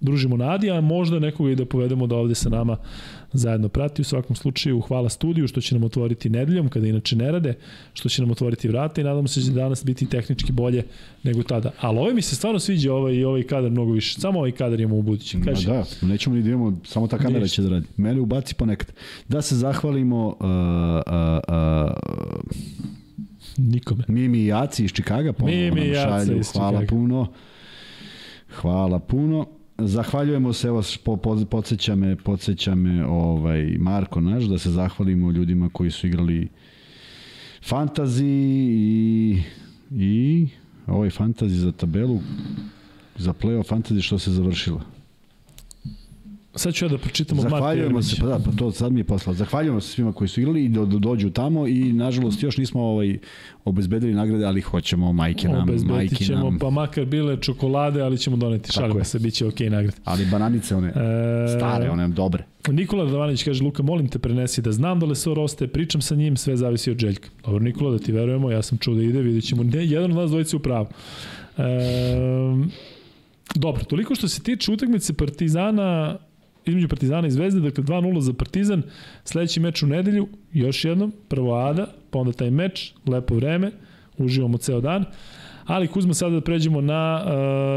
družimo na Adi, a možda nekoga i da povedemo da ovde sa nama zajedno prati. U svakom slučaju hvala studiju što će nam otvoriti nedeljom kada inače ne rade, što će nam otvoriti vrata i nadamo se da će danas biti tehnički bolje nego tada. Ali ovo mi se stvarno sviđa ovaj, i ovaj kadar mnogo više. Samo ovaj kadar imamo u budućem. Kaži. da, nećemo ni da imamo, samo ta kamera Ništa. će da radi. Mene ubaci ponekad. Da se zahvalimo uh, uh, uh, Nikome. Mimi i Jaci iz Čikaga, ponovo Mimi nam šalju. Hvala Čikaga. puno. Hvala puno. Zahvaljujemo se, evo, po, po, podsjeća me, podsjeća me ovaj, Marko naš, da se zahvalimo ljudima koji su igrali fantazi i, i ovaj fantazi za tabelu, za play-off fantazi što se završila. Sad ću ja da pročitam od Marka Zahvaljujemo se, Jeremića. pa da, pa to sad mi je poslao. Zahvaljujemo se svima koji su igrali i da dođu tamo i nažalost još nismo ovaj obezbedili nagrade, ali hoćemo majke nam, majke ćemo, nam. pa makar bile čokolade, ali ćemo doneti. Šalimo je. se, bit će okej nagrade. Ali bananice one E, stare, one dobre. Nikola Radovanović kaže, Luka, molim te prenesi da znam da Lesor ostaje, pričam sa njim, sve zavisi od Željka. Dobro, Nikola, da ti verujemo, ja sam čuo da ide, vidjet ćemo. Ne, jedan od nas dvojice u pravu. E, dobro, toliko što se tiče utakmice Partizana, između Partizana i Zvezde, dakle 2-0 za Partizan, sledeći meč u nedelju, još jednom, prvo Ada, pa onda taj meč, lepo vreme, uživamo ceo dan. Ali Kuzma sada da pređemo na uh,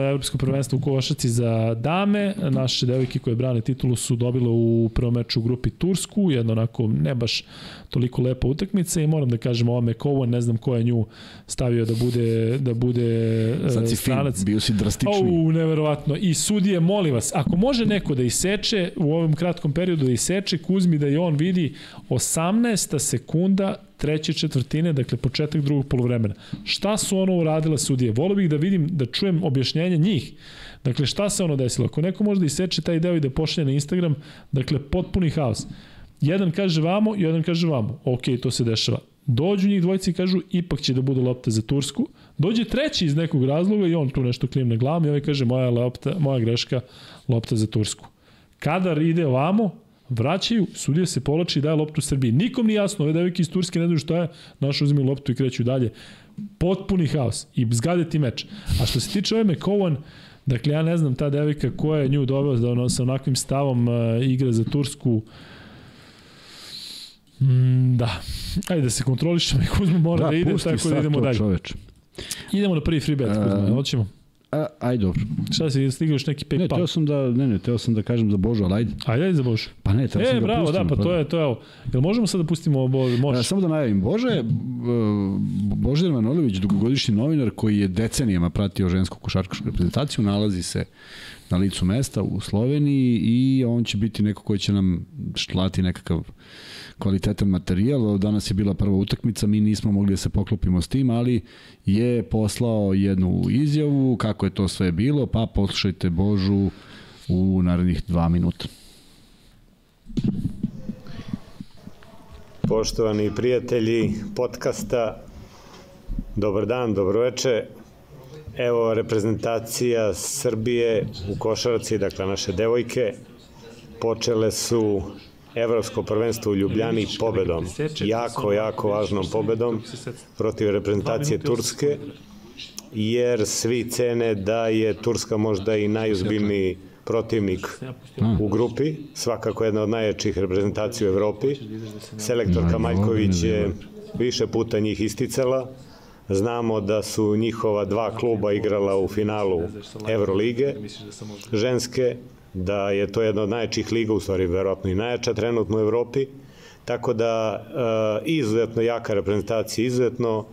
evropsko prvenstvo u košaci za dame. Naše devojke koje brane titulu su dobile u prvom meču u grupi Tursku, jedna onako ne baš toliko lepa utakmica i moram da kažem ova McCowan, ne znam ko je nju stavio da bude da bude uh, Sad si fin, stranac. bio si drastični. Au, neverovatno. I sudije, molim vas, ako može neko da iseče u ovom kratkom periodu da iseče Kuzmi da i on vidi 18. sekunda treće četvrtine, dakle početak drugog polovremena. Šta su ono uradile sudije? Volio bih da vidim, da čujem objašnjenje njih. Dakle, šta se ono desilo? Ako neko može da iseče taj deo i da pošalje na Instagram, dakle, potpuni haos. Jedan kaže vamo, jedan kaže vamo. Ok, to se dešava. Dođu njih dvojici i kažu ipak će da bude lopta za Tursku. Dođe treći iz nekog razloga i on tu nešto klimne glavom i ovaj kaže moja, lopta, moja greška, lopta za Tursku. Kadar ide ovamo, vraćaju, sudija se povlači i daje loptu Srbiji. Nikom nije jasno, ove devojke iz Turske ne znaju šta je, naš uzimaju loptu i kreću dalje. Potpuni haos i zgadeti meč. A što se tiče ove McCowan, dakle ja ne znam ta devojka koja je nju doveo da ono sa onakvim stavom uh, igra za Tursku, Mm, da. Ajde da se kontrolišemo i Kuzma mora da, da ide, tako da idemo to, dalje. Čoveč. Idemo na prvi free bet, Kuzma, hoćemo. A, aj dobro. Šta si stigao još neki Ne, PayPal? teo sam da, ne, ne, teo sam da kažem za Božu, ali ajde. Ajde, ajde za Božu. Pa ne, teo E, sam da bravo, pustimo, da, pa to je, to je, evo. Jel možemo sad da pustimo Božu? E, Možeš. samo da najavim, Bože, e, Božidar Manojlović, dugogodišnji novinar koji je decenijama pratio žensku košarkašku reprezentaciju, nalazi se na licu mesta u Sloveniji i on će biti neko koji će nam štlati nekakav kvalitetan materijal. Danas je bila prva utakmica, mi nismo mogli da se poklopimo s tim, ali je poslao jednu izjavu kako je to sve bilo, pa poslušajte Božu u narednih dva minuta. Poštovani prijatelji podcasta, dobar dan, dobroveče. Evo reprezentacija Srbije u košarci, dakle naše devojke, počele su Evropsko prvenstvo u Ljubljani pobedom. Jako, jako važnom pobedom protiv reprezentacije Turske, jer svi cene da je Turska možda i najuzbiljniji protivnik u grupi, svakako jedna od najjačih reprezentacija u Evropi. Selektorka Maljković je više puta njih isticala. Znamo da su njihova dva kluba igrala u finalu Evrolige ženske, da je to jedna od najjačih liga, u stvari verovatno i najjača trenutno u Evropi. Tako da e, izuzetno jaka reprezentacija, izuzetno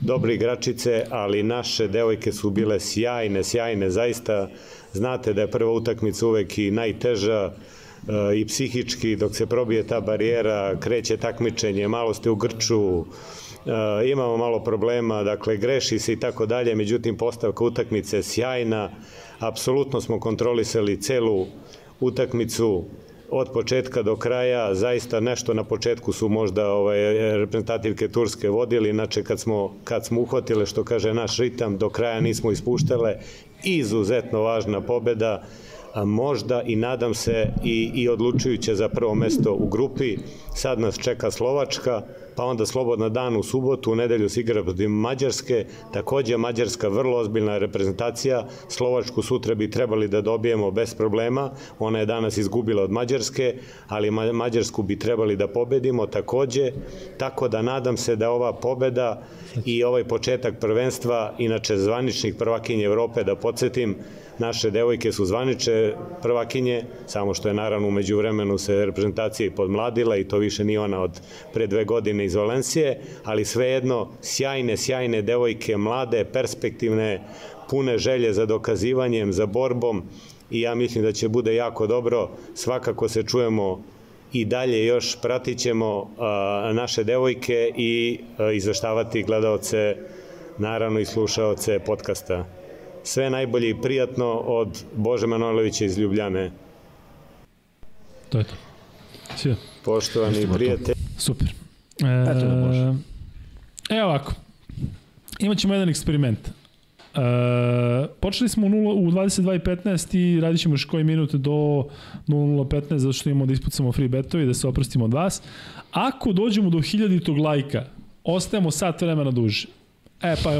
dobre igračice, ali naše devojke su bile sjajne, sjajne, zaista znate da je prva utakmica uvek i najteža, e, i psihički, dok se probije ta barijera, kreće takmičenje, malo ste u grču, e, imamo malo problema, dakle greši se i tako dalje, međutim postavka utakmice je sjajna, apsolutno smo kontrolisali celu utakmicu od početka do kraja, zaista nešto na početku su možda ovaj, reprezentativke Turske vodili, inače kad smo, kad smo uhvatile, što kaže naš ritam, do kraja nismo ispuštale, izuzetno važna pobeda, a možda i nadam se i, i odlučujuće za prvo mesto u grupi. Sad nas čeka Slovačka, pa onda slobodna dan u subotu, u nedelju se igra protiv Mađarske, takođe Mađarska vrlo ozbiljna reprezentacija, Slovačku sutra bi trebali da dobijemo bez problema, ona je danas izgubila od Mađarske, ali Mađarsku bi trebali da pobedimo takođe, tako da nadam se da ova pobeda i ovaj početak prvenstva, inače zvaničnih prvakinje Evrope, da podsjetim, naše devojke su zvaniče prvakinje, samo što je naravno umeđu vremenu se reprezentacija i podmladila i to više nije ona od pre dve godine iz Valencije, ali svejedno sjajne, sjajne devojke, mlade, perspektivne, pune želje za dokazivanjem, za borbom i ja mislim da će bude jako dobro. Svakako se čujemo i dalje još pratit ćemo a, naše devojke i a, izveštavati gledalce, naravno i slušaoce podcasta. Sve najbolje i prijatno od Bože Manojlovića iz Ljubljane. To je to. Sve. Poštovani prijatelji, Super. E, Eto da. Evo ovako. Imaćemo jedan eksperiment. E, počeli smo u, 0, u 22.15 i radit ćemo još koji minut do 00.15 zato što imamo da ispucamo free betovi, da se oprostimo od vas. Ako dođemo do 1000 lajka, ostajemo sat vremena duže. E pa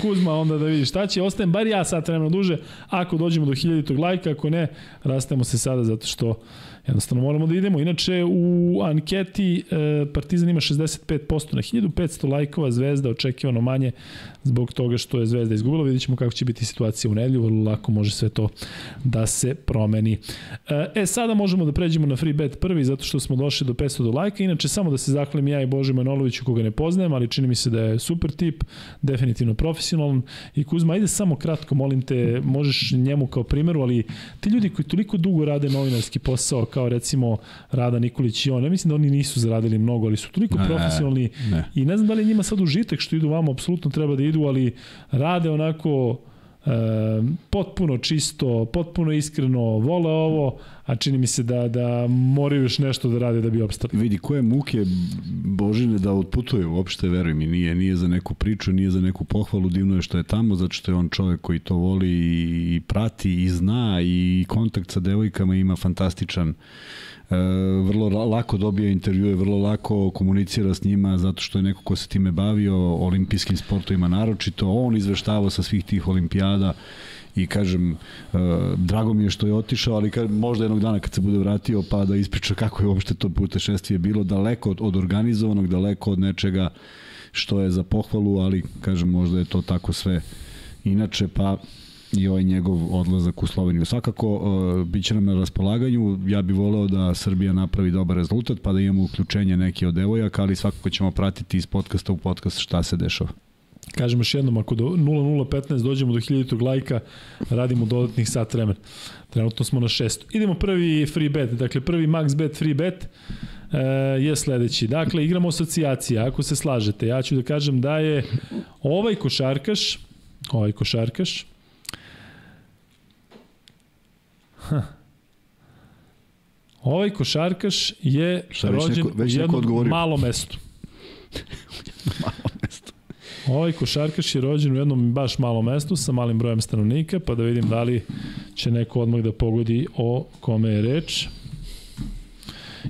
Kuzma onda da vidi šta će, ostajem bar ja sat vremena duže ako dođemo do 1000 lajka, ako ne, rastajemo se sada zato što jednostavno moramo da idemo. Inače u anketi e, Partizan ima 65% na 1500 lajkova, Zvezda očekivano manje zbog toga što je Zvezda izgubila. Vidjet ćemo kako će biti situacija u nedelju, vrlo lako može sve to da se promeni. E, sada možemo da pređemo na free bet prvi zato što smo došli do 500 do lajka. Inače, samo da se zahvalim ja i Bože Manoloviću koga ne poznajem, ali čini mi se da je super tip, definitivno profesionalan. I Kuzma, ajde samo kratko, molim te, možeš njemu kao primeru, ali ti ljudi koji toliko dugo rade novinarski posao, kao recimo Rada Nikolić i on, ja mislim da oni nisu zaradili mnogo, ali su toliko Ne, profesionalni ne. i ne znam da li njima sad užitak što idu vamo, apsolutno treba da idu, ali rade onako e, potpuno čisto, potpuno iskreno, vole ovo, a čini mi se da, da moraju još nešto da rade da bi opstali. Vidi, koje muke Božine da otputuje uopšte, veruj mi, nije, nije za neku priču, nije za neku pohvalu, divno je što je tamo, zato što je on čovek koji to voli i, i prati i zna i kontakt sa devojkama ima fantastičan. E, vrlo la- lako dobija intervjue, vrlo lako komunicira s njima zato što je neko ko se time bavio olimpijskim sportovima naročito, on izveštavao sa svih tih olimpijada i kažem, e, drago mi je što je otišao, ali kažem, možda jednog dana kad se bude vratio pa da ispriča kako je uopšte to putešestvije bilo, daleko od organizovanog, daleko od nečega što je za pohvalu, ali kažem, možda je to tako sve inače, pa i ovaj njegov odlazak u Sloveniju. Svakako, uh, bit će nam na raspolaganju, ja bih voleo da Srbija napravi dobar rezultat, pa da imamo uključenje neke od devojaka, ali svakako ćemo pratiti iz podcasta u podcast šta se dešava. Kažem još jednom, ako do 0015 dođemo do 1000 lajka, radimo dodatnih sat vremena. Trenutno smo na 600. Idemo prvi free bet, dakle prvi max bet free bet e, je sledeći. Dakle, igramo asocijacija, ako se slažete. Ja ću da kažem da je ovaj košarkaš, ovaj košarkaš, Ovaj košarkaš je Šta, rođen neko- u jednom odgovorio? malom mestu. Ovaj košarkaš je rođen u jednom baš malom mestu sa malim brojem stanovnika, pa da vidim da li će neko odmah da pogodi o kome je reč.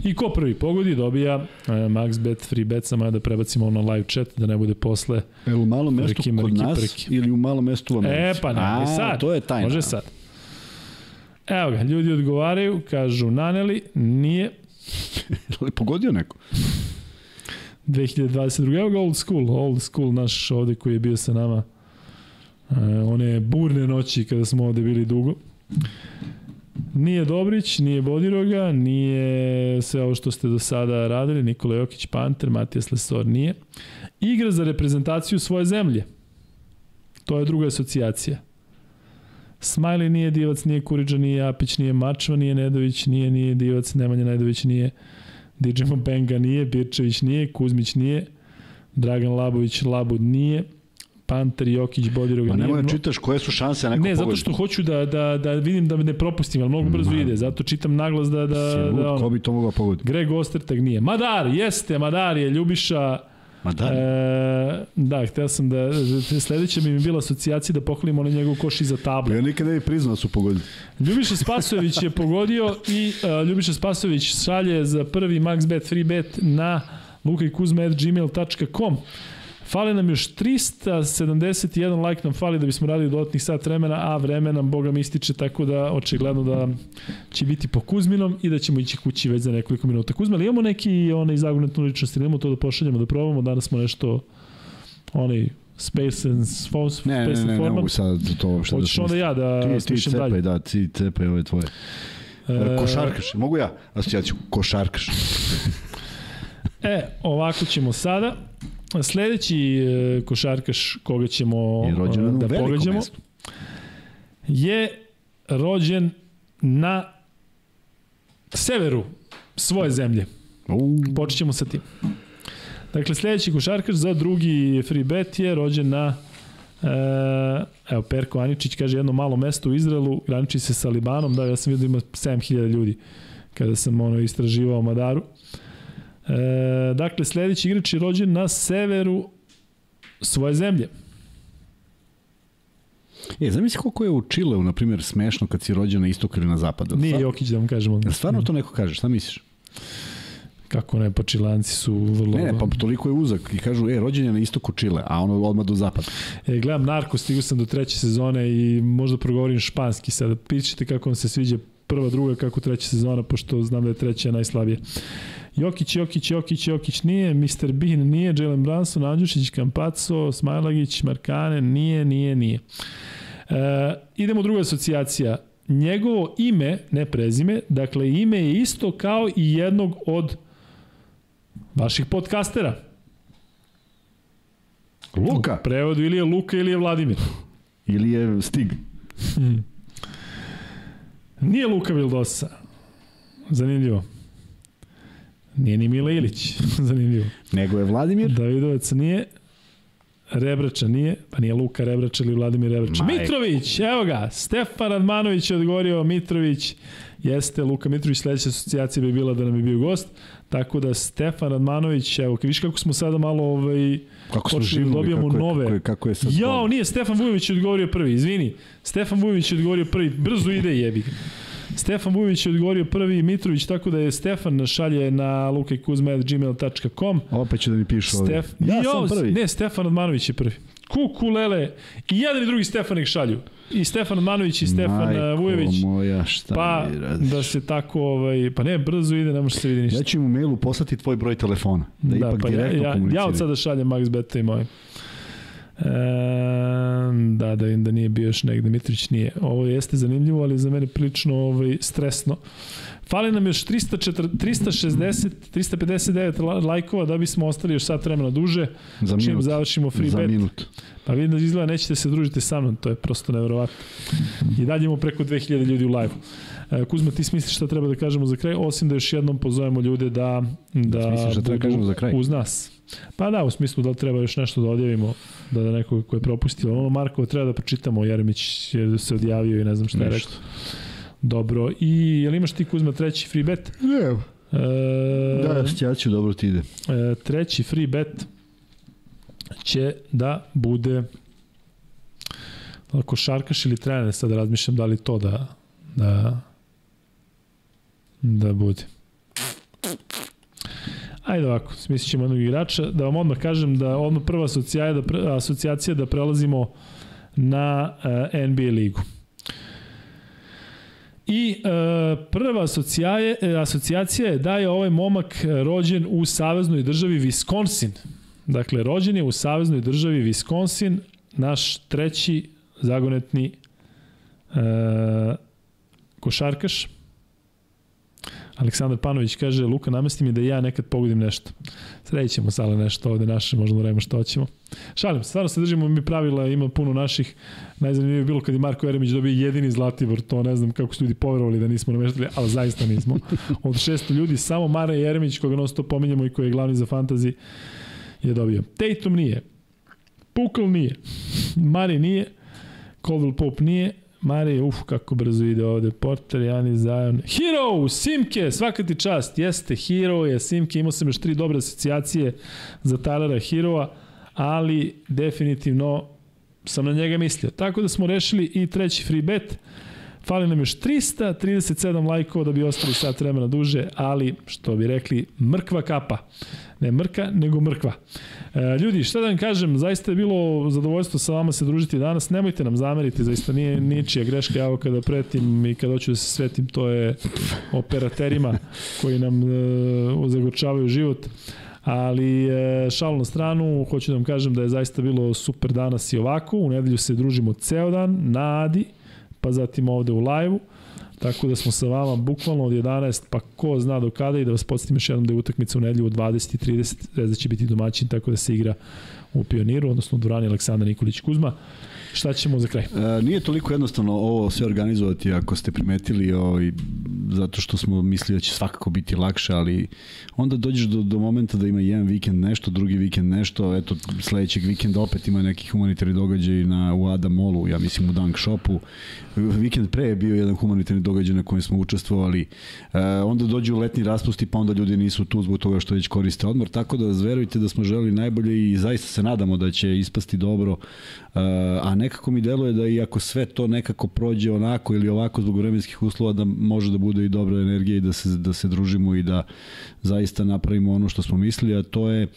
I ko prvi pogodi dobija e, max bet, free bet, samo ja da prebacimo na live chat, da ne bude posle. E, u malom mestu Prki, kod nas prki. ili u malom mestu u Americi? E, pa ne, A, sad. To je tajna. Može sad. Evo ga, ljudi odgovaraju, kažu naneli, nije Ali pogodio neko? 2022. Evo ga old school, old school naš ovde koji je bio sa nama. E, one burne noći kada smo ovde bili dugo. Nije Dobrić, nije Bodiroga, nije sve ovo što ste do sada radili, Nikola Jokić, Panter, Matijas Lesor nije. Igra za reprezentaciju svoje zemlje. To je druga asocijacija. Smiley nije Divac, nije Kuriđa, nije Apić, nije Mačva, nije Nedović, nije, nije Divac, Nemanja Nedović, nije Didžemo Benga nije, Birčević nije, Kuzmić nije, Dragan Labović Labud nije, Panter, Jokić, Bodiroga Pa nemoj da čitaš koje su šanse neko Ne, zato što hoću da, da, da vidim da ne propustim, ali mnogo brzo Ma. ide, zato čitam naglas da... da, Si lud, da ono, Ko bi to mogao pogoditi? Greg Ostertag nije. Madar, jeste, Madar je Ljubiša... Ma da, E, da, hteo sam da... da sledeća bi mi bila asocijacija da pohvalim onaj njegov koš iza table. ja nikad ne bih priznao da su pogodili. Ljubiša Spasojević je pogodio i uh, Ljubiša Spasojević šalje za prvi max bet free bet na lukajkuzma.gmail.com Fali nam još 371 like nam fali da bismo radili dodatnih sat vremena, a vreme nam Boga mi ističe, tako da očigledno da će biti po Kuzminom i da ćemo ići kući već za nekoliko minuta. Kuzma, ali imamo neki onaj zagonetnu ličnost, ili imamo to da pošaljemo, da probamo, danas smo nešto onaj Space and Force, Ne, ne, Space ne, and ne, ne mogu sad to uopšte da Hoćeš onda smislim. ja da Ti, ti cepaj, dalje. da, ti cepaj ove tvoje. E, košarkaš, mogu ja? Asocijaciju, košarkaš. E, ovako ćemo sada. Sledeći e, košarkaš koga ćemo e, da pogađamo je rođen na severu svoje zemlje. U, Počet ćemo sa tim. Dakle, sledeći košarkaš za drugi free bet je rođen na e, evo, Perko Aničić kaže jedno malo mesto u Izraelu, graniči se sa Libanom, da, ja sam vidio da ima 7000 ljudi. kada sam ono istraživao Madaru. E, dakle, sledeći igrač je rođen na severu svoje zemlje. E, zamisli koliko je u Čileu, na primjer, smešno kad si rođen na istoku ili na zapadu. Nije Stvar- Jokić da vam kažem. odmah. Jel Stvarno to neko kaže, šta misliš? Kako ne, pa Čilanci su vrlo... Ne, ne, pa toliko je uzak i kažu, e, rođen je na istoku Čile, a ono odmah do zapada. E, gledam Narko, stigu sam do treće sezone i možda progovorim španski sada. Pišite kako vam se sviđa prva, druga, kako treća sezona, pošto znam da je treća najslabija. Jokić, Jokić, Jokić, Jokić nije, Mr. Bean nije, Jalen Branson, Andjušić, Kampaco, Smajlagić, Markane, nije, nije, nije. E, idemo druga asocijacija. Njegovo ime, ne prezime, dakle ime je isto kao i jednog od vaših podcastera. Luka! U prevodu ili je Luka ili je Vladimir. Ili je Stig? Nije Luka Vildosa. Zanimljivo. Nije ni Mila Ilić. Zanimljivo. Nego je Vladimir? Davidovac nije. Rebrača nije, pa nije Luka Rebrača ili Vladimir Rebrača. Majko. Mitrović, evo ga, Stefan Radmanović je odgovorio, Mitrović jeste, Luka Mitrović, sledeća asocijacija bi bila da nam je bio gost, tako da Stefan Radmanović, evo, viš kako smo sada malo ovaj, Kako smo da živili, dobijamo kako je, nove. Kako je, kako je sad Jao, nije, Stefan Vujović je odgovorio prvi, izvini. Stefan Vujović je odgovorio prvi, brzo ide jebi. Stefan Vujović je odgovorio prvi, Mitrović, tako da je Stefan šalje na lukajkuzma.gmail.com. Opet će da mi pišu ovdje. Stef... Ja Jo, sam prvi. Ne, Stefan Radmanović je prvi. Kukulele. I jedan i drugi Stefan ih šalju. I Stefan Radmanović i Stefan Majko Majko Vujović. moja, šta Pa, da se tako, ovaj, pa ne, brzo ide, ne može se vidi ništa. Ja ću im u mailu poslati tvoj broj telefona. Da, ipak pa ja, direktno ja, ja komuniciraju. od sada šaljem Max Beta i moj. E, da, da da nije bio još negde, Mitrić nije. Ovo jeste zanimljivo, ali za mene prilično ovaj, stresno. Fali nam još 340, 360, 359 la- lajkova da bismo ostali još sat vremena duže. Za Čim minut. završimo free Za bet. minut. Pa vidim da izgleda nećete se družiti sa mnom, to je prosto neverovatno. I dalje imamo preko 2000 ljudi u live-u. E, Kuzma, ti smisliš šta treba da kažemo za kraj, osim da još jednom pozovemo ljude da, da Smisliš šta treba budu kažemo za kraj? uz nas. Pa da, u smislu da li treba još nešto da odjavimo, da, da nekog ko je propustio. Ono Markovo treba da pročitamo, Jeremić je se odjavio i ne znam šta je rekao. Dobro, i jel imaš ti Kuzma treći free bet? Ne, E, da, ja ću dobro ti ide. E, treći free bet će da bude ako šarkaš ili trener, sad razmišljam da li to da da da bude. Ajde ovako, smislit ćemo jednog igrača. Da vam odmah kažem da odmah prva asocijacija da, pre, asocijacija da prelazimo na uh, NBA ligu. I e, prva asocijaje, e, asocijacija je da je ovaj momak e, rođen u saveznoj državi Wisconsin. Dakle, rođen je u saveznoj državi Wisconsin, naš treći zagonetni e, košarkaš. Aleksandar Panović kaže, Luka, namesti mi da ja nekad pogodim nešto. Sredit ćemo sale nešto ovde naše, možda da radimo što hoćemo. Šalim, se, stvarno se držimo mi pravila, ima puno naših. Najzanimljivije je bilo kad je Marko Jeremić dobio jedini Zlatibor, to ne znam kako su ljudi poverovali da nismo nameštali, ali zaista nismo. Od 600 ljudi, samo Mare Jeremić, koga non stop pominjemo i koji je glavni za fantazi, je dobio. Tatum nije. Pukl nije. Mari nije. Caldwell Pope nije. Mari, uf, kako brzo ide ovde. Porter, Janis, Zion. Hero, Simke, svaka ti čast. Jeste, Hero je Simke. Imao sam još tri dobre asocijacije za Tylera Heroa, ali definitivno sam na njega mislio. Tako da smo rešili i treći free bet. Fali nam još 337 lajkova da bi ostali sat vremena duže, ali što bi rekli, mrkva kapa. Ne mrka, nego mrkva. E, ljudi, šta da vam kažem, zaista je bilo zadovoljstvo sa vama se družiti danas. Nemojte nam zameriti, zaista nije ničija greška. Ja kada pretim i kada hoću da se svetim, to je operaterima koji nam e, zagorčavaju život. Ali e, šal na stranu, hoću da vam kažem da je zaista bilo super danas i ovako. U nedelju se družimo ceo dan na Adi, pa zatim ovde u live-u. Tako da smo sa vama bukvalno od 11, pa ko zna do kada i da vas podsjetim još jednom da je utakmica u nedelju od 20.30, Zvezda će biti domaćin, tako da se igra u Pioniru, odnosno u dvorani Aleksandar Nikolić Kuzma. Šta ćemo za kraj? E, nije toliko jednostavno ovo sve organizovati ako ste primetili ovaj, zato što smo mislili da će svakako biti lakše, ali onda dođeš do, do momenta da ima jedan vikend nešto, drugi vikend nešto, eto sledećeg vikenda opet ima neki humanitarni događaj na, u Ada Molu, ja mislim u Dunk Shopu. Vikend pre je bio jedan humanitarni događaja na kojem smo učestvovali. E, onda dođu letni raspusti, pa onda ljudi nisu tu zbog toga što već koriste odmor, tako da verujte da smo želeli najbolje i zaista se nadamo da će ispasti dobro, e, a nekako mi deluje da i ako sve to nekako prođe onako ili ovako zbog vremenskih uslova, da može da bude i dobra energija i da se, da se družimo i da zaista napravimo ono što smo mislili, a to je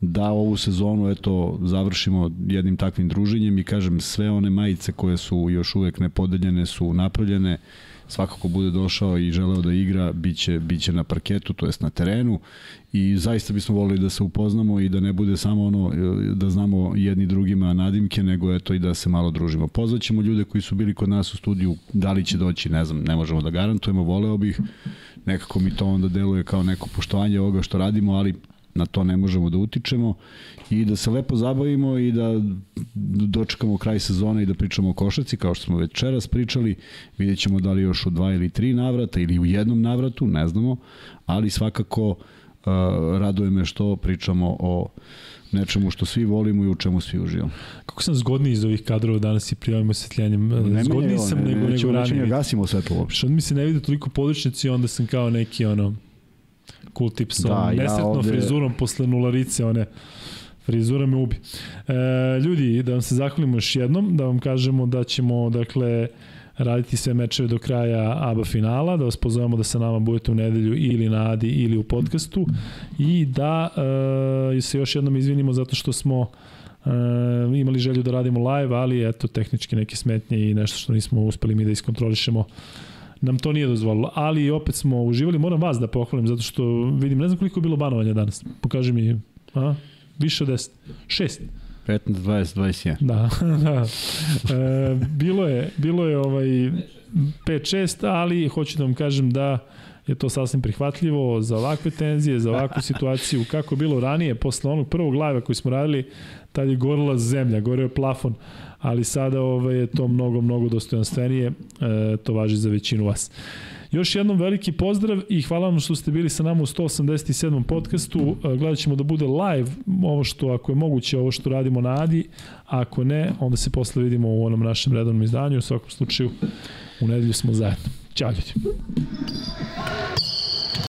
da ovu sezonu eto završimo jednim takvim druženjem i kažem sve one majice koje su još uvek nepodeljene su napravljene svakako bude došao i želeo da igra biće biće na parketu to jest na terenu. I zaista bismo voleli da se upoznamo i da ne bude samo ono da znamo jedni drugima nadimke nego eto i da se malo družimo. Pozvaćemo ljude koji su bili kod nas u studiju da li će doći ne znam ne možemo da garantujemo voleo bih. Nekako mi to onda deluje kao neko poštovanje ovoga što radimo ali na to ne možemo da utičemo i da se lepo zabavimo i da dočekamo kraj sezone i da pričamo o košarci kao što smo večeras pričali vidjet ćemo da li još u dva ili tri navrata ili u jednom navratu, ne znamo ali svakako uh, raduje me što pričamo o nečemu što svi volimo i u čemu svi uživamo. Kako sam zgodniji iz ovih kadrova danas i prijavim osvetljenjem. Ne zgodniji sam ne, nego, nego ranije. Ne gasimo svetlo uopšte. Što mi se ne vidi toliko područnici, onda sam kao neki ono cool tipsom, da, nesretno ja ovde... frizurom posle nularice, one frizura me ubi. E, ljudi, da vam se zahvalimo još jednom, da vam kažemo da ćemo, dakle, raditi sve mečeve do kraja ABA finala, da vas pozovemo da sa nama budete u nedelju ili na Adi ili u podcastu i da e, se još jednom izvinimo zato što smo e, imali želju da radimo live, ali eto tehnički neke smetnje i nešto što nismo uspeli mi da iskontrolišemo nam to nije dozvolilo, ali opet smo uživali, moram vas da pohvalim, zato što vidim, ne znam koliko je bilo banovanja danas, pokaži mi, a? više od 10, 6. 15, 20, 21. Da, da. E, bilo je, bilo je ovaj 5-6, ali hoću da vam kažem da je to sasvim prihvatljivo za ovakve tenzije, za ovakvu situaciju, kako je bilo ranije, posle onog prvog live koji smo radili, tad je gorila zemlja, goreo je plafon, ali sada ovaj, je to mnogo, mnogo dostojanstvenije, e, to važi za većinu vas. Još jednom veliki pozdrav i hvala vam što ste bili sa nama u 187. podcastu. E, gledat ćemo da bude live ovo što, ako je moguće, ovo što radimo na Adi. Ako ne, onda se posle vidimo u onom našem redovnom izdanju. U svakom slučaju, u nedelju smo zajedno. Ćao ljudi.